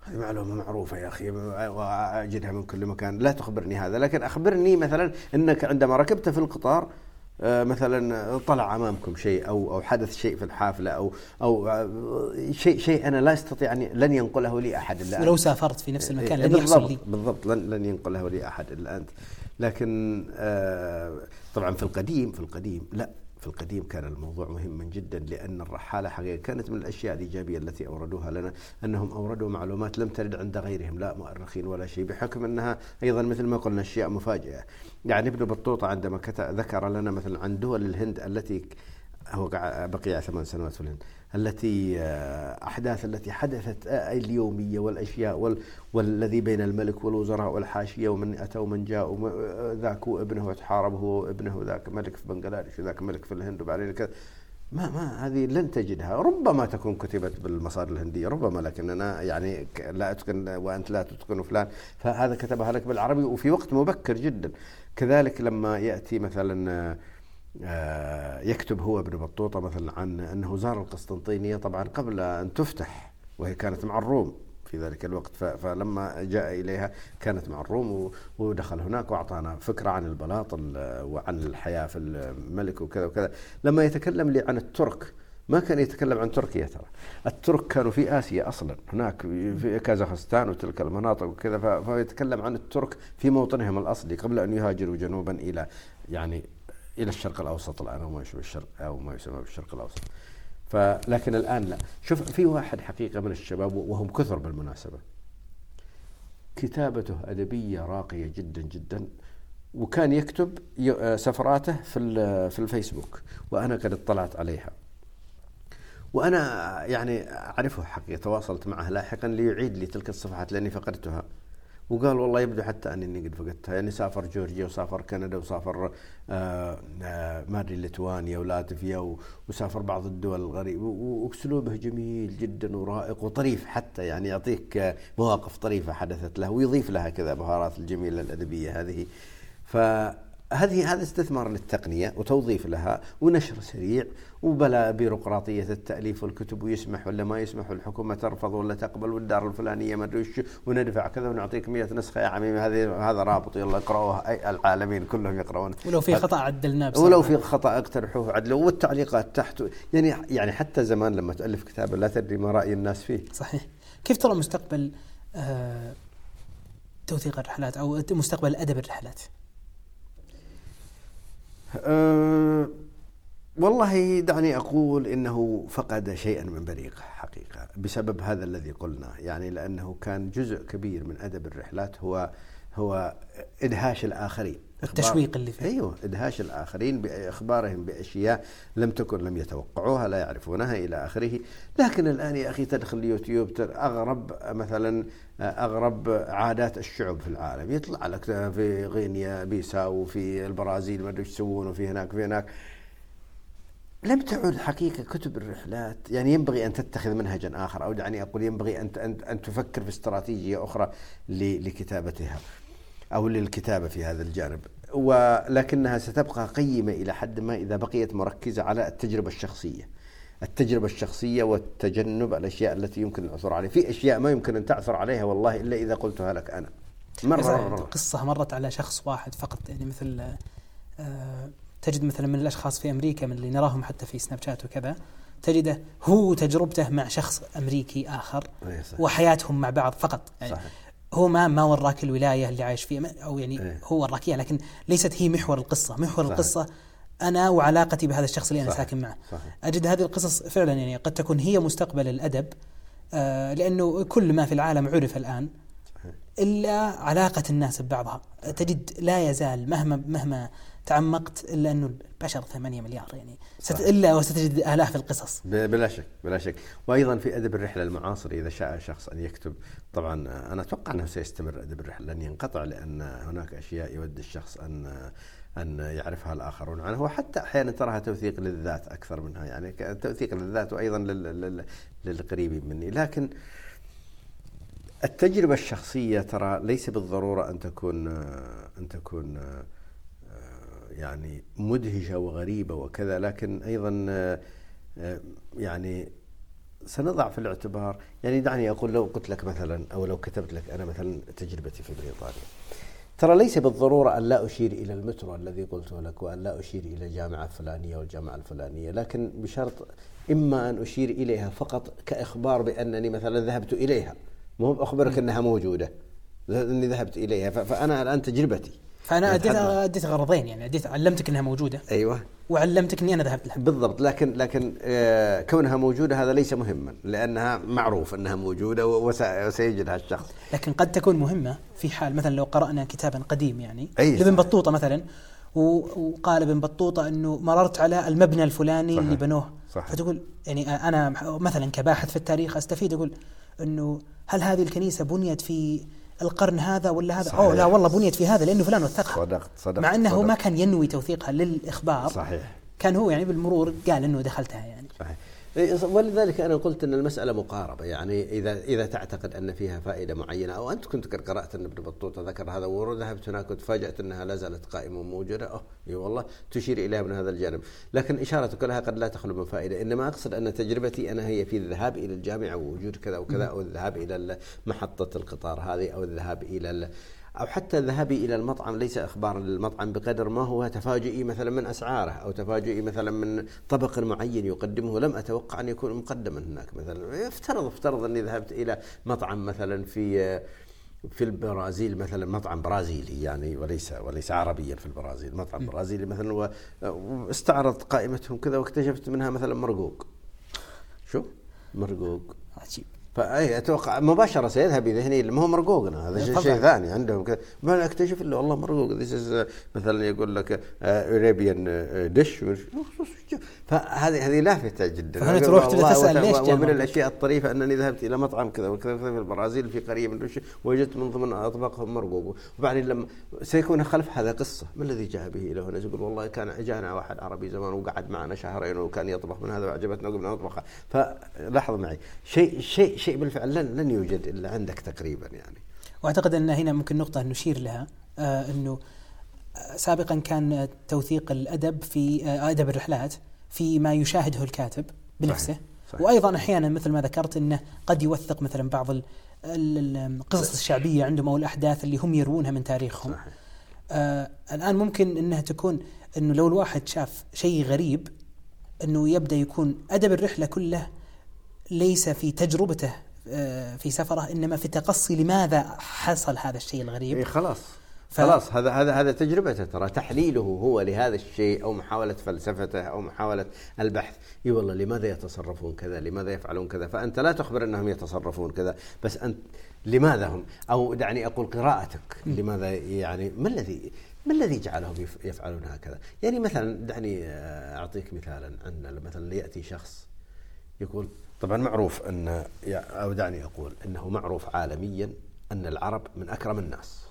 هذه معلومة معروفة يا أخي وأجدها من كل مكان. لا تخبرني هذا لكن أخبرني مثلا أنك عندما ركبت في القطار آه، مثلا طلع أمامكم شيء أو أو حدث شيء في الحافلة أو أو آه، شيء شيء أنا لا أستطيع أن لن ينقله لي أحد إلا ولو سافرت في نفس المكان لن يحصل لي. بالضبط لن لن ينقله لي أحد إلا أنت. لكن آه، طبعا في القديم في القديم لا. في القديم كان الموضوع مهما جدا لأن الرحالة حقيقة كانت من الأشياء الإيجابية التي أوردوها لنا أنهم أوردوا معلومات لم ترد عند غيرهم لا مؤرخين ولا شيء بحكم أنها أيضا مثل ما قلنا أشياء مفاجئة. يعني ابن بطوطة عندما ذكر لنا مثلا عن دول الهند التي هو بقي ثمان سنوات في الهند التي آه، أحداث التي حدثت آه، اليومية والأشياء وال والذي بين الملك والوزراء والحاشية ومن أتى ومن جاء آه، ذاك وابنه وتحارب هو وابنه ذاك ملك في بنغلاديش وذاك ملك في الهند وبعدين كذا ما ما هذه لن تجدها. ربما تكون كتبت بالمصادر الهندية ربما لكننا يعني لا أتقن وأنت لا تتقن فلان. فهذا كتبها لك بالعربي وفي وقت مبكر جدا. كذلك لما يأتي مثلا يكتب هو ابن بطوطة مثلا عن أنه زار القسطنطينية طبعا قبل أن تفتح وهي كانت مع الروم في ذلك الوقت. فلما جاء إليها كانت مع الروم ودخل هناك وأعطانا فكرة عن البلاط وعن الحياة في الملك وكذا وكذا. لما يتكلم لي عن الترك ما كان يتكلم عن تركيا ترى. الترك كانوا في آسيا أصلا. هناك في كازاخستان وتلك المناطق وكذا. فيتكلم عن الترك في موطنهم الأصلي قبل أن يهاجروا جنوبا إلى يعني إلى الشرق الأوسط الآن أو ما يشبه الشرق أو ما يسمى بالشرق الأوسط. فلكن الآن لا. شوف في واحد حقيقة من الشباب وهم كثر بالمناسبة. كتابته أدبية راقية جدا جدا وكان يكتب سفراته في في الفيسبوك وأنا قد اطلعت عليها. وأنا يعني أعرفه حقيقة تواصلت معه لاحقا ليعيد لي تلك الصفحات لأني فقدتها. وقال والله يبدو حتى أني قد فقدتها. يعني سافر جورجيا وسافر كندا وسافر آه آه ما أدري ليتوانيا ولاتفيا وسافر بعض الدول الغريبة. وأسلوبه جميل جدا ورائق وطريف حتى يعني يعطيك مواقف طريفة حدثت له ويضيف لها كذا بهارات الجميلة الأدبية هذه. ف هذه هذا استثمار للتقنية وتوظيف لها ونشر سريع وبلا بيروقراطية التأليف والكتب ويسمح ولا ما يسمح والحكومة ترفض ولا تقبل والدار الفلانية ما أدري وندفع كذا ونعطيك 100 نسخة يا عميمي هذه هذا رابط يلا اقرأوه أي العالمين كلهم يقرؤون. ولو في خطأ عدلناه ولو في خطأ اقترحوه عدلوه والتعليقات تحت. يعني يعني حتى زمان لما تألف كتابا لا تدري ما رأي الناس فيه. صحيح. كيف ترى مستقبل آه توثيق الرحلات أو مستقبل أدب الرحلات؟ أه والله دعني أقول إنه فقد شيئا من بريقه حقيقة بسبب هذا الذي قلنا يعني لأنه كان جزء كبير من أدب الرحلات هو هو إدهاش الآخرين. التشويق اللي فيه. أيوه إدهاش الآخرين بأخبارهم بأشياء لم تكن لم يتوقعوها لا يعرفونها إلى آخره. لكن الآن يا أخي تدخل اليوتيوب أغرب مثلا أغرب عادات الشعوب في العالم. يطلع لك في غينيا بيساو في البرازيل ما أدري إيش يسوون وفي هناك وفي هناك. لم تعد حقيقة كتب الرحلات. يعني ينبغي أن تتخذ منهجا آخر. أو دعني أقول ينبغي أن أن تفكر في استراتيجية أخرى لكتابتها أو للكتابة في هذا الجانب. ولكنها ستبقى قيمة إلى حد ما إذا بقيت مركزة على التجربة الشخصية. التجربة الشخصية والتجنب الأشياء التي يمكن العثور عليها. في أشياء ما يمكن أن تعثر عليها والله إلا إذا قلتها لك أنا. مرة, مرة. قصة مرت على شخص واحد فقط يعني مثل آه تجد مثلا من الأشخاص في أمريكا من اللي نراهم حتى في سناب شات وكذا تجده هو تجربته مع شخص أمريكي آخر وحياتهم مع بعض فقط يعني صحيح. هو ما ما وراك الولاية اللي عايش فيها أو يعني إيه. هو وراك إياها لكن ليست هي محور القصة، محور صحيح. القصة أنا وعلاقتي بهذا الشخص اللي أنا صحيح. ساكن معه. صحيح. أجد هذه القصص فعلا يعني قد تكون هي مستقبل الأدب آه لأنه كل ما في العالم عرف الآن صحيح. إلا علاقة الناس ببعضها، تجد لا يزال مهما مهما تعمقت إلا إنه البشر 8 مليار يعني. ست إلا وستجد آلاف القصص. بلا شك بلا شك. وأيضا في أدب الرحلة المعاصر إذا شاء شخص أن يكتب طبعا أنا أتوقع أنه سيستمر أدب الرحلة لن ينقطع لأن هناك أشياء يود الشخص أن أن يعرفها الآخرون عنه. وحتى أحيانا تراها توثيق للذات أكثر منها يعني توثيق للذات وأيضا للقريبين مني. لكن التجربة الشخصية ترى ليس بالضرورة أن تكون أن تكون يعني مدهشة وغريبة وكذا لكن أيضا آه، آه، يعني سنضع في الاعتبار. يعني دعني أقول لو قلت لك مثلا أو لو كتبت لك أنا مثلا تجربتي في بريطانيا. ترى ليس بالضرورة أن لا أشير إلى المترو الذي قلته لك وأن لا أشير إلى الجامعة الفلانية والجامعة الفلانية لكن بشرط إما أن أشير إليها فقط كإخبار بأنني مثلا ذهبت إليها. مو اخبرك إنها موجودة. إني ذهبت إليها. فأنا الآن تجربتي. فأنا اديت أديت غرضين يعني اديت علمتك إنها موجودة. أيوه. وعلمتك إني أنا ذهبت لها. بالضبط لكن لكن آه كونها موجودة هذا ليس مهما لأنها معروف إنها موجودة وسيجدها الشخص. لكن قد تكون مهمة في حال مثلا لو قرأنا كتابا قديم يعني. أي لابن بطوطة مثلا وقال ابن بطوطة إنه مررت على المبنى الفلاني صحيح. اللي بنوه. صحيح. فتقول يعني أنا مثلا كباحث في التاريخ أستفيد أقول إنه هل هذه الكنيسة بنيت في القرن هذا ولا هذا؟ صحيح. أوه لا والله بنيت في هذا لأنه فلان وثقها صدقت صدقت مع أنه صدقت ما كان ينوي توثيقها للإخبار. صحيح. كان هو يعني بالمرور قال أنه دخلتها يعني. صحيح. ولذلك أنا قلت إن المسألة مقاربة يعني إذا إذا تعتقد أن فيها فائدة معينة أو أنت كنت قرأت إن ابن بطوطة ذكر هذا وذهبت هناك وتفاجأت إنها لا زالت قائمة وموجودة آه إي والله تشير إليها من هذا الجانب. لكن إشارتك لها قد لا تخلو من فائدة إنما أقصد أن تجربتي أنا هي في الذهاب إلى الجامعة ووجود كذا وكذا أو الذهاب إلى محطه القطار هذه أو الذهاب إلى أو حتى ذهابي إلى المطعم ليس إخبارا للمطعم بقدر ما هو تفاجئي مثلا من أسعاره أو تفاجئي مثلا من طبق معين يقدمه. لم أتوقع أن يكون مقدما هناك مثلا. افترض افترض أني ذهبت إلى مطعم مثلا في في البرازيل مثلا مطعم برازيلي يعني وليس وليس عربيا في البرازيل مطعم برازيلي مثلا واستعرض قائمتهم كذا واكتشفت منها مثلا مرقوق. شو؟ مرقوق. عجيب. فأي أتوقع مباشرة سيذهب ذهني ما هو مرقوقنا هذا شيء, شيء ثاني عندهم كذا. ما أكتشف إلا والله مرقوق مثلا يقول لك اريبيان ديش فهذه هذه لافته جدا. فهنا تروح تسأل ليش ومن الأشياء الطريفة أنني ذهبت إلى مطعم كذا وكذا في البرازيل في قريه من وجدت من ضمن أطباقهم مرقوق. وبعدين لما سيكون خلف هذا قصة ما الذي جاء به إلى هنا؟ يقول والله كان جانا واحد عربي زمان وقعد معنا شهرين وكان يطبخ من هذا وعجبتنا وقمنا نطبخ فلاحظ معي. شيء شيء شيء بالفعل لن لن يوجد إلا عندك تقريبا يعني وأعتقد أن هنا ممكن نقطة نشير لها آه إنه سابقا كان توثيق الأدب في أدب الرحلات في ما يشاهده الكاتب بنفسه صحيح. صحيح. وأيضا أحيانا مثل ما ذكرت إنه قد يوثق مثلا بعض القصص الشعبية عندهم أو الأحداث اللي هم يروونها من تاريخهم صحيح. آه الآن ممكن إنها تكون إنه لو الواحد شاف شيء غريب إنه يبدأ يكون أدب الرحلة كله ليس في تجربته آه في سفره إنما في تقصي لماذا حصل هذا الشيء الغريب. إيه خلاص. ف... خلاص هذا هذا هذا تجربته ترى. تحليله هو لهذا الشيء أو محاولة فلسفته أو محاولة البحث. إي والله لماذا يتصرفون كذا؟ لماذا يفعلون كذا؟ فأنت لا تخبر إنهم يتصرفون كذا بس أنت لماذا هم؟ أو دعني أقول قراءتك. لماذا يعني ما الذي ما الذي جعلهم يفعلون هكذا؟ يعني مثلا دعني أعطيك مثالا. عن مثلا يأتي شخص يقول طبعا معروف ان أو دعني أقول إنه معروف عالميا أن العرب من أكرم الناس.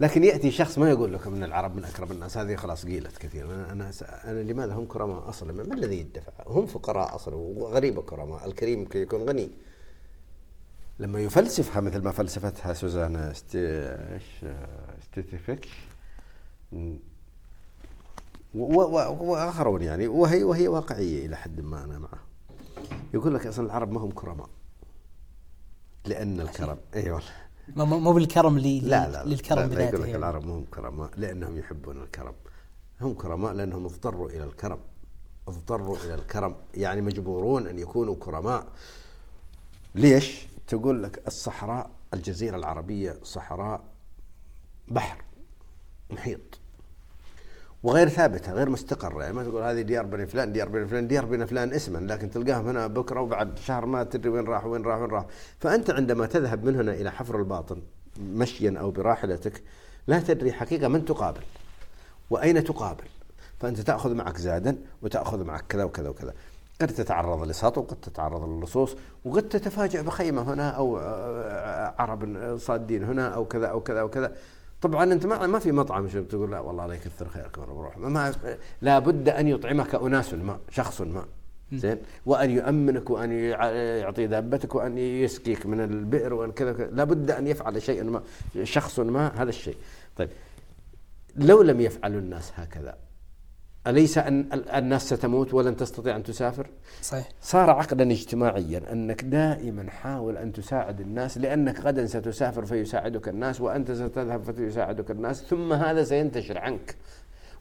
لكن يأتي شخص ما يقول لكم إن العرب من أكرم الناس هذه خلاص قيلت كثير أنا أنا, أنا لماذا هم كرماء أصلا؟ ما الذي يدفع؟ هم فقراء أصلا وغريب كرماء الكريم كي يكون غني. لما يفلسفها مثل ما فلسفتها سوزانا ستيتيفيك وآخرون يعني. وهي وهي واقعية إلى حد ما أنا معه. يقول لك أصلا العرب ما هم كرماء. لأن الكرم. اي والله. مو بالكرم اللي لا لا للكرم لا, لا يقول لك يعني. العرب ما هم كرماء لأنهم يحبون الكرم. هم كرماء لأنهم اضطروا إلى الكرم. اضطروا إلى الكرم. يعني مجبورون أن يكونوا كرماء. ليش؟ تقول لك الصحراء الجزيرة العربية صحراء بحر محيط. وغير ثابتة غير مستقرة. يعني ما تقول هذه ديار بني فلان ديار بني فلان ديار بني فلان اسما لكن تلقاهم هنا بكرة وبعد شهر ما تدري وين راح وين راح وين راح. فأنت عندما تذهب من هنا إلى حفر الباطن مشيا أو براحلتك لا تدري حقيقة من تقابل وأين تقابل. فأنت تأخذ معك زادا وتأخذ معك كذا وكذا وكذا. قد تتعرض لسطو وقد تتعرض للصوص وقد تتفاجأ بخيمة هنا أو عرب صادين هنا أو كذا أو كذا أو كذا. طبعا أنت ما ما في مطعم شو تقول لا والله الله يكثر خيرك وأنا بروح ما لابد أن يطعمك أناس ما شخص ما. زين؟ وأن يؤمنك وأن يعطي دابتك وأن يسقيك من البئر وأن كذا لابد أن يفعل شيئا ما شخص ما هذا الشيء. طيب لو لم يفعلوا الناس هكذا أليس أن الناس ستموت ولن تستطيع أن تسافر؟ صحيح. صار عقدا اجتماعيا أنك دائما حاول أن تساعد الناس لأنك غدا ستسافر فيساعدك الناس وأنت ستذهب فيساعدك الناس ثم هذا سينتشر عنك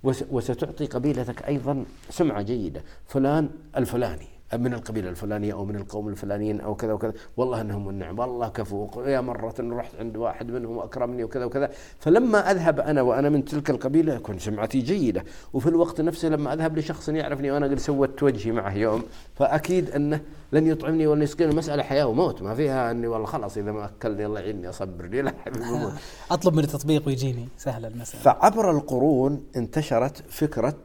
وستعطي قبيلتك أيضا سمعة جيدة. فلان الفلاني. من القبيلة الفلانية أو من القوم الفلانيين أو كذا وكذا. والله أنهم النعم. والله كفو. يا مرة رحت عند واحد منهم وأكرمني وكذا وكذا. فلما أذهب أنا وأنا من تلك القبيلة يكون سمعتي جيدة. وفي الوقت نفسه لما أذهب لشخص يعرفني وأنا قد سوت وجهي معه يوم فأكيد أنه لن يطعمني ولن يسقيني. المسألة حياة وموت. ما فيها أني والله خلاص إذا ما أكلني الله يعيني أصبرني لا أطلب من التطبيق ويجيني. سهلة المسألة. فعبر القرون انتشرت فكرة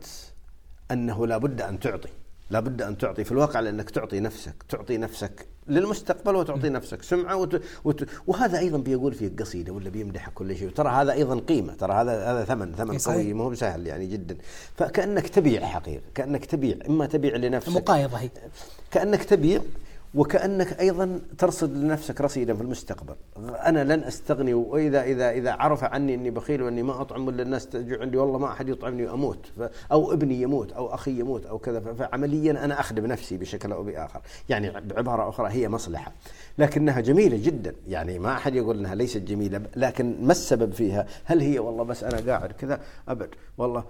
أنه لابد أن تعطي. لابد أن تعطي في الواقع لأنك تعطي نفسك تعطي نفسك للمستقبل وتعطي نفسك. سمعة وت... وت... وهذا أيضا بيقول في قصيدة ولا بيمدح كل شيء. ترى هذا أيضا قيمة ترى هذا هذا ثمن ثمن قوي ما هو سهل يعني جدا. فكأنك تبيع حقيقة كأنك تبيع إما تبيع لنفسك. مقايضة هي. كأنك تبيع وكأنك أيضا ترصد لنفسك رصيدا في المستقبل. أنا لن أستغني وإذا إذا إذا عرف عني إني بخيل وإني ما أطعم ولا الناس تجي عندي والله ما أحد يطعمني وأموت. أو ابني يموت أو أخي يموت أو كذا. فعمليا أنا أخدم نفسي بشكل أو بآخر. يعني بعباره أخرى هي مصلحة. لكنها جميلة جدا. يعني ما أحد يقول إنها ليست جميلة لكن ما السبب فيها؟ هل هي والله بس أنا قاعد كذا؟ أبد. والله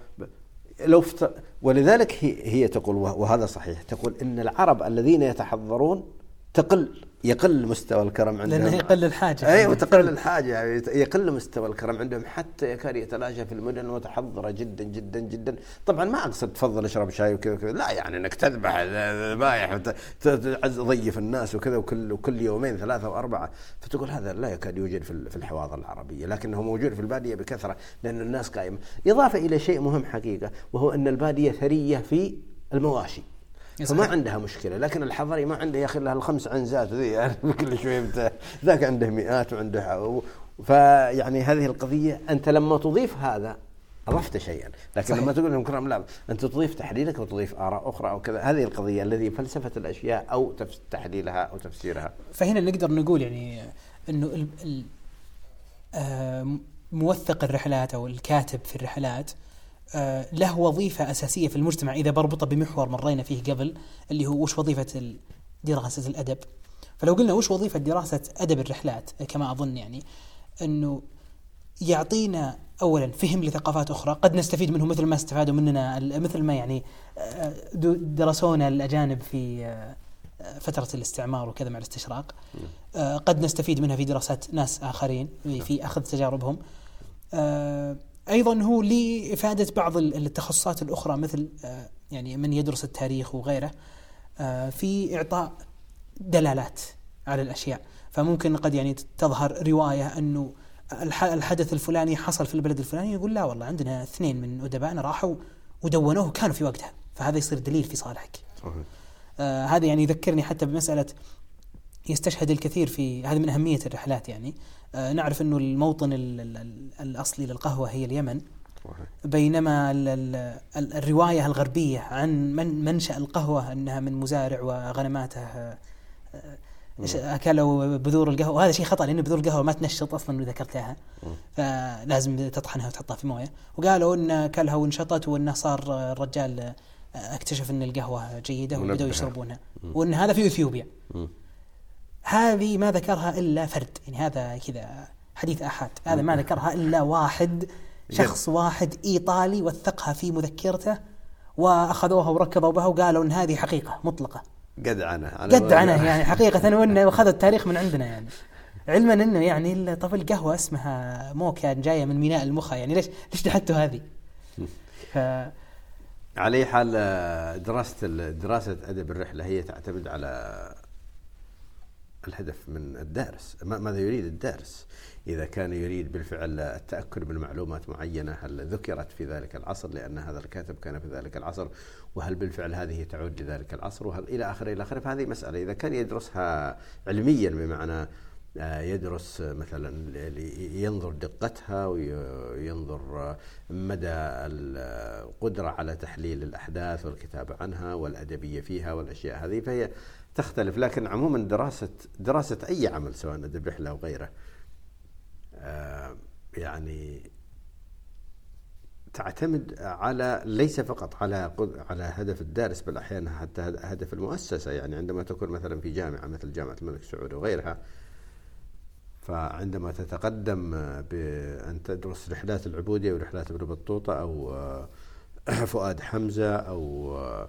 لو فت... ولذلك هي, هي تقول وهذا صحيح تقول إن العرب الذين يتحضرون تقل يقل مستوى الكرم عندهم. لأنه يقل الحاجة. أي وتقل الحاجة. يعني يقل مستوى الكرم عندهم. حتى يكاد يتلاشى في المدن متحضره جدا جدا جدا. طبعا ما أقصد تفضل أشرب شاي وكذا وكذا. لا يعني إنك تذبح ذبايح تضيف الناس وكذا وكل وكل يومين ثلاثة وأربعة. فتقول هذا لا يكاد يوجد في الحواضر العربية. لكنه موجود في البادية بكثرة لأن الناس قائمة. إضافة إلى شيء مهم حقيقة وهو أن البادية ثرية في المواشي. فما عندها مشكلة لكن الحضري ما عنده يا أخي الا الخمس عنزات ذي يعني كل شوية ذاك عنده مئات وعنده فيعني هذه القضية أنت لما تضيف هذا اضفت شيئا لكن صحيح. لما تقول لهم كرام لا أنت تضيف تحليلك وتضيف آراء أخرى أو كذا هذه القضية الذي فلسفة الأشياء أو تحليلها أو تفسيرها فهنا نقدر نقول يعني إنه ال ال موثق الرحلات أو الكاتب في الرحلات آه، له وظيفة أساسية في المجتمع إذا بربطه بمحور مرينا فيه قبل اللي هو وش وظيفة دراسة الأدب. فلو قلنا وش وظيفة دراسة أدب الرحلات كما أظن يعني إنه يعطينا اولا فهم لثقافات أخرى. قد نستفيد منه مثل ما استفادوا مننا مثل ما يعني آه، درسونا الأجانب في آه، فترة الاستعمار وكذا مع الاستشراق. آه، قد نستفيد منها في دراسات ناس آخرين في أخذ تجاربهم. أيضا هو لافاده بعض التخصصات الأخرى مثل يعني من يدرس التاريخ وغيره في إعطاء دلالات على الأشياء. فممكن قد يعني تظهر رواية أنه الحدث الفلاني حصل في البلد الفلاني يقول لا والله عندنا اثنين من أدبائنا راحوا ودونوه وكانوا في وقتها. فهذا يصير دليل في صالحك. صحيح. آه هذا يعني يذكرني حتى بمسألة يستشهد الكثير في هذه من أهمية الرحلات يعني. آه نعرف أنه الموطن ال ال الأصلي للقهوة هي اليمن. بينما ال ال الرواية الغربية عن من منشأ القهوة أنها من مزارع وغنماته آه أكلوا بذور القهوة. وهذا شيء خطأ لأن بذور القهوة ما تنشط أصلا اللي ذكرتها فلازم تطحنها وتحطها في موية. وقالوا إن أكلها وانشطت وانه صار الرجال أكتشف إن القهوة جيدة وبدأوا يشربونها. وإن هذا في إثيوبيا. هذه ما ذكرها إلا فرد. يعني هذا كذا حديث احاد هذا ما ذكرها إلا واحد شخص واحد إيطالي وثقها في مذكرته وأخذوها وركضوا بها وقالوا إن هذه حقيقة مطلقة. قدعنه قدعنه يعني حقيقة وانه اخذ التاريخ من عندنا يعني. علما إنه يعني طب القهوة اسمها موكا جاية من ميناء المخا. يعني ليش ليش تحطوا هذه؟ ف على أي حال دراسة دراسة أدب الرحلة هي تعتمد على الهدف من الدارس ماذا يريد الدارس إذا كان يريد بالفعل التأكد من معلومات معينة هل ذكرت في ذلك العصر لأن هذا الكاتب كان في ذلك العصر؟ وهل بالفعل هذه تعود لذلك العصر؟ وهل إلى آخره إلى آخره؟ فهذه مسألة. إذا كان يدرسها علميا بمعنى آه، يدرس مثلا ينظر دقتها وينظر مدى القدرة على تحليل الأحداث والكتابة عنها والأدبية فيها والأشياء هذه فهي تختلف لكن عموما دراسة دراسة أي عمل سواء أدب رحلة أو غيره آه، يعني تعتمد على ليس فقط على على هدف الدارس بل أحيانا حتى هدف المؤسسة. يعني عندما تكون مثلا في جامعة مثل جامعة الملك سعود وغيرها فعندما تتقدم بأن تدرس رحلات العبودية ورحلات ابن بطوطه أو آه، فؤاد حمزة أو آه،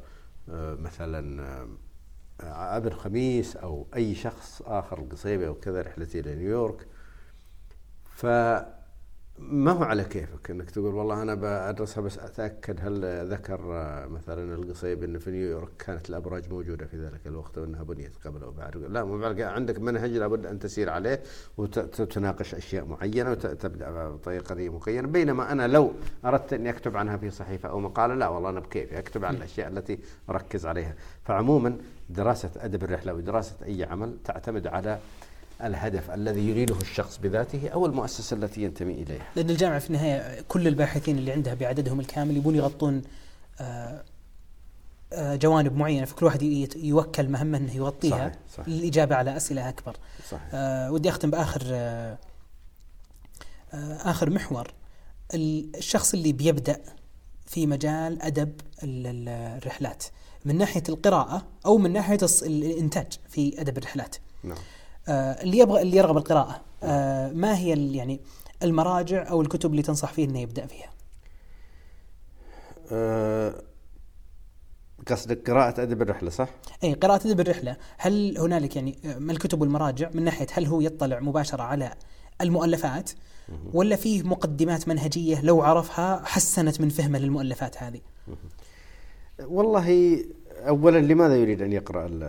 مثلا ابن خميس أو أي شخص آخر القصيبي أو كذا رحلتي إلى نيويورك ف ما هو على كيفك إنك تقول والله أنا بدرسها بس أتأكد هل ذكر مثلا القصيب انه في نيويورك كانت الأبراج موجودة في ذلك الوقت وأنها بنيت قبل أو بعد. لا مو عندك منهج لابد أن تسير عليه وتناقش أشياء معينة وتبدأ بطريقة معينه بينما أنا لو أردت أني أكتب عنها في صحيفة أو مقالة لا والله أنا بكيفي أكتب عن الأشياء التي أركز عليها. فعموما دراسة أدب الرحلة ودراسة أي عمل تعتمد على الهدف الذي يريده الشخص بذاته أو المؤسسة التي ينتمي إليها. لأن الجامعة في النهاية كل الباحثين اللي عندها بعددهم الكامل يبون يغطون آه، آه، جوانب معينة فكل واحد يوكل مهمة إنه يغطيها صحيح صحيح للاجابه على أسئلة أكبر. صحيح. آه ودي أختم بآخر آه آخر محور الشخص اللي بيبدأ في مجال أدب الرحلات من ناحية القراءة أو من ناحية الإنتاج في أدب الرحلات. نعم. آه، اللي يبغى اللي يرغب القراءة آه، ما هي يعني المراجع أو الكتب اللي تنصح فيه أنه يبدأ فيها؟ أه قصدك قراءة أدب الرحلة صح؟ أي قراءة أدب الرحلة هل هنالك يعني آه، ما الكتب والمراجع من ناحية هل هو يطلع مباشرة على المؤلفات ولا فيه مقدمات منهجية لو عرفها حسنت من فهمه للمؤلفات هذه؟ والله اولا لماذا يريد أن يقرأ ال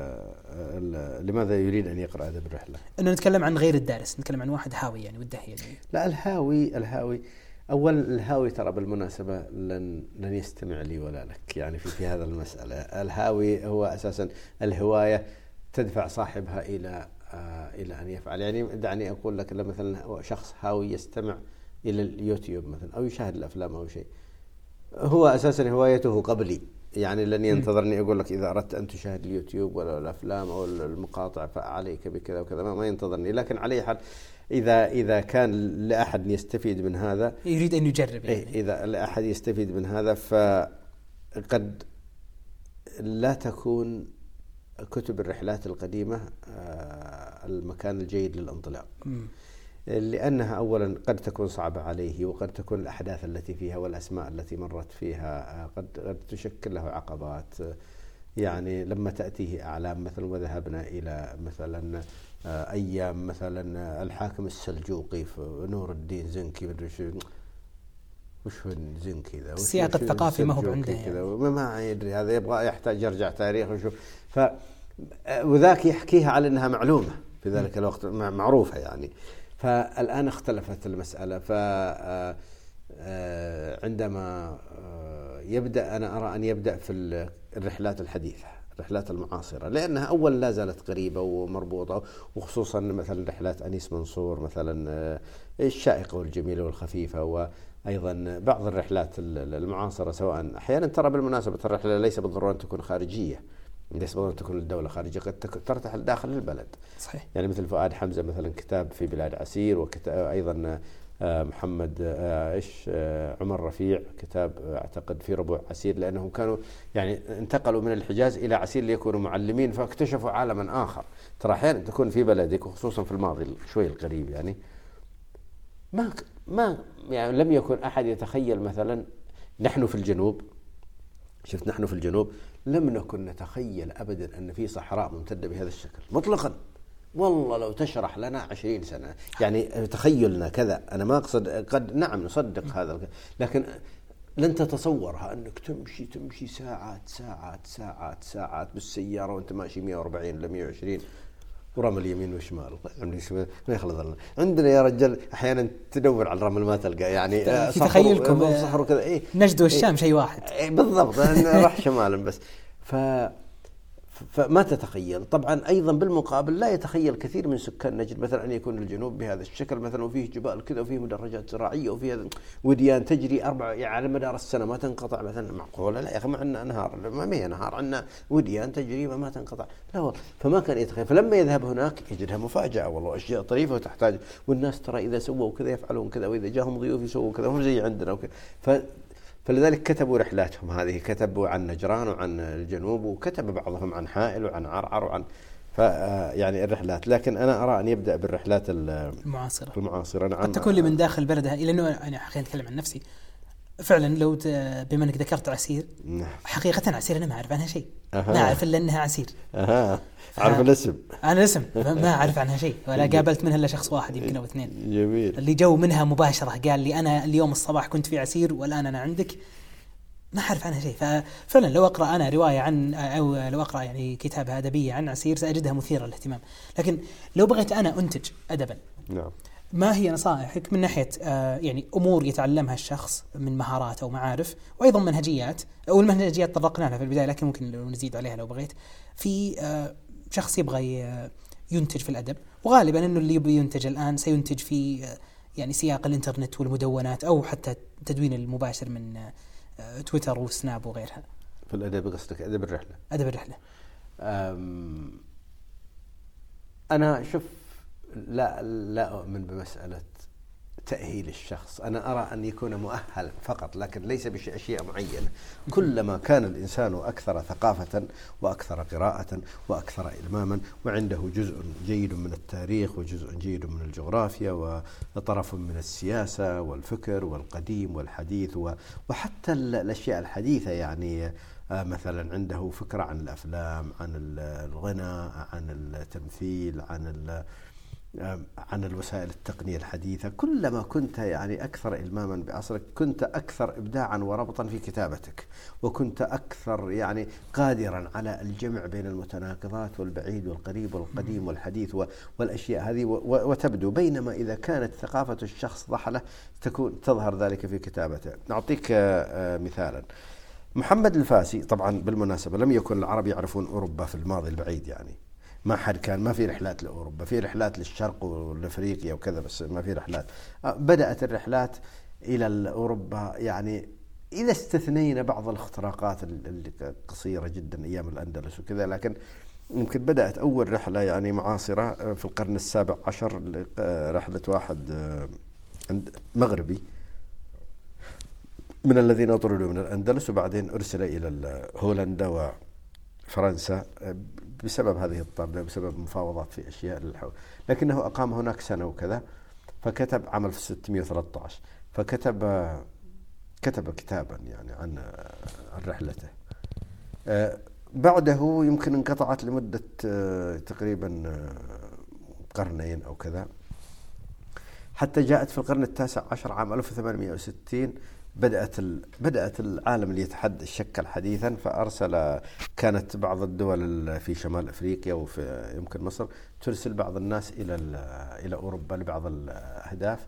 ال لماذا يريد أن يقرأ ادب الرحله؟ إنه نتكلم عن غير الدارس، نتكلم عن واحد هاوي يعني وده يعني. لا الهاوي الهاوي اولا الهاوي ترى بالمناسبة لن لن يستمع لي ولا لك يعني في في هذا المسألة، الهاوي هو أساسا الهواية تدفع صاحبها إلى آه إلى أن يفعل، يعني دعني أقول لك مثلا شخص هاوي يستمع إلى اليوتيوب مثلا أو يشاهد الأفلام أو شيء. هو أساسا هوايته قبلي يعني لن ينتظرني أقول لك إذا أردت أن تشاهد اليوتيوب ولا الأفلام أو المقاطع فعليك بكذا وكذا ما ينتظرني لكن على حال اذا إذا كان لأحد يستفيد من هذا يريد أن يجرب يعني. إذا لأحد يستفيد من هذا فقد لا تكون كتب الرحلات القديمة آه، المكان الجيد للانطلاق. لأنها أولا قد تكون صعبة عليه وقد تكون الأحداث التي فيها والأسماء التي مرت فيها آه، قد, قد تشكل له عقبات. يعني لما تأتيه أعلام مثلا وذهبنا إلى مثلا آه، أيام مثلا الحاكم السلجوقي نور الدين زنكي مدري شو. وش هو زنكي ذا؟ السياق الثقافي ما هو عنده يعني. ما يدري هذا يبغى يحتاج يرجع تاريخ وشو ف وذاك يحكيها على إنها معلومة في ذلك الوقت معروفة يعني. فالآن اختلفت المسألة. ف آه، آه، عندما آه، يبدأ أنا أرى أن يبدأ في الرحلات الحديثة الرحلات المعاصرة لأنها أولا لا زالت قريبة ومربوطة وخصوصا مثلا رحلات أنيس منصور مثلا الشائقة والجميلة والخفيفة وأيضا بعض الرحلات المعاصرة سواء أحيانا ترى بالمناسبة الرحلة ليس بالضرورة أن تكون خارجية. ليس بالضرورة تكون الدولة خارجية قد ترتحل داخل البلد. صحيح. يعني مثل فؤاد حمزة مثلا كتاب في بلاد عسير وكتاب أيضا آه، محمد آه، إيش آه، عمر رفيع كتاب أعتقد في ربوع عسير لأنهم كانوا يعني انتقلوا من الحجاز إلى عسير ليكونوا معلمين فاكتشفوا عالما آخر. ترى أحيانا تكون في بلدك وخصوصا في الماضي شوي القريب يعني. ما ما يعني لم يكن أحد يتخيل مثلا نحن في الجنوب شفت نحن في الجنوب لم نكن نتخيل أبدا أن في صحراء ممتدة بهذا الشكل مطلقا. والله لو تشرح لنا عشرين سنة. يعني تخيلنا كذا. أنا ما أقصد قد نعم نصدق هذا لكن لن تتصورها أنك تمشي تمشي ساعات ساعات ساعات ساعات بالسيارة وأنت ماشي 140 ولا 120 ورمل اليمين والشمال. ما يخلص عندنا يا رجال أحيانا تدور على الرمل ما تلقى. يعني في تخيلكم صخر وكذا. إيه. نجد والشام إيه. شيء واحد. إيه بالضبط. راح شمالا بس. ف فما تتخيل. طبعا أيضا بالمقابل لا يتخيل كثير من سكان نجد مثلا أن يكون الجنوب بهذا الشكل مثلا وفيه جبال كذا وفيه مدرجات زراعية وفيه وديان تجري أربع يعني على مدار السنة ما تنقطع مثلا. معقولة؟ لا يا أخي ما عندنا أنهار ما هي أنهار عندنا وديان تجري ما تنقطع. لا والله فما كان يتخيل. فلما يذهب هناك يجدها مفاجأة والله أشياء طريفة وتحتاج والناس ترى إذا سووا كذا يفعلون كذا وإذا جاهم ضيوف يسووا كذا هم زي عندنا وكذا. فلذلك كتبوا رحلاتهم هذه كتبوا عن نجران وعن الجنوب وكتب بعضهم عن حائل وعن عرعر وعن ف يعني الرحلات. لكن أنا أرى أن يبدأ بالرحلات المعاصرة. المعاصرة. نعم. قد تكون لي من داخل بلدها لأنه أنا خليني أتكلم عن نفسي. فعلا لو بما إنك ذكرت عسير نعم. حقيقه عسير أنا ما أعرف عنها شيء. أه. ما أعرف إلا إنها عسير. أها. أعرف الاسم. أنا الاسم. ما أعرف عنها شيء. ولا قابلت منها إلا شخص واحد يمكن أو اثنين. جميل. اللي جو منها مباشرة قال لي أنا اليوم الصباح كنت في عسير والآن أنا عندك. ما أعرف عنها شيء. ففعلا لو أقرأ أنا رواية عن أو لو أقرأ يعني كتابة أدبية عن عسير سأجدها مثيرة للاهتمام. لكن لو بغيت أنا أنتج ادبا نعم. ما هي نصائحك من ناحية آه يعني أمور يتعلمها الشخص من مهارات أو معارف وأيضا منهجيات أو المنهجيات طرقنا لها في البداية لكن ممكن لو نزيد عليها لو بغيت. في آه شخص يبغى ينتج في الأدب وغالبا إنه اللي يبغى ينتج الآن سينتج في آه يعني سياق الإنترنت والمدونات أو حتى التدوين المباشر من تويتر وسناب وغيرها. في الأدب قصدك أدب الرحلة. أدب الرحلة. أنا شوف لا لا أؤمن بمسألة تأهيل الشخص. أنا أرى أن يكون مؤهل فقط لكن ليس بأشياء معينة كلما كان الإنسان أكثر ثقافة وأكثر قراءة وأكثر إلماما وعنده جزء جيد من التاريخ وجزء جيد من الجغرافيا وطرف من السياسة والفكر والقديم والحديث وحتى الأشياء الحديثة يعني آه، مثلا عنده فكرة عن الأفلام عن الغناء عن التمثيل عن عن الوسائل التقنية الحديثة. كلما كنت يعني أكثر إلماما بعصرك كنت أكثر إبداعا وربطا في كتابتك وكنت أكثر يعني قادرا على الجمع بين المتناقضات والبعيد والقريب والقديم والحديث والأشياء هذه وتبدو بينما إذا كانت ثقافة الشخص ضحلة تكون تظهر ذلك في كتابته. نعطيك مثالا. محمد الفاسي طبعا بالمناسبة لم يكن العرب يعرفون أوروبا في الماضي البعيد يعني. ما حد كان ما في رحلات لأوروبا في رحلات للشرق ولأفريقيا وكذا بس ما في رحلات. آه، بدأت الرحلات إلى أوروبا يعني إذا استثنينا بعض الاختراقات اللي قصيرة جدا أيام الأندلس وكذا لكن يمكن بدأت أول رحلة يعني معاصرة في القرن السابع عشر رحلة واحد عند مغربي من الذين طردوا من الأندلس وبعدين أرسل إلى هولندا وفرنسا. بسبب هذه الطردة بسبب مفاوضات في أشياء للحول لكنه أقام هناك سنة وكذا فكتب عام 1613 فكتب كتب كتابا يعني عن عن رحلته. آه، بعده يمكن انقطعت لمدة آه، تقريبا آه، قرنين أو كذا. حتى جاءت في القرن التاسع عشر عام 1860 بدأت بدأت العالم اللي يتحدى الشكل حديثا فأرسل كانت بعض الدول في شمال أفريقيا وفي يمكن مصر ترسل بعض الناس إلى إلى أوروبا لبعض الأهداف.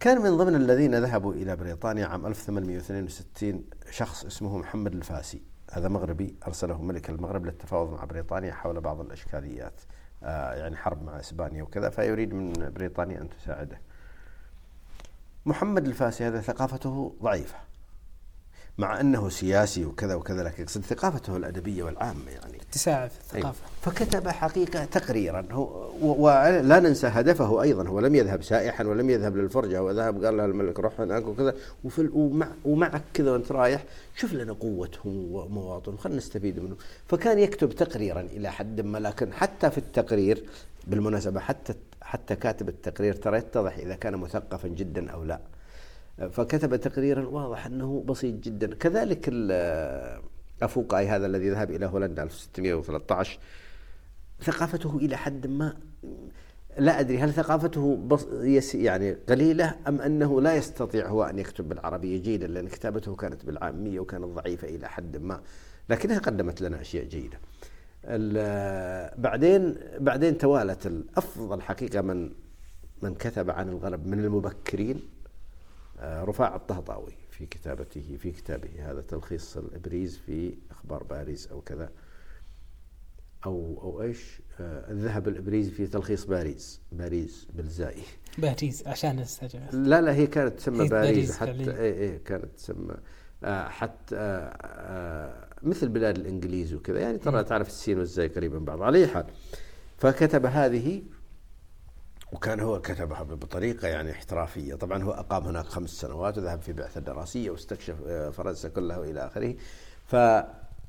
كان من ضمن الذين ذهبوا إلى بريطانيا عام 1862 شخص اسمه محمد الفاسي. هذا مغربي أرسله ملك المغرب للتفاوض مع بريطانيا حول بعض الإشكاليات آه يعني حرب مع إسبانيا وكذا فيريد من بريطانيا أن تساعده. محمد الفاسي هذا ثقافته ضعيفة مع أنه سياسي وكذا وكذا لكن ثقافته الأدبية والعامة يعني. اتساع في الثقافة. فكتب حقيقة تقريرا. هو ولا ننسى هدفه أيضا. هو لم يذهب سائحا ولم يذهب للفرجة. هو ذهب قال له الملك روح هناك وكذا. وفي ومع ومعك كذا وانت رايح شوف لنا قوتهم ومواطنهم خلينا نستفيد منه فكان يكتب تقريرا إلى حد ما لكن حتى في التقرير بالمناسبة حتى حتى كاتب التقرير ترى يتضح إذا كان مثقفا جدا أو لا. فكتب تقريرا واضح أنه بسيط جدا. كذلك أفوقاي هذا الذي ذهب إلى هولندا 1613 ثقافته إلى حد ما لا أدري هل ثقافته بص يعني قليلة أم أنه لا يستطيع هو أن يكتب بالعربية جيدا لأن كتابته كانت بالعامية وكانت ضعيفة إلى حد ما. لكنها قدمت لنا أشياء جيدة. بعدين بعدين توالت الافضل حقيقة من من كتب عن الغرب من المبكرين آه، رفاع الطهطاوي في كتابته في كتابه هذا تلخيص الإبريز في أخبار باريس أو كذا. أو أو إيش؟ آه، الذهب الإبريز في تلخيص باريس باريس بالزائي. باريس عشان استجب لا لا هي كانت تسمى باريس حتى اي اي كانت تسمى آه، حتى مثل بلاد الإنجليز وكذا. يعني ترى تعرف السين والزاي قريبا من بعض. على أي حال فكتب هذه وكان هو كتبها بطريقة يعني احترافية، طبعا هو أقام هناك خمس سنوات وذهب في بعثة دراسية واستكشف آه، فرنسا كلها وإلى آخره. ف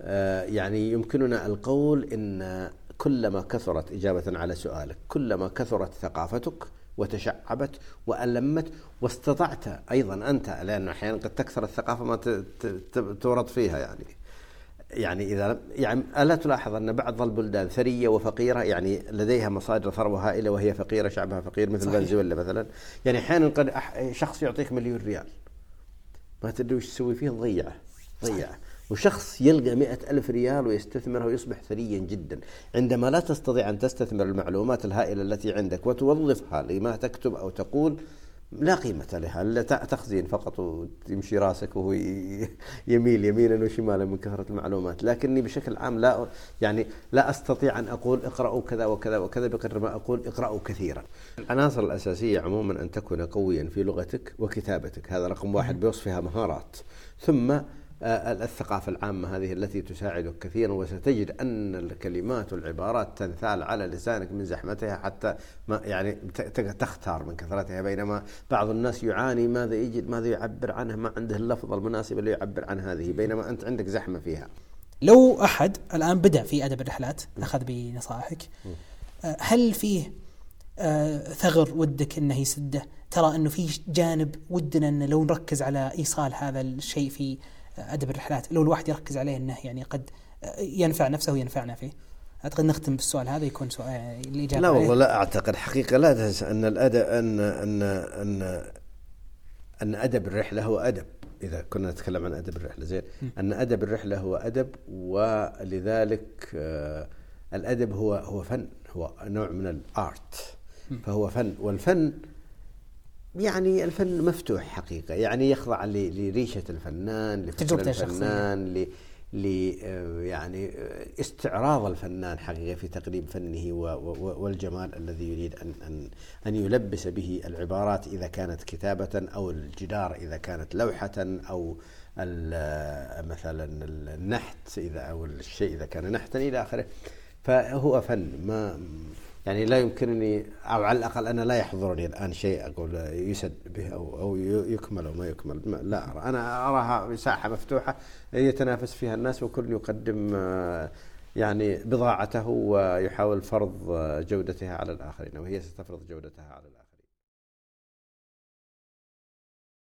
آه، يعني يمكننا القول إن كلما كثرت إجابة على سؤالك، كلما كثرت ثقافتك وتشعبت وألمت واستطعت أيضا أنت لأنه أحيانا قد تكثر الثقافة ما تورط فيها يعني. يعني إذا يعني ألا تلاحظ أن بعض البلدان ثرية وفقيرة يعني لديها مصادر ثروة هائلة وهي فقيرة شعبها فقير مثل فنزويلا مثلا. يعني أحيانا قد شخص يعطيك مليون ريال. ما تدري وش تسوي فيه؟ ضيعه ضيعه وشخص يلقى مئة ألف ريال ويستثمرها ويصبح ثريا جدا. عندما لا تستطيع أن تستثمر المعلومات الهائلة التي عندك وتوظفها لما تكتب أو تقول لا قيمة لها إلا تخزين فقط وتمشي راسك وهو يميل يمينا وشمالا من كثرة المعلومات. لكني بشكل عام لا يعني لا أستطيع أن أقول اقرأوا كذا وكذا وكذا بقدر ما أقول اقرأوا كثيرا. العناصر الأساسية عموما أن تكون قويا في لغتك وكتابتك هذا رقم واحد بوصفها مهارات. ثم الثقافة العامة هذه التي تساعدك كثيرا وستجد أن الكلمات والعبارات تنثال على لسانك من زحمتها حتى ما يعني تختار من كثرتها. بينما بعض الناس يعاني ماذا يجد ماذا يعبر عنه ما عنده اللفظ المناسب اللي يعبر عن هذه. بينما أنت عندك زحمة فيها. لو أحد الآن بدأ في أدب الرحلات أخذ بنصائحك آه، هل فيه آه، ثغر ودك أنه يسده؟ ترى أنه في جانب ودنا أنه لو نركز على إيصال هذا الشيء في أدب الرحلات. لو الواحد يركز عليه إنه يعني قد ينفع نفسه وينفعنا فيه. أعتقد نختم بالسؤال هذا يكون سؤال الإجابة لا والله لا أعتقد حقيقة. لا تنسى أن الادب أن أن أن أن أدب الرحلة هو أدب. إذا كنا نتكلم عن أدب الرحلة زين. أن أدب الرحلة هو أدب ولذلك آه الأدب هو هو فن هو نوع من الآرت. فهو فن. والفن يعني الفن مفتوح حقيقة يعني يخضع لريشة الفنان لفكر الفنان ل يعني استعراض الفنان حقيقة في تقديم فنه والجمال الذي يريد ان ان أن يلبس به العبارات إذا كانت كتابة أو الجدار إذا كانت لوحة أو مثلا النحت إذا أو الشيء إذا كان نحتا إلى آخره. فهو فن ما يعني لا يمكنني أو على الأقل أنا لا يحضرني الآن شيء أقول يسد به أو أو يكمل أو ما يكمل. لا أرى. أنا أراها ساحه مفتوحة يتنافس فيها الناس وكل يقدم يعني بضاعته ويحاول فرض جودتها على الآخرين وهي ستفرض جودتها على الآخرين.